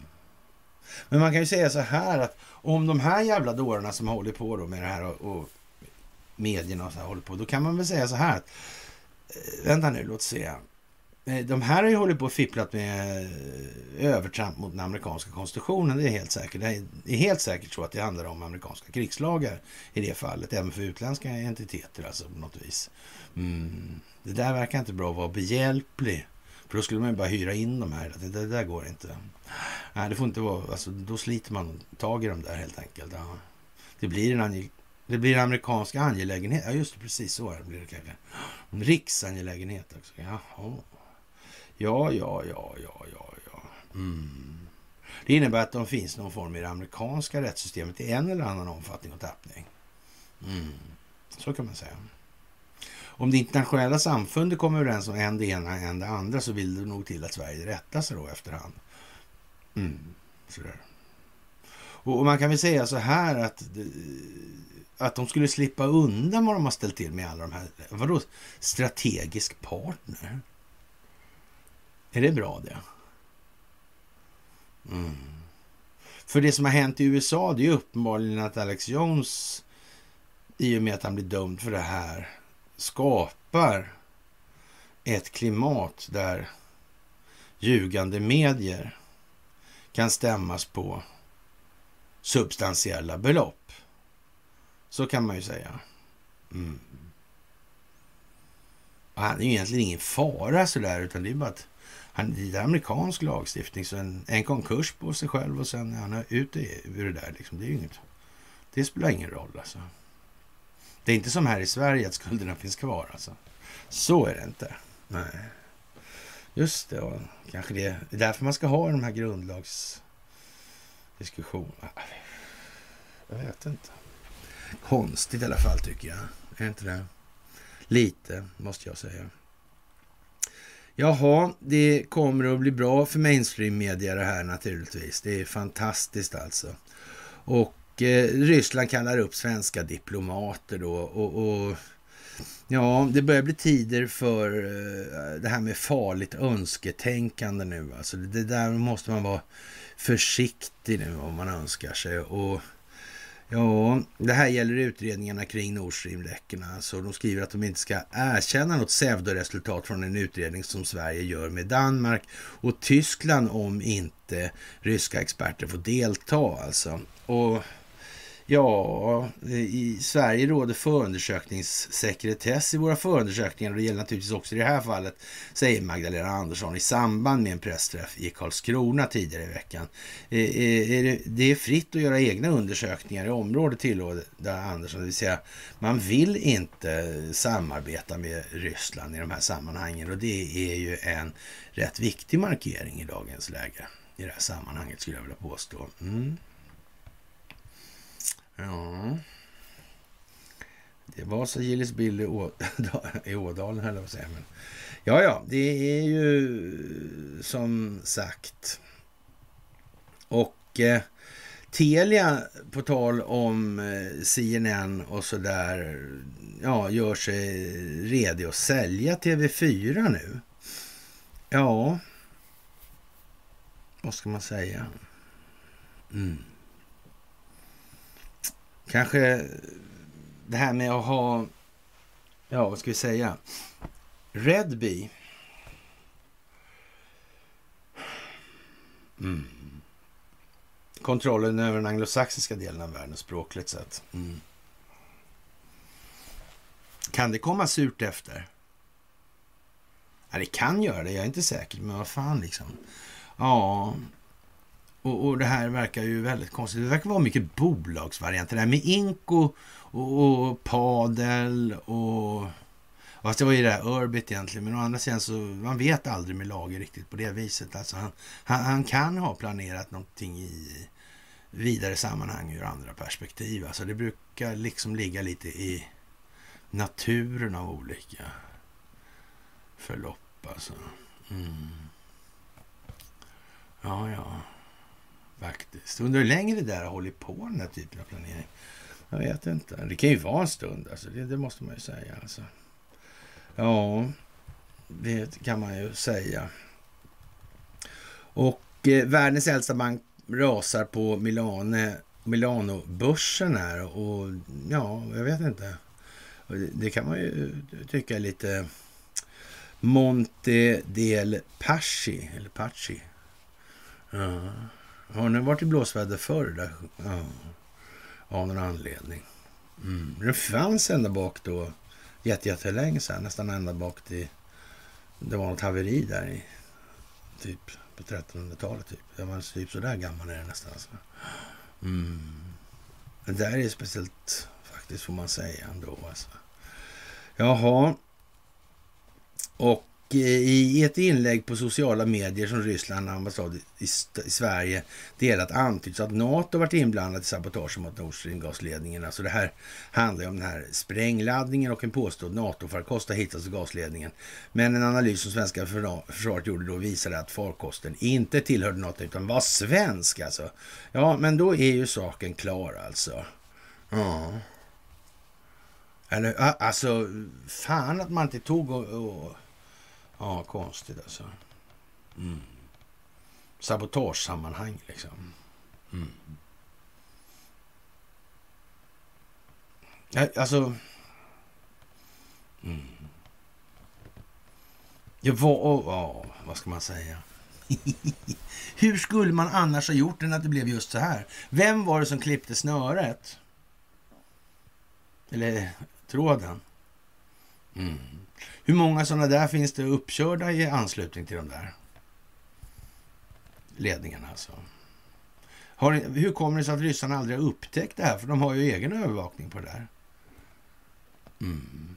Men man kan ju säga så här att om de här jävla dårarna som håller på då med det här och, och medierna och så här håller på, då kan man väl säga så här att, eh, vänta nu, låt se. Eh, de här har ju hållit på och fipplat med eh, övertramp mot den amerikanska konstitutionen, det är helt säkert. Det är helt säkert så att det handlar om amerikanska krigslagar i det fallet, även för utländska entiteter alltså på något vis. Mm. Det där verkar inte bra att vara behjälplig för då skulle man ju bara hyra in de här. Det, det där går inte. Nej, det får inte vara... Alltså, då sliter man tag i dem där helt enkelt. Ja. Det, blir en det blir en amerikansk angelägenhet. Ja, just det. Precis så blir det kanske. En riksangelägenhet också. Jaha. Ja, ja, ja, ja, ja, ja. Mm. Det innebär att de finns någon form i det amerikanska rättssystemet i en eller annan omfattning och tappning. Mm. Så kan man säga. Om det internationella samfundet kommer överens om en det ena en det andra så vill det nog till att Sverige rättar sig då efterhand. Mm, sådär. Och, och man kan väl säga så här att, att de skulle slippa undan vad de har ställt till med alla de här. Vadå strategisk partner? Är det bra det? Mm. För det som har hänt i USA det är uppenbarligen att Alex Jones i och med att han blir dömd för det här skapar ett klimat där ljugande medier kan stämmas på substantiella belopp. Så kan man ju säga. Mm. han är ju egentligen ingen fara sådär, utan det är bara att han, det är amerikansk lagstiftning, så en, en konkurs på sig själv och sen är han ute ur det där. Liksom. Det, är inget, det spelar ingen roll alltså. Det är inte som här i Sverige att skulderna finns kvar alltså. Så är det inte. Nej. Just det, och kanske det är därför man ska ha de här grundlagsdiskussionerna. Jag vet inte. Konstigt i alla fall tycker jag. Är inte det? Lite, måste jag säga. Jaha, det kommer att bli bra för mainstream-media det här naturligtvis. Det är fantastiskt alltså. Och eh, Ryssland kallar upp svenska diplomater då och, och Ja, det börjar bli tider för eh, det här med farligt önsketänkande nu. Alltså det där måste man vara försiktig nu om man önskar sig. Och Ja, det här gäller utredningarna kring Nord Stream-läckorna. Alltså, de skriver att de inte ska erkänna något pseudoresultat från en utredning som Sverige gör med Danmark och Tyskland om inte ryska experter får delta. Alltså. Och Ja, eh, i Sverige råder förundersökningssekretess i våra förundersökningar och det gäller naturligtvis också i det här fallet, säger Magdalena Andersson i samband med en pressträff i Karlskrona tidigare i veckan. Eh, eh, det är fritt att göra egna undersökningar i området, tillåter Andersson, det vill säga man vill inte samarbeta med Ryssland i de här sammanhangen och det är ju en rätt viktig markering i dagens läge i det här sammanhanget skulle jag vilja påstå. Mm. Ja. Det var så Gillis Bill (laughs) i, Ådalen, höll jag på att säga. Men, ja, ja, det är ju som sagt. Och eh, Telia, på tal om eh, CNN och så där, ja, gör sig redo att sälja TV4 nu. Ja, vad ska man säga? Mm. Kanske det här med att ha, ja vad ska vi säga, Redby. Mm. Kontrollen över den anglosaxiska delen av världen språkligt sett. Mm. Kan det komma surt efter? Ja, det kan göra det. Jag är inte säker, men vad fan liksom. Ja, och, och, det här verkar ju väldigt konstigt. Det verkar vara mycket bolagsvarianter. Det här med Inko och, och Padel och... Fast det var ju det där Urbit egentligen. Men å andra sidan så man vet aldrig med lager riktigt på det viset. Alltså han, han, han, kan ha planerat någonting i vidare sammanhang ur andra perspektiv. Alltså det brukar liksom ligga lite i naturen av olika förlopp alltså. Mm. Ja, ja. Faktiskt. Undrar hur länge det där har hållit på, den här typen av planering. Jag vet inte. Det kan ju vara en stund, alltså. det, det måste man ju säga. Alltså. Ja, det kan man ju säga. Och eh, världens äldsta bank rasar på Milane, Milano-börsen här. Och ja, jag vet inte. Det, det kan man ju tycka är lite Monte del Paschi, eller Pachi. Ja. Har ni varit i blåsväder förr? Där? Ja, av någon anledning. Mm. Det fanns ända bak då, jättelänge sedan, nästan ända bak till... Det var något haveri där i, typ på 1300-talet. Typ. Jag var typ sådär gammal är det nästan. Alltså. Mm. Det där är speciellt faktiskt, får man säga ändå. Alltså. Jaha. Och i ett inlägg på sociala medier som Ryssland ambassad i, Sverige delat antyds att NATO varit inblandat i sabotage mot Nord Stream-gasledningen. Alltså det här handlar om den här sprängladdningen och en påstådd NATO-farkost har hittats i gasledningen. Men en analys som svenska försvaret gjorde då visade att farkosten inte tillhörde NATO utan var svensk alltså. Ja, men då är ju saken klar alltså. Ja. Eller alltså, fan att man inte tog och, och Ja, konstigt alltså. Mm. Sabotagesammanhang liksom. Mm. Alltså... Mm. Ja, vad, ja, vad ska man säga? (laughs) Hur skulle man annars ha gjort än att det blev just så här? Vem var det som klippte snöret? Eller tråden? Mm. Hur många sådana där finns det uppkörda i anslutning till de där ledningarna? Alltså? Har, hur kommer det sig att ryssarna aldrig har upptäckt det här? För de har ju egen övervakning på det där. Mm.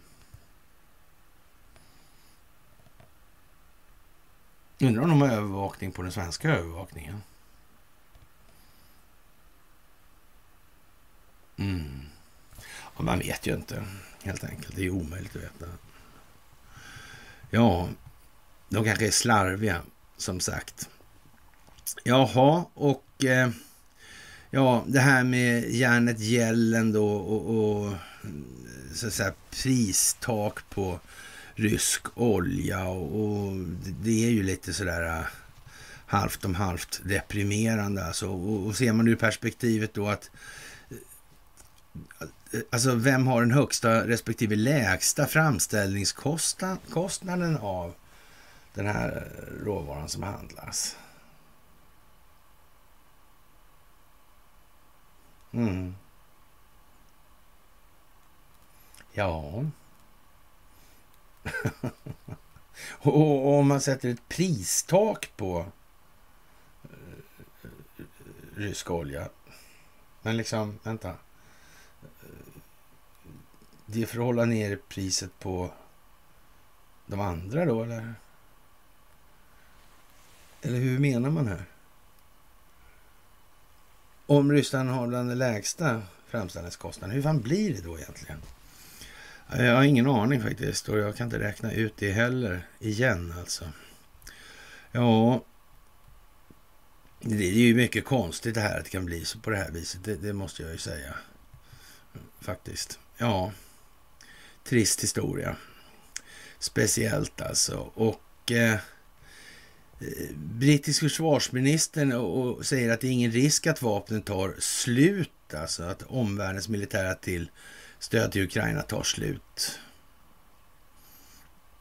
Undrar om de har övervakning på den svenska övervakningen. Mm. Ja, man vet ju inte, helt enkelt. Det är omöjligt att veta. Ja, de kanske är slarviga, som sagt. Jaha, och eh, ja, det här med järnet gällen då och, och så att säga, pristak på rysk olja och, och det är ju lite sådär eh, halvt om halvt deprimerande alltså. Och, och ser man ur perspektivet då att Eh, alltså vem har den högsta respektive lägsta framställningskostnaden av den här eh, råvaran som handlas? Mm. Ja. (laughs) och om man sätter ett pristak på eh, rysk olja. Men liksom, vänta. Det är för att hålla ner priset på de andra då, eller? Eller hur menar man här? Om Ryssland har bland de lägsta framställningskostnaderna, hur fan blir det då egentligen? Jag har ingen aning faktiskt och jag kan inte räkna ut det heller igen alltså. Ja, det är ju mycket konstigt det här att det kan bli så på det här viset. Det, det måste jag ju säga. Faktiskt. Ja, trist historia. Speciellt alltså. Och eh, brittisk försvarsministern och, och säger att det är ingen risk att vapnen tar slut. Alltså att omvärldens militära till stöd till Ukraina tar slut.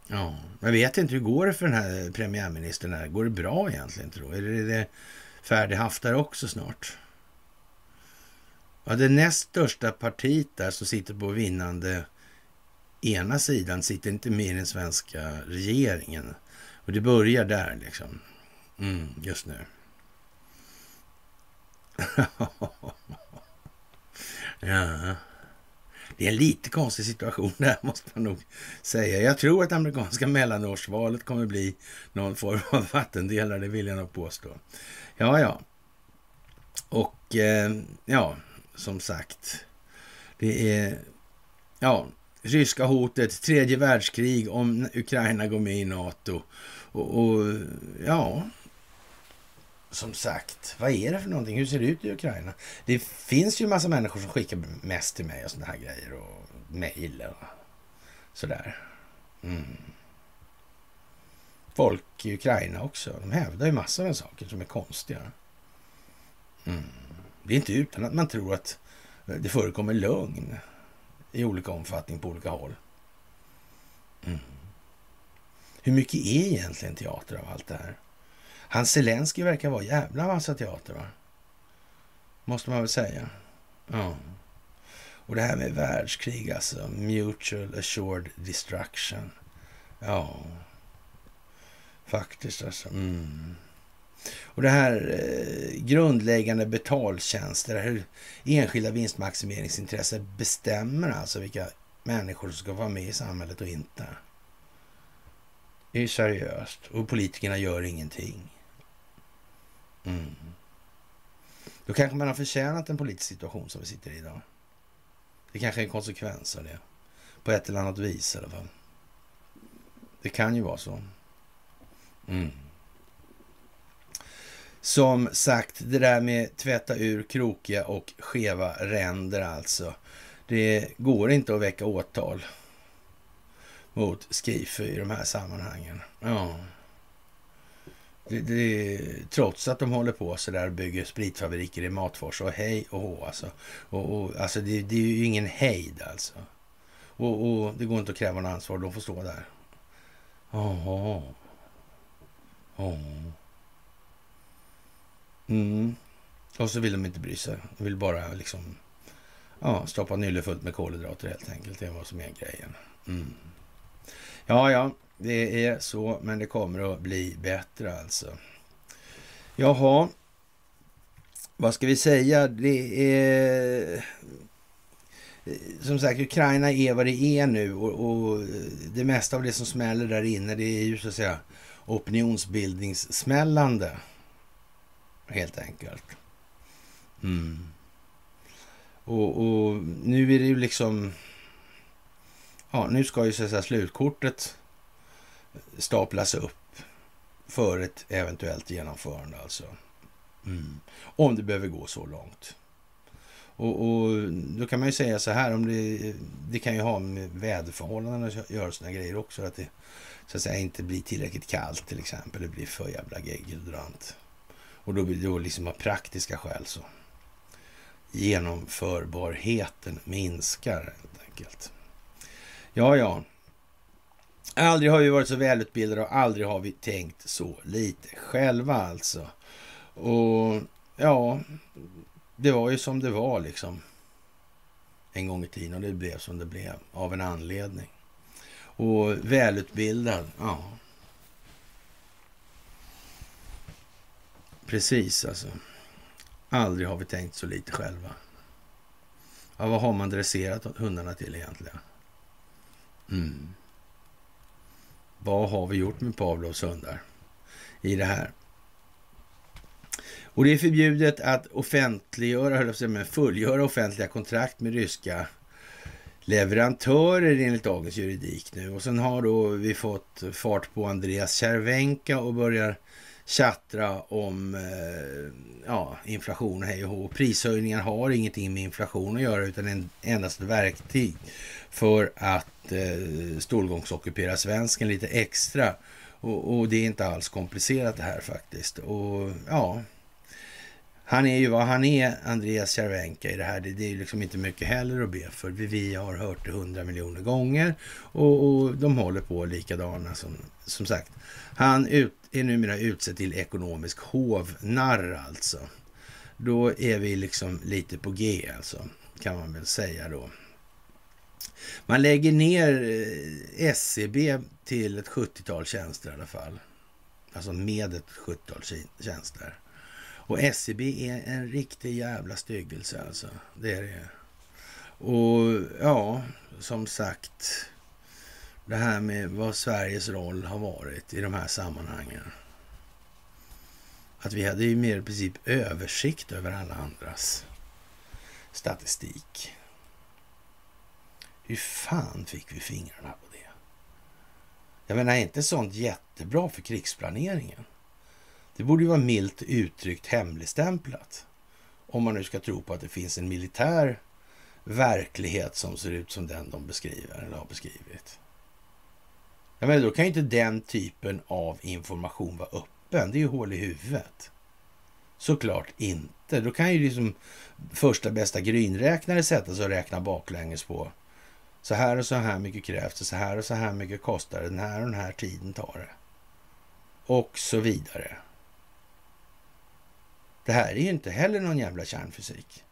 Ja, jag vet inte, hur går det för den här premiärministern? Här? Går det bra egentligen tror Är det, det färdighaftar också snart? Ja, det näst största partiet där som sitter på vinnande ena sidan sitter inte med i den svenska regeringen. Och det börjar där liksom. Mm, just nu. (laughs) ja. Det är en lite konstig situation (laughs) där måste man nog säga. Jag tror att amerikanska mellanårsvalet kommer bli någon form av vattendelare, det vill jag nog påstå. Ja, ja. Och eh, ja, som sagt. Det är ja, ryska hotet, tredje världskrig om Ukraina går med i NATO. Och, och ja, som sagt, vad är det för någonting? Hur ser det ut i Ukraina? Det finns ju massa människor som skickar mest till mig och sådana här grejer och mejl och sådär. Mm. Folk i Ukraina också, de hävdar ju massor av saker som är konstiga. Mm. Det är inte utan att man tror att det förekommer lögn i olika omfattning på olika håll. Mm. Hur mycket är egentligen teater av allt det här? Han Zelensky verkar vara jävla massa teater, va? Måste man väl säga. Ja. Och det här med världskrig, alltså. Mutual assured destruction. Ja. Faktiskt alltså. Mm. Och det här eh, grundläggande betaltjänster, hur enskilda vinstmaximeringsintressen bestämmer alltså vilka människor som ska vara med i samhället och inte. Det är seriöst och politikerna gör ingenting. Mm. Då kanske man har förtjänat en politisk situation som vi sitter i idag. Det kanske är en konsekvens av det. På ett eller annat vis i alla fall. Det kan ju vara så. Mm. Som sagt, det där med tvätta ur krokiga och skeva ränder alltså. Det går inte att väcka åtal mot Skifu i de här sammanhangen. Ja. Det, det, trots att de håller på så där och bygger spritfabriker i Matfors och hej och hå alltså. Och, och, alltså det, det, är ju ingen hejd alltså. Och, och, det går inte att kräva något ansvar, de får stå där. Jaha. Oh. oh. Och så vill de inte bry sig. De vill bara liksom ja, stoppa nylle fullt med kolhydrater helt enkelt. Det är vad som är grejen. Mm. Ja, ja, det är så, men det kommer att bli bättre alltså. Jaha, vad ska vi säga? Det är... Som sagt, Ukraina är vad det är nu och, och det mesta av det som smäller där inne det är ju så att säga opinionsbildningssmällande. Helt enkelt. Mm. Och, och, nu är det ju liksom... Ja, nu ska ju så att säga slutkortet staplas upp för ett eventuellt genomförande alltså. Mm. Om det behöver gå så långt. Och, och, då kan man ju säga så här, om det, det kan ju ha med väderförhållanden att göra sådana grejer också. Att det så att säga inte blir tillräckligt kallt till exempel. Det blir för jävla geggeldrant. Och då blir det då liksom av praktiska skäl så genomförbarheten minskar helt enkelt. Ja, ja. Aldrig har vi varit så välutbildade och aldrig har vi tänkt så lite själva alltså. Och ja, det var ju som det var liksom en gång i tiden och det blev som det blev av en anledning. Och välutbildad, ja. Precis alltså. Aldrig har vi tänkt så lite själva. Ja, vad har man dresserat hundarna till egentligen? Mm. Vad har vi gjort med Pavlovs hundar i det här? Och det är förbjudet att offentliggöra, höll jag men fullgöra offentliga kontrakt med ryska leverantörer enligt dagens juridik nu. Och sen har då vi fått fart på Andreas Cervenka och börjar tjattra om eh, ja, inflation hej och hå. Prishöjningar har ingenting med inflation att göra utan en, endast ett verktyg för att eh, stålgångsockupera svensken lite extra. Och, och, det är inte alls komplicerat det här faktiskt. Och ja, han är ju vad han är, Andreas Cervenka i det här. Det, det är liksom inte mycket heller att be för. Vi, vi har hört det hundra miljoner gånger och, och, de håller på likadana som, som sagt. Han ut, är numera utsedd till ekonomisk hovnarr alltså. Då är vi liksom lite på G alltså, kan man väl säga då. Man lägger ner eh, SCB till ett 70-tal tjänster i alla fall. Alltså med ett 70-tal tjänster. Och SCB är en riktig jävla styggelse alltså. Det är det. Och ja, som sagt. Det här med vad Sveriges roll har varit i de här sammanhangen. Att vi hade ju mer i princip översikt över alla andras statistik. Hur fan fick vi fingrarna på det? Jag menar, är inte sånt jättebra för krigsplaneringen? Det borde ju vara milt uttryckt hemligstämplat. Om man nu ska tro på att det finns en militär verklighet som ser ut som den de beskriver eller har beskrivit. Jag menar, då kan ju inte den typen av information vara öppen. Det är ju hål i huvudet. Såklart inte. Då kan ju liksom första bästa grynräknare sätta sig och räkna baklänges på så här och så här mycket krävs det, så här och så här mycket kostar det, den här och den här tiden tar det. Och så vidare. Det här är ju inte heller någon jävla kärnfysik.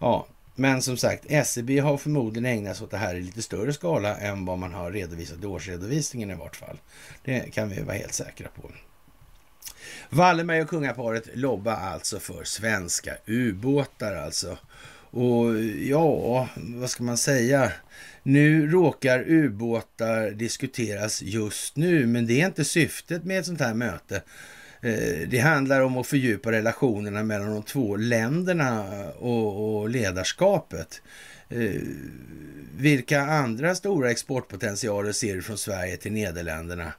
Ja, men som sagt, SEB har förmodligen ägnat sig åt det här i lite större skala än vad man har redovisat i årsredovisningen i vart fall. Det kan vi vara helt säkra på. Wallenberg och kungaparet lobbar alltså för svenska ubåtar alltså. Och ja, vad ska man säga? Nu råkar ubåtar diskuteras just nu, men det är inte syftet med ett sånt här möte. Eh, det handlar om att fördjupa relationerna mellan de två länderna och, och ledarskapet. Eh, vilka andra stora exportpotentialer ser du från Sverige till Nederländerna?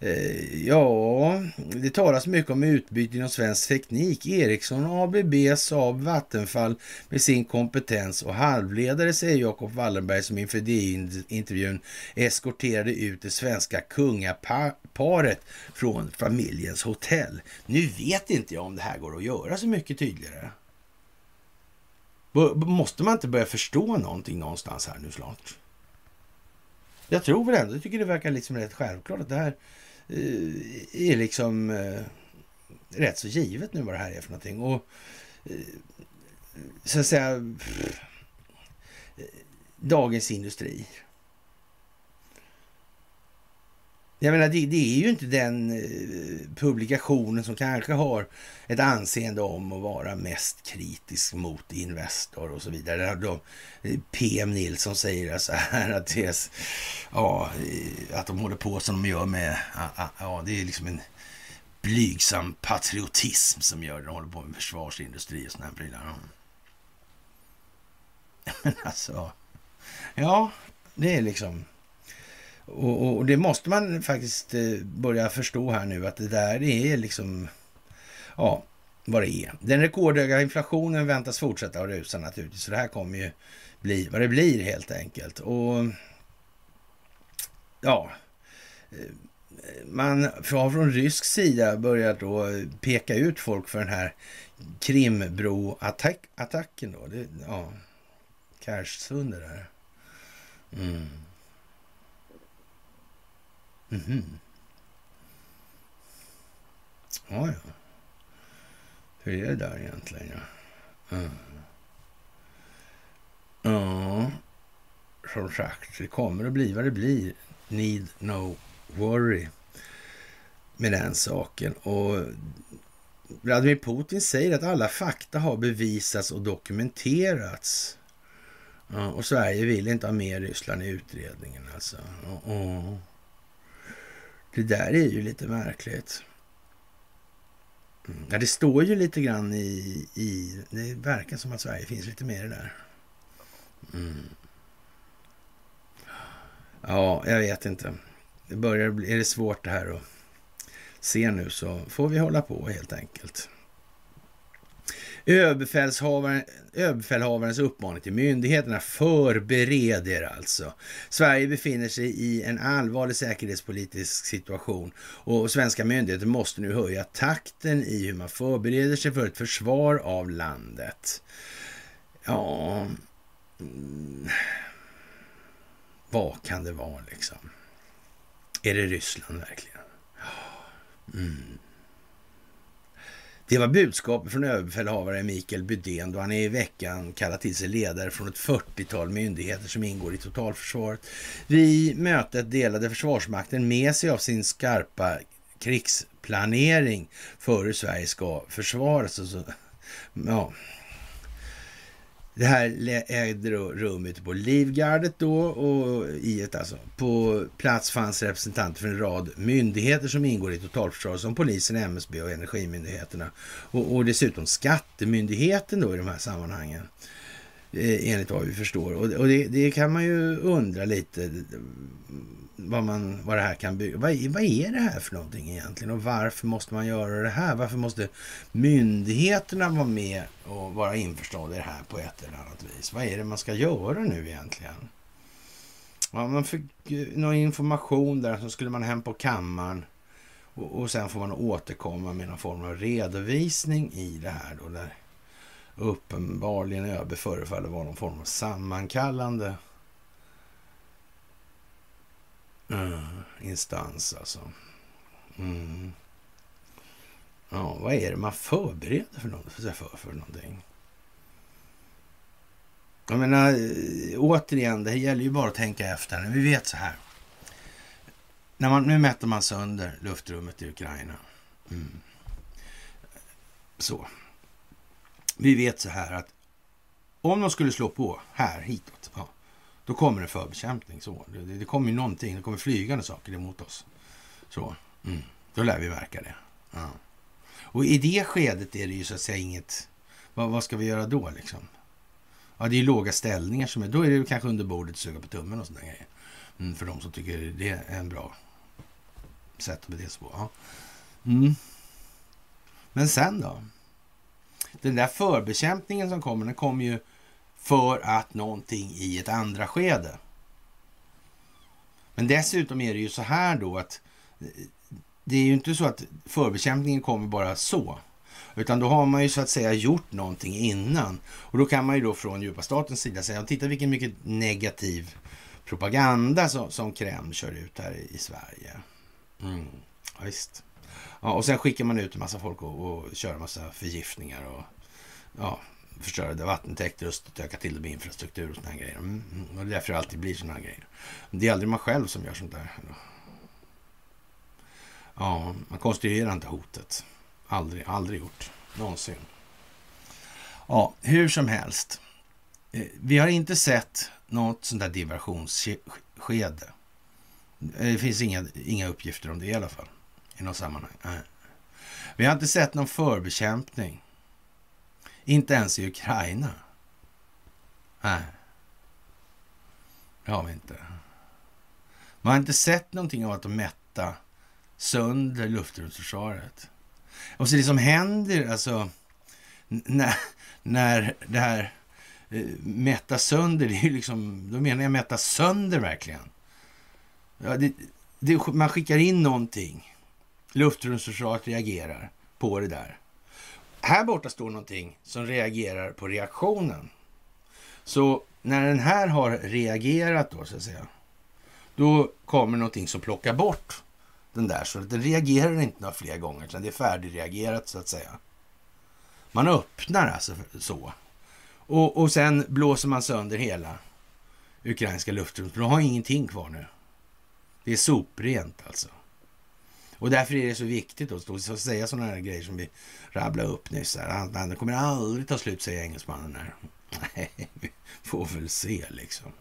Eh, ja, det talas mycket om utbyte inom svensk teknik. Ericsson, ABB, Saab, Vattenfall med sin kompetens och halvledare, säger Jakob Wallenberg som inför DI-intervjun eskorterade ut det svenska kungaparet från familjens hotell. Nu vet inte jag om det här går att göra så mycket tydligare. Måste man inte börja förstå någonting någonstans här nu snart? Jag tror väl ändå, jag tycker det verkar liksom rätt självklart att det här Eh, är liksom eh, rätt så givet nu vad det här är för någonting. Och eh, så att säga eh, Dagens Industri Jag menar, det, det, är ju inte den eh, publikationen som kanske har ett anseende om att vara mest kritisk mot Investor och så vidare. Där eh, PM Nilsson säger så här att, det, ja, eh, att de håller på som de gör med, ja, det är liksom en blygsam patriotism som gör det. De håller på med försvarsindustri och sådana här prylar. (laughs) Men alltså, ja, det är liksom och, och, det måste man faktiskt eh, börja förstå här nu att det där är liksom, ja, vad det är. Den rekordhöga inflationen väntas fortsätta att rusa naturligtvis. Så det här kommer ju bli vad det blir helt enkelt. Och ja, eh, man har från rysk sida börjat då peka ut folk för den här Krimbro-attacken. Då. Det, ja, Kersundet där. Mm. Mm. Ja, ja. Hur är det där egentligen? Ja. Mm. ja, som sagt, det kommer att bli vad det blir. Need no worry med den saken. Och Vladimir Putin säger att alla fakta har bevisats och dokumenterats. Ja, och Sverige vill inte ha med Ryssland i utredningen alltså. Oh, oh. Det där är ju lite märkligt. Mm. Ja, det står ju lite grann i, i... Det verkar som att Sverige finns lite mer i det där. Mm. Ja, jag vet inte. Det börjar bli... Är det svårt det här att se nu så får vi hålla på helt enkelt. Överbefälhavaren, överbefälhavarens uppmaning till myndigheterna. Förbered er alltså. Sverige befinner sig i en allvarlig säkerhetspolitisk situation och svenska myndigheter måste nu höja takten i hur man förbereder sig för ett försvar av landet. Ja... Mm, vad kan det vara liksom? Är det Ryssland verkligen? Mm. Det var budskapet från överbefälhavare Mikael Bydén då han i veckan kallat till sig ledare från ett 40-tal myndigheter som ingår i totalförsvaret. Vid mötet delade Försvarsmakten med sig av sin skarpa krigsplanering för hur Sverige ska försvaras. Ja, det här ägde rum ute på Livgardet då och i ett alltså. På plats fanns representanter för en rad myndigheter som ingår i totalförsvaret som polisen, MSB och Energimyndigheterna. Och, och dessutom Skattemyndigheten då i de här sammanhangen. Eh, enligt vad vi förstår. Och, och det, det, kan man ju undra lite vad, man, vad det här kan bygga. Vad, vad är det här för någonting egentligen? Och varför måste man göra det här? Varför måste myndigheterna vara med och vara införstådda i det här på ett eller annat vis? Vad är det man ska göra nu egentligen? Ja, man fick eh, någon information där, så skulle man hem på kammaren och, och sen får man återkomma med någon form av redovisning i det här då, där uppenbarligen ÖB förefaller vara någon form av sammankallande Eh, instans alltså. Mm. Ja, vad är det man förbereder för, något, för, för, för någonting? Jag menar, eh, återigen, det gäller ju bara att tänka efter. Vi vet så här. När man, nu mäter man sönder luftrummet i Ukraina. Mm. Så. Vi vet så här att om de skulle slå på här, hitåt, ja, då kommer det förbekämpning. Så. Det, det kommer ju någonting, det kommer flygande saker emot oss. Så, mm. Då lär vi verka det. Ja. Och i det skedet är det ju så att säga inget... Vad, vad ska vi göra då liksom? Ja, det är ju låga ställningar som är... Då är det kanske under bordet suga på tummen och sådana grejer. Mm, för de som tycker det är en bra sätt att bete sig på. Ja. Mm. Men sen då? Den där förbekämpningen som kommer, den kommer ju för att någonting i ett andra skede. Men dessutom är det ju så här då att eh, det är ju inte så att förbekämpningen kommer bara så. Utan då har man ju så att säga gjort någonting innan. Och då kan man ju då från djupa statens sida säga, titta vilken mycket negativ propaganda som, som Kreml kör ut här i, i Sverige. Mm, ja, visst. Ja, och sen skickar man ut en massa folk och, och kör en massa förgiftningar och ja, förstörda vattentäkter och stöka till det med infrastruktur och såna här grejer. Mm, mm, och det är därför det alltid blir såna här grejer. Det är aldrig man själv som gör sånt där. Ja, man konstruerar inte hotet. Aldrig, aldrig gjort. Någonsin. Ja, hur som helst. Eh, vi har inte sett något sånt där diversionsskede. Eh, det finns inga, inga uppgifter om det i alla fall. I något sammanhang. Nej. Vi har inte sett någon förbekämpning. Inte ens i Ukraina. Nej. Det har vi inte. Man har inte sett någonting av att de mätta sönder luftrumsförsvaret. Och så det som händer, alltså, när, när det här eh, mätta sönder, (laughs) det är ju liksom, då menar jag mätta sönder verkligen. Ja, det, det, man skickar in någonting. Luftrumsförsvaret reagerar på det där. Här borta står någonting som reagerar på reaktionen. Så när den här har reagerat då, så att säga, då kommer någonting som plockar bort den där. Så att den reagerar inte några fler gånger, utan det är färdigreagerat så att säga. Man öppnar alltså så. Och, och sen blåser man sönder hela ukrainska luftrummet. De har ingenting kvar nu. Det är soprent alltså. Och därför är det så viktigt att stå säga sådana här grejer som vi rabblade upp nyss. Här. Det kommer aldrig ta slut, säger engelsmannen här. (laughs) Nej, vi får väl se liksom.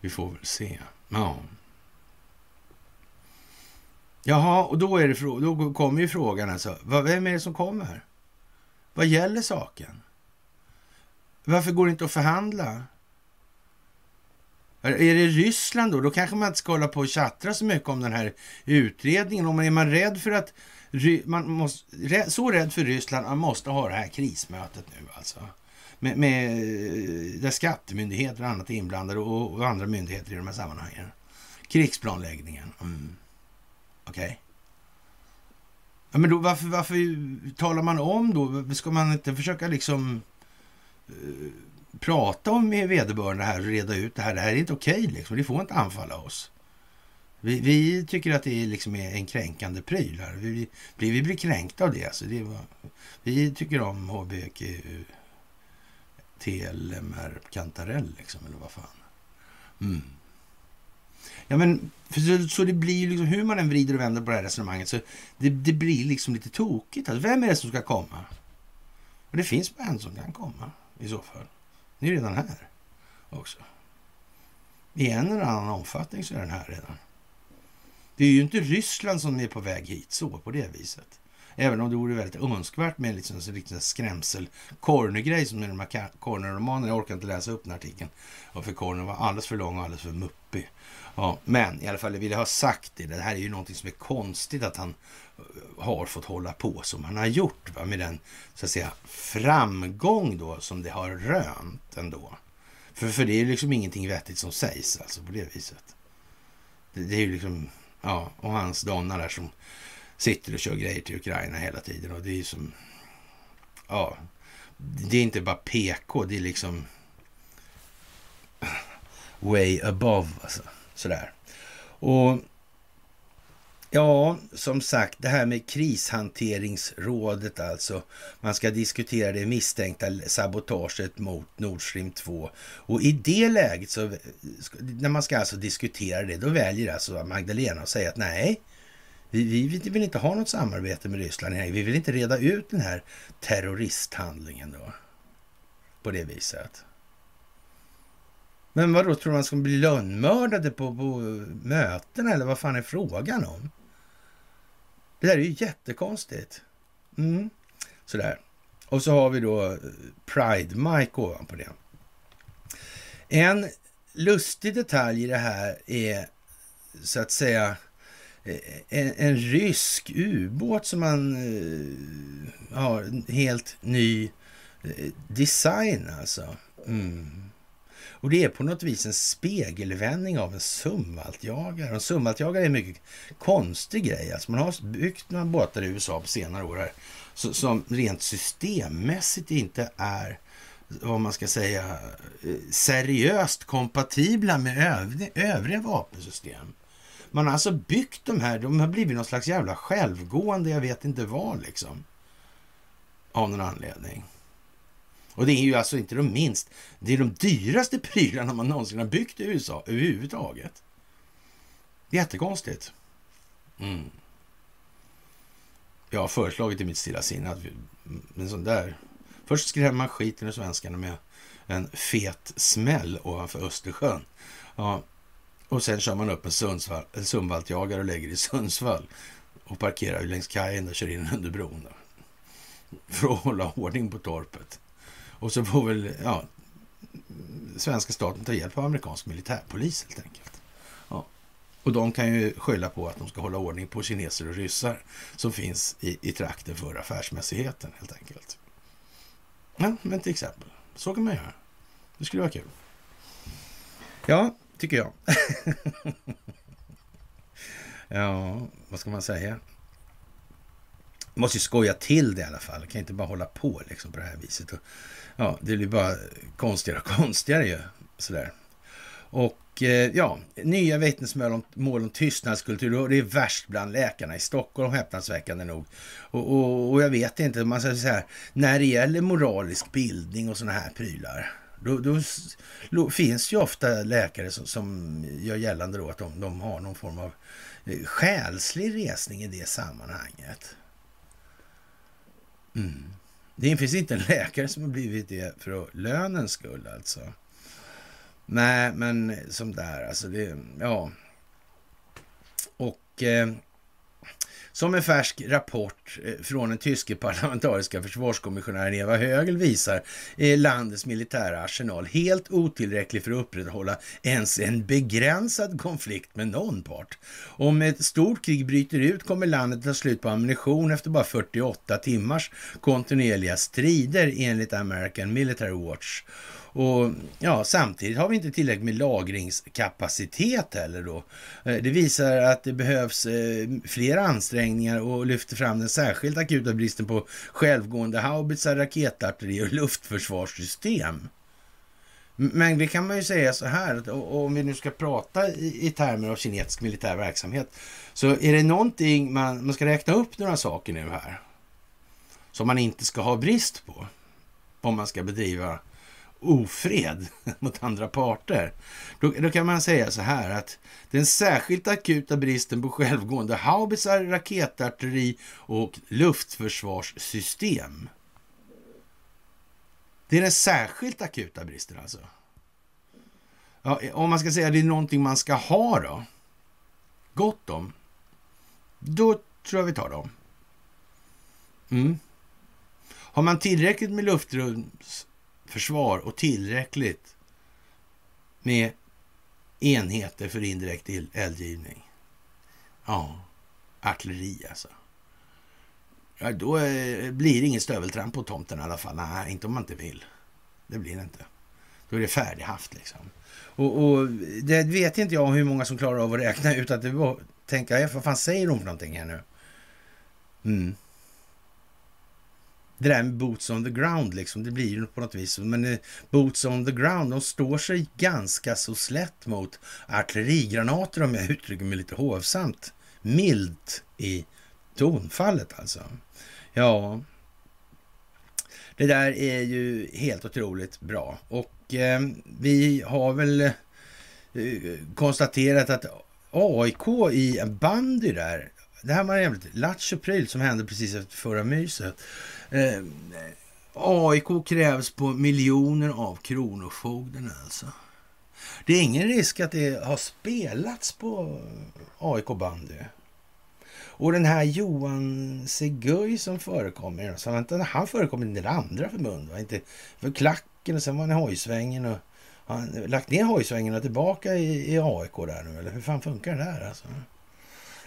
Vi får väl se. Ja. Jaha, och då, är det, då kommer ju frågan alltså. Vem är det som kommer? Vad gäller saken? Varför går det inte att förhandla? Är det Ryssland då? Då kanske man inte ska hålla på och tjattra så mycket om den här utredningen. Om man är man rädd för att man måste, så rädd för Ryssland att man måste ha det här krismötet nu alltså. Med, med där skattemyndigheter och annat är inblandade och, och, andra myndigheter i de här sammanhangen. Krigsplanläggningen. Mm. Okej. Okay. Ja, men då, varför, varför talar man om då? Ska man inte försöka liksom uh, prata om med vederbörande här och reda ut det här? Det här är inte okej okay, liksom. Det får inte anfalla oss. Vi, vi, tycker att det liksom är en kränkande pryl här. Vi, vi, vi blir kränkta av det. Alltså det var, vi tycker om HBQ, TLMR, Kantarell liksom, eller vad fan. Mm. Ja, men så, så det blir liksom, hur man än vrider och vänder på det här resonemanget, så det, det blir liksom lite tokigt. Alltså, vem är det som ska komma? Och det finns bara en som kan komma i så fall. Är redan här också. I en eller annan omfattning så är den här redan. Det är ju inte Ryssland som är på väg hit så på det viset. Även om det vore väldigt önskvärt med en liksom, liksom skrämsel corner som i de här corner-romanerna. Jag orkar inte läsa upp den artikeln. För corner var alldeles för lång och alldeles för muppig. Ja, men i alla fall, jag ville ha sagt det. Det här är ju någonting som är konstigt att han eh, har fått hålla på som han har gjort. Va? Med den så att säga framgång då som det har rönt ändå. För, för det är ju liksom ingenting vettigt som sägs alltså på det viset. Det, det är ju liksom, ja, och hans donna där som sitter och kör grejer till Ukraina hela tiden. Och det är ju som, ja, det är inte bara PK, det är liksom way above alltså. Sådär. Och ja, som sagt, det här med krishanteringsrådet alltså. Man ska diskutera det misstänkta sabotaget mot Nord Stream 2. Och i det läget, så, när man ska alltså diskutera det, då väljer alltså Magdalena att säga att nej, vi, vi, vill inte ha något samarbete med Ryssland. Vi vill inte reda ut den här terroristhandlingen då. På det viset. Men vad då tror man ska bli lönnmördade på, på mötena eller vad fan är frågan om? Det där är ju jättekonstigt. Mm. Sådär. Och så har vi då eh, Pride Mike ovanpå det. En lustig detalj i det här är så att säga eh, en, en rysk ubåt som man uh, har en helt ny design alltså. Mm. Och det är på något vis en spegelvändning av en sumvaltjagare. En sumvaltjagare är en mycket konstig grej. Alltså man har byggt några båtar i USA på senare år här, som rent systemmässigt inte är vad man ska säga, eh, seriöst kompatibla med övriga vapensystem. Man har alltså byggt de här, de har blivit någon slags jävla självgående, jag vet inte vad liksom. Av någon anledning. Och det är ju alltså inte de minst, det är de dyraste (laughs) prylarna man någonsin har byggt i USA överhuvudtaget. Jättekonstigt. Mm. Jag har föreslagit i mitt stilla sinne att vi, en sån där... Först skrämmer man skiten ur svenskarna med en fet smäll ovanför Östersjön. Ja, och sen kör man upp en, Sundsvall, en och lägger i Sundsvall och parkerar längs kajen och kör in under bron. Där. För att hålla ordning på torpet. Och så får väl ja, svenska staten ta hjälp av amerikansk militärpolis helt enkelt. Ja. Och de kan ju skylla på att de ska hålla ordning på kineser och ryssar som finns i, i trakten för affärsmässigheten helt enkelt. Ja, men till exempel. Så kan man göra. Det skulle vara kul. Ja, tycker jag. (laughs) Ja, vad ska man säga? Måste ju skoja till det i alla fall. Kan inte bara hålla på liksom på det här viset. Och, ja, det blir bara konstigare och (laughs) konstigare ju. Sådär. Och eh, ja, nya vittnesmål om, mål om tystnadskultur. Och det är värst bland läkarna i Stockholm, häpnadsväckande nog. Och, och, och jag vet inte, man säger så här, när det gäller moralisk bildning och sådana här prylar. Då, då, då, finns ju ofta läkare som, som gör gällande då att de, de har någon form av eh, själslig resning i det sammanhanget. Mm. Det finns inte en läkare som har blivit det för lönens skull alltså. Nej, men som där, alltså det, ja. Och eh, som en färsk rapport eh, från den tyske parlamentariska försvarskommissionären Eva Högel visar är landets militära arsenal helt otillräcklig för att upprätthålla ens en begränsad konflikt med någon part. Om ett stort krig bryter ut kommer landet ta slut på ammunition efter bara 48 timmars kontinuerliga strider enligt American Military Watch. Och ja, samtidigt har vi inte tillräckligt med lagringskapacitet heller då. Eh, det visar att det behövs eh, fler ansträngningar och lyfter fram den särskilt akuta bristen på självgående haubitsar, raketartilleri och luftförsvarssystem. Men det kan man ju säga så här, att om vi nu ska prata i, i termer av kinesisk militär verksamhet, så är det någonting man, man ska räkna upp några saker nu här, som man inte ska ha brist på, om man ska bedriva ofred (laughs) mot andra parter. Då, då, kan man säga så här att den särskilt akuta bristen på självgående haubitsar, raketartilleri och luftförsvarssystem. Det är den särskilt akuta bristen alltså. Ja, om man ska säga att det är någonting man ska ha då, gott om, då tror jag vi tar dem. Mm. Har man tillräckligt med luftrums försvar och tillräckligt med enheter för indirekt eldgivning. Ja, artilleri alltså. Ja, då eh, blir det ingen stöveltramp på tomten i alla fall. Nej, inte om man inte vill. Det blir det inte. Då är det färdighaft liksom. Och, och det vet inte jag hur många som klarar av att räkna ut att det var... Tänka, vad fan säger de för någonting här nu? Mm det där med boots on the ground liksom, det blir ju på något vis. Men eh, boots on the ground, de står sig ganska så slätt mot artillerigranater om jag (laughs) uttrycker mig lite hovsamt. Milt i tonfallet alltså. Ja, det där är ju helt otroligt bra. Och eh, vi har väl eh, konstaterat att AIK i bandy där, det här var jävligt lattjo pryl som hände precis efter förra myset. Eh, AIK krävs på miljoner av Kronofogden alltså. Det är ingen risk att det har spelats på AIK bandy. Och den här Johan Segui som förekommer, så han, han förekommer i det andra förbund, va? inte för klacken och sen var han i hojsvängen och han lagt ner hojsvängen och tillbaka i, i AIK där nu, eller hur fan funkar det där alltså?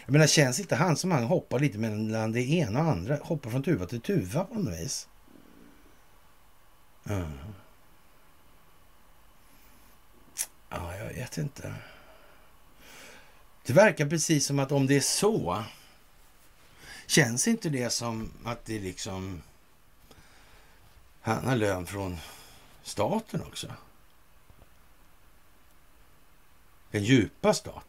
Jag menar, känns inte han som han hoppar lite mellan det ena och andra? Hoppar från tuva till tuva på något vis. Ja. ja, jag vet inte. Det verkar precis som att om det är så, känns inte det som att det liksom... Han har lön från staten också. Den djupa staten.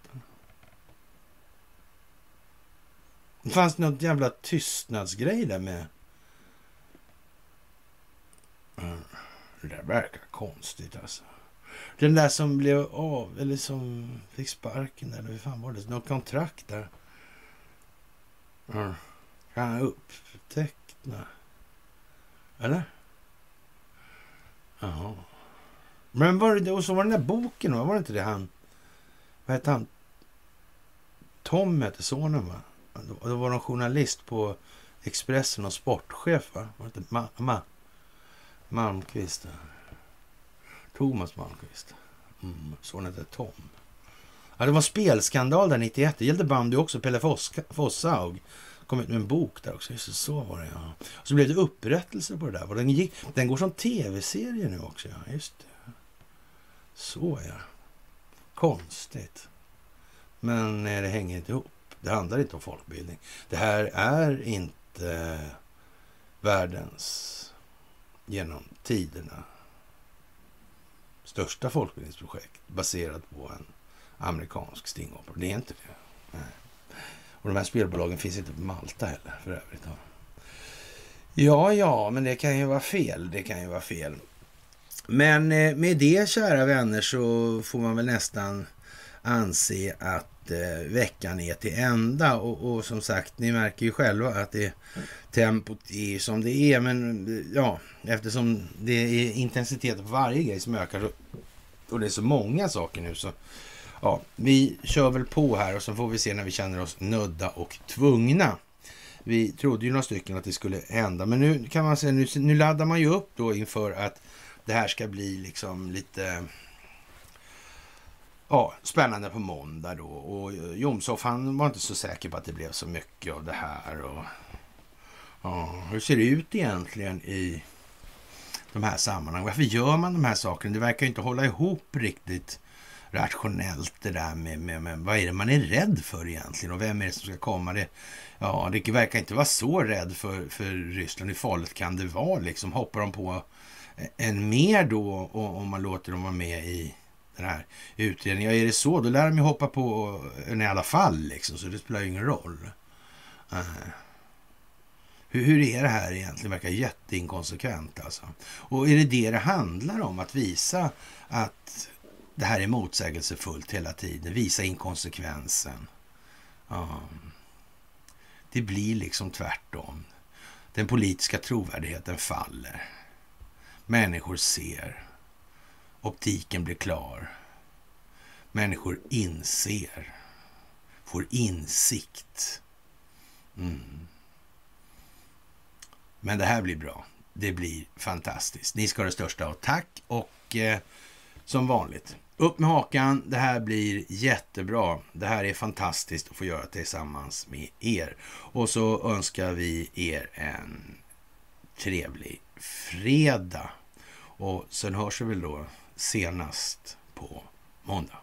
Det fanns något jävla tystnadsgrej där med... Det där verkar konstigt alltså. Den där som blev av, eller som fick sparken, eller hur fan var det? Något kontrakt där. Kan han uppteckna? Eller? Jaha. Men var det, och så var den där boken, var det inte det han... Vad hette han? Tom hette sonen, va? Då var någon journalist på Expressen och sportchef, va? Var det Ma Ma Malmqvist? Thomas Malmqvist. Mm, så hette Tom. Ja, det var spelskandal där 91. Det gällde bandy också. Pelle Fosshaug kom ut med en bok där också. Just så var det, ja. Och så blev det upprättelse på det där. Den, gick, den går som tv-serie nu också, ja. Just det. Så, ja. Konstigt. Men det hänger inte ihop. Det handlar inte om folkbildning. Det här är inte världens genom tiderna största folkbildningsprojekt baserat på en amerikansk stingopera. Det är inte det. Nej. Och de här spelbolagen finns inte på Malta heller för övrigt. Ja, ja, men det kan ju vara fel. Det kan ju vara fel. Men eh, med det, kära vänner, så får man väl nästan anse att eh, veckan är till ända. Och, och, som sagt, ni märker ju själva att det, tempot är som det är. Men ja, eftersom det är intensiteten på varje grej som ökar och det är så många saker nu så ja, vi kör väl på här och så får vi se när vi känner oss nödda och tvungna. Vi trodde ju några stycken att det skulle hända, men nu kan man säga, nu, nu laddar man ju upp då inför att det här ska bli liksom lite ja, spännande på måndag då. Och eh, Jomshof han var inte så säker på att det blev så mycket av det här. Och, ja, hur ser det ut egentligen i de här sammanhangen? Varför gör man de här sakerna? Det verkar ju inte hålla ihop riktigt rationellt det där med, med, med, vad är det man är rädd för egentligen och vem är det som ska komma? Det, ja, det verkar inte vara så rädd för, för Ryssland. Hur farligt kan det vara liksom? Hoppar de på en mer då om man låter dem vara med i den här utredningen? Ja, är det så, då lär de ju hoppa på en i alla fall liksom, så det spelar ju ingen roll. Uh. Hur, hur är det här egentligen? Det verkar jätteinkonsekvent alltså. Och är det det det handlar om? Att visa att det här är motsägelsefullt hela tiden. Visa inkonsekvensen. Ja. Det blir liksom tvärtom. Den politiska trovärdigheten faller. Människor ser. Optiken blir klar. Människor inser. Får insikt. Mm. Men det här blir bra. Det blir fantastiskt. Ni ska ha det största av tack och eh, som vanligt, upp med hakan. Det här blir jättebra. Det här är fantastiskt att få göra tillsammans med er. Och så önskar vi er en trevlig fredag. Och sen hörs vi väl då senast på måndag.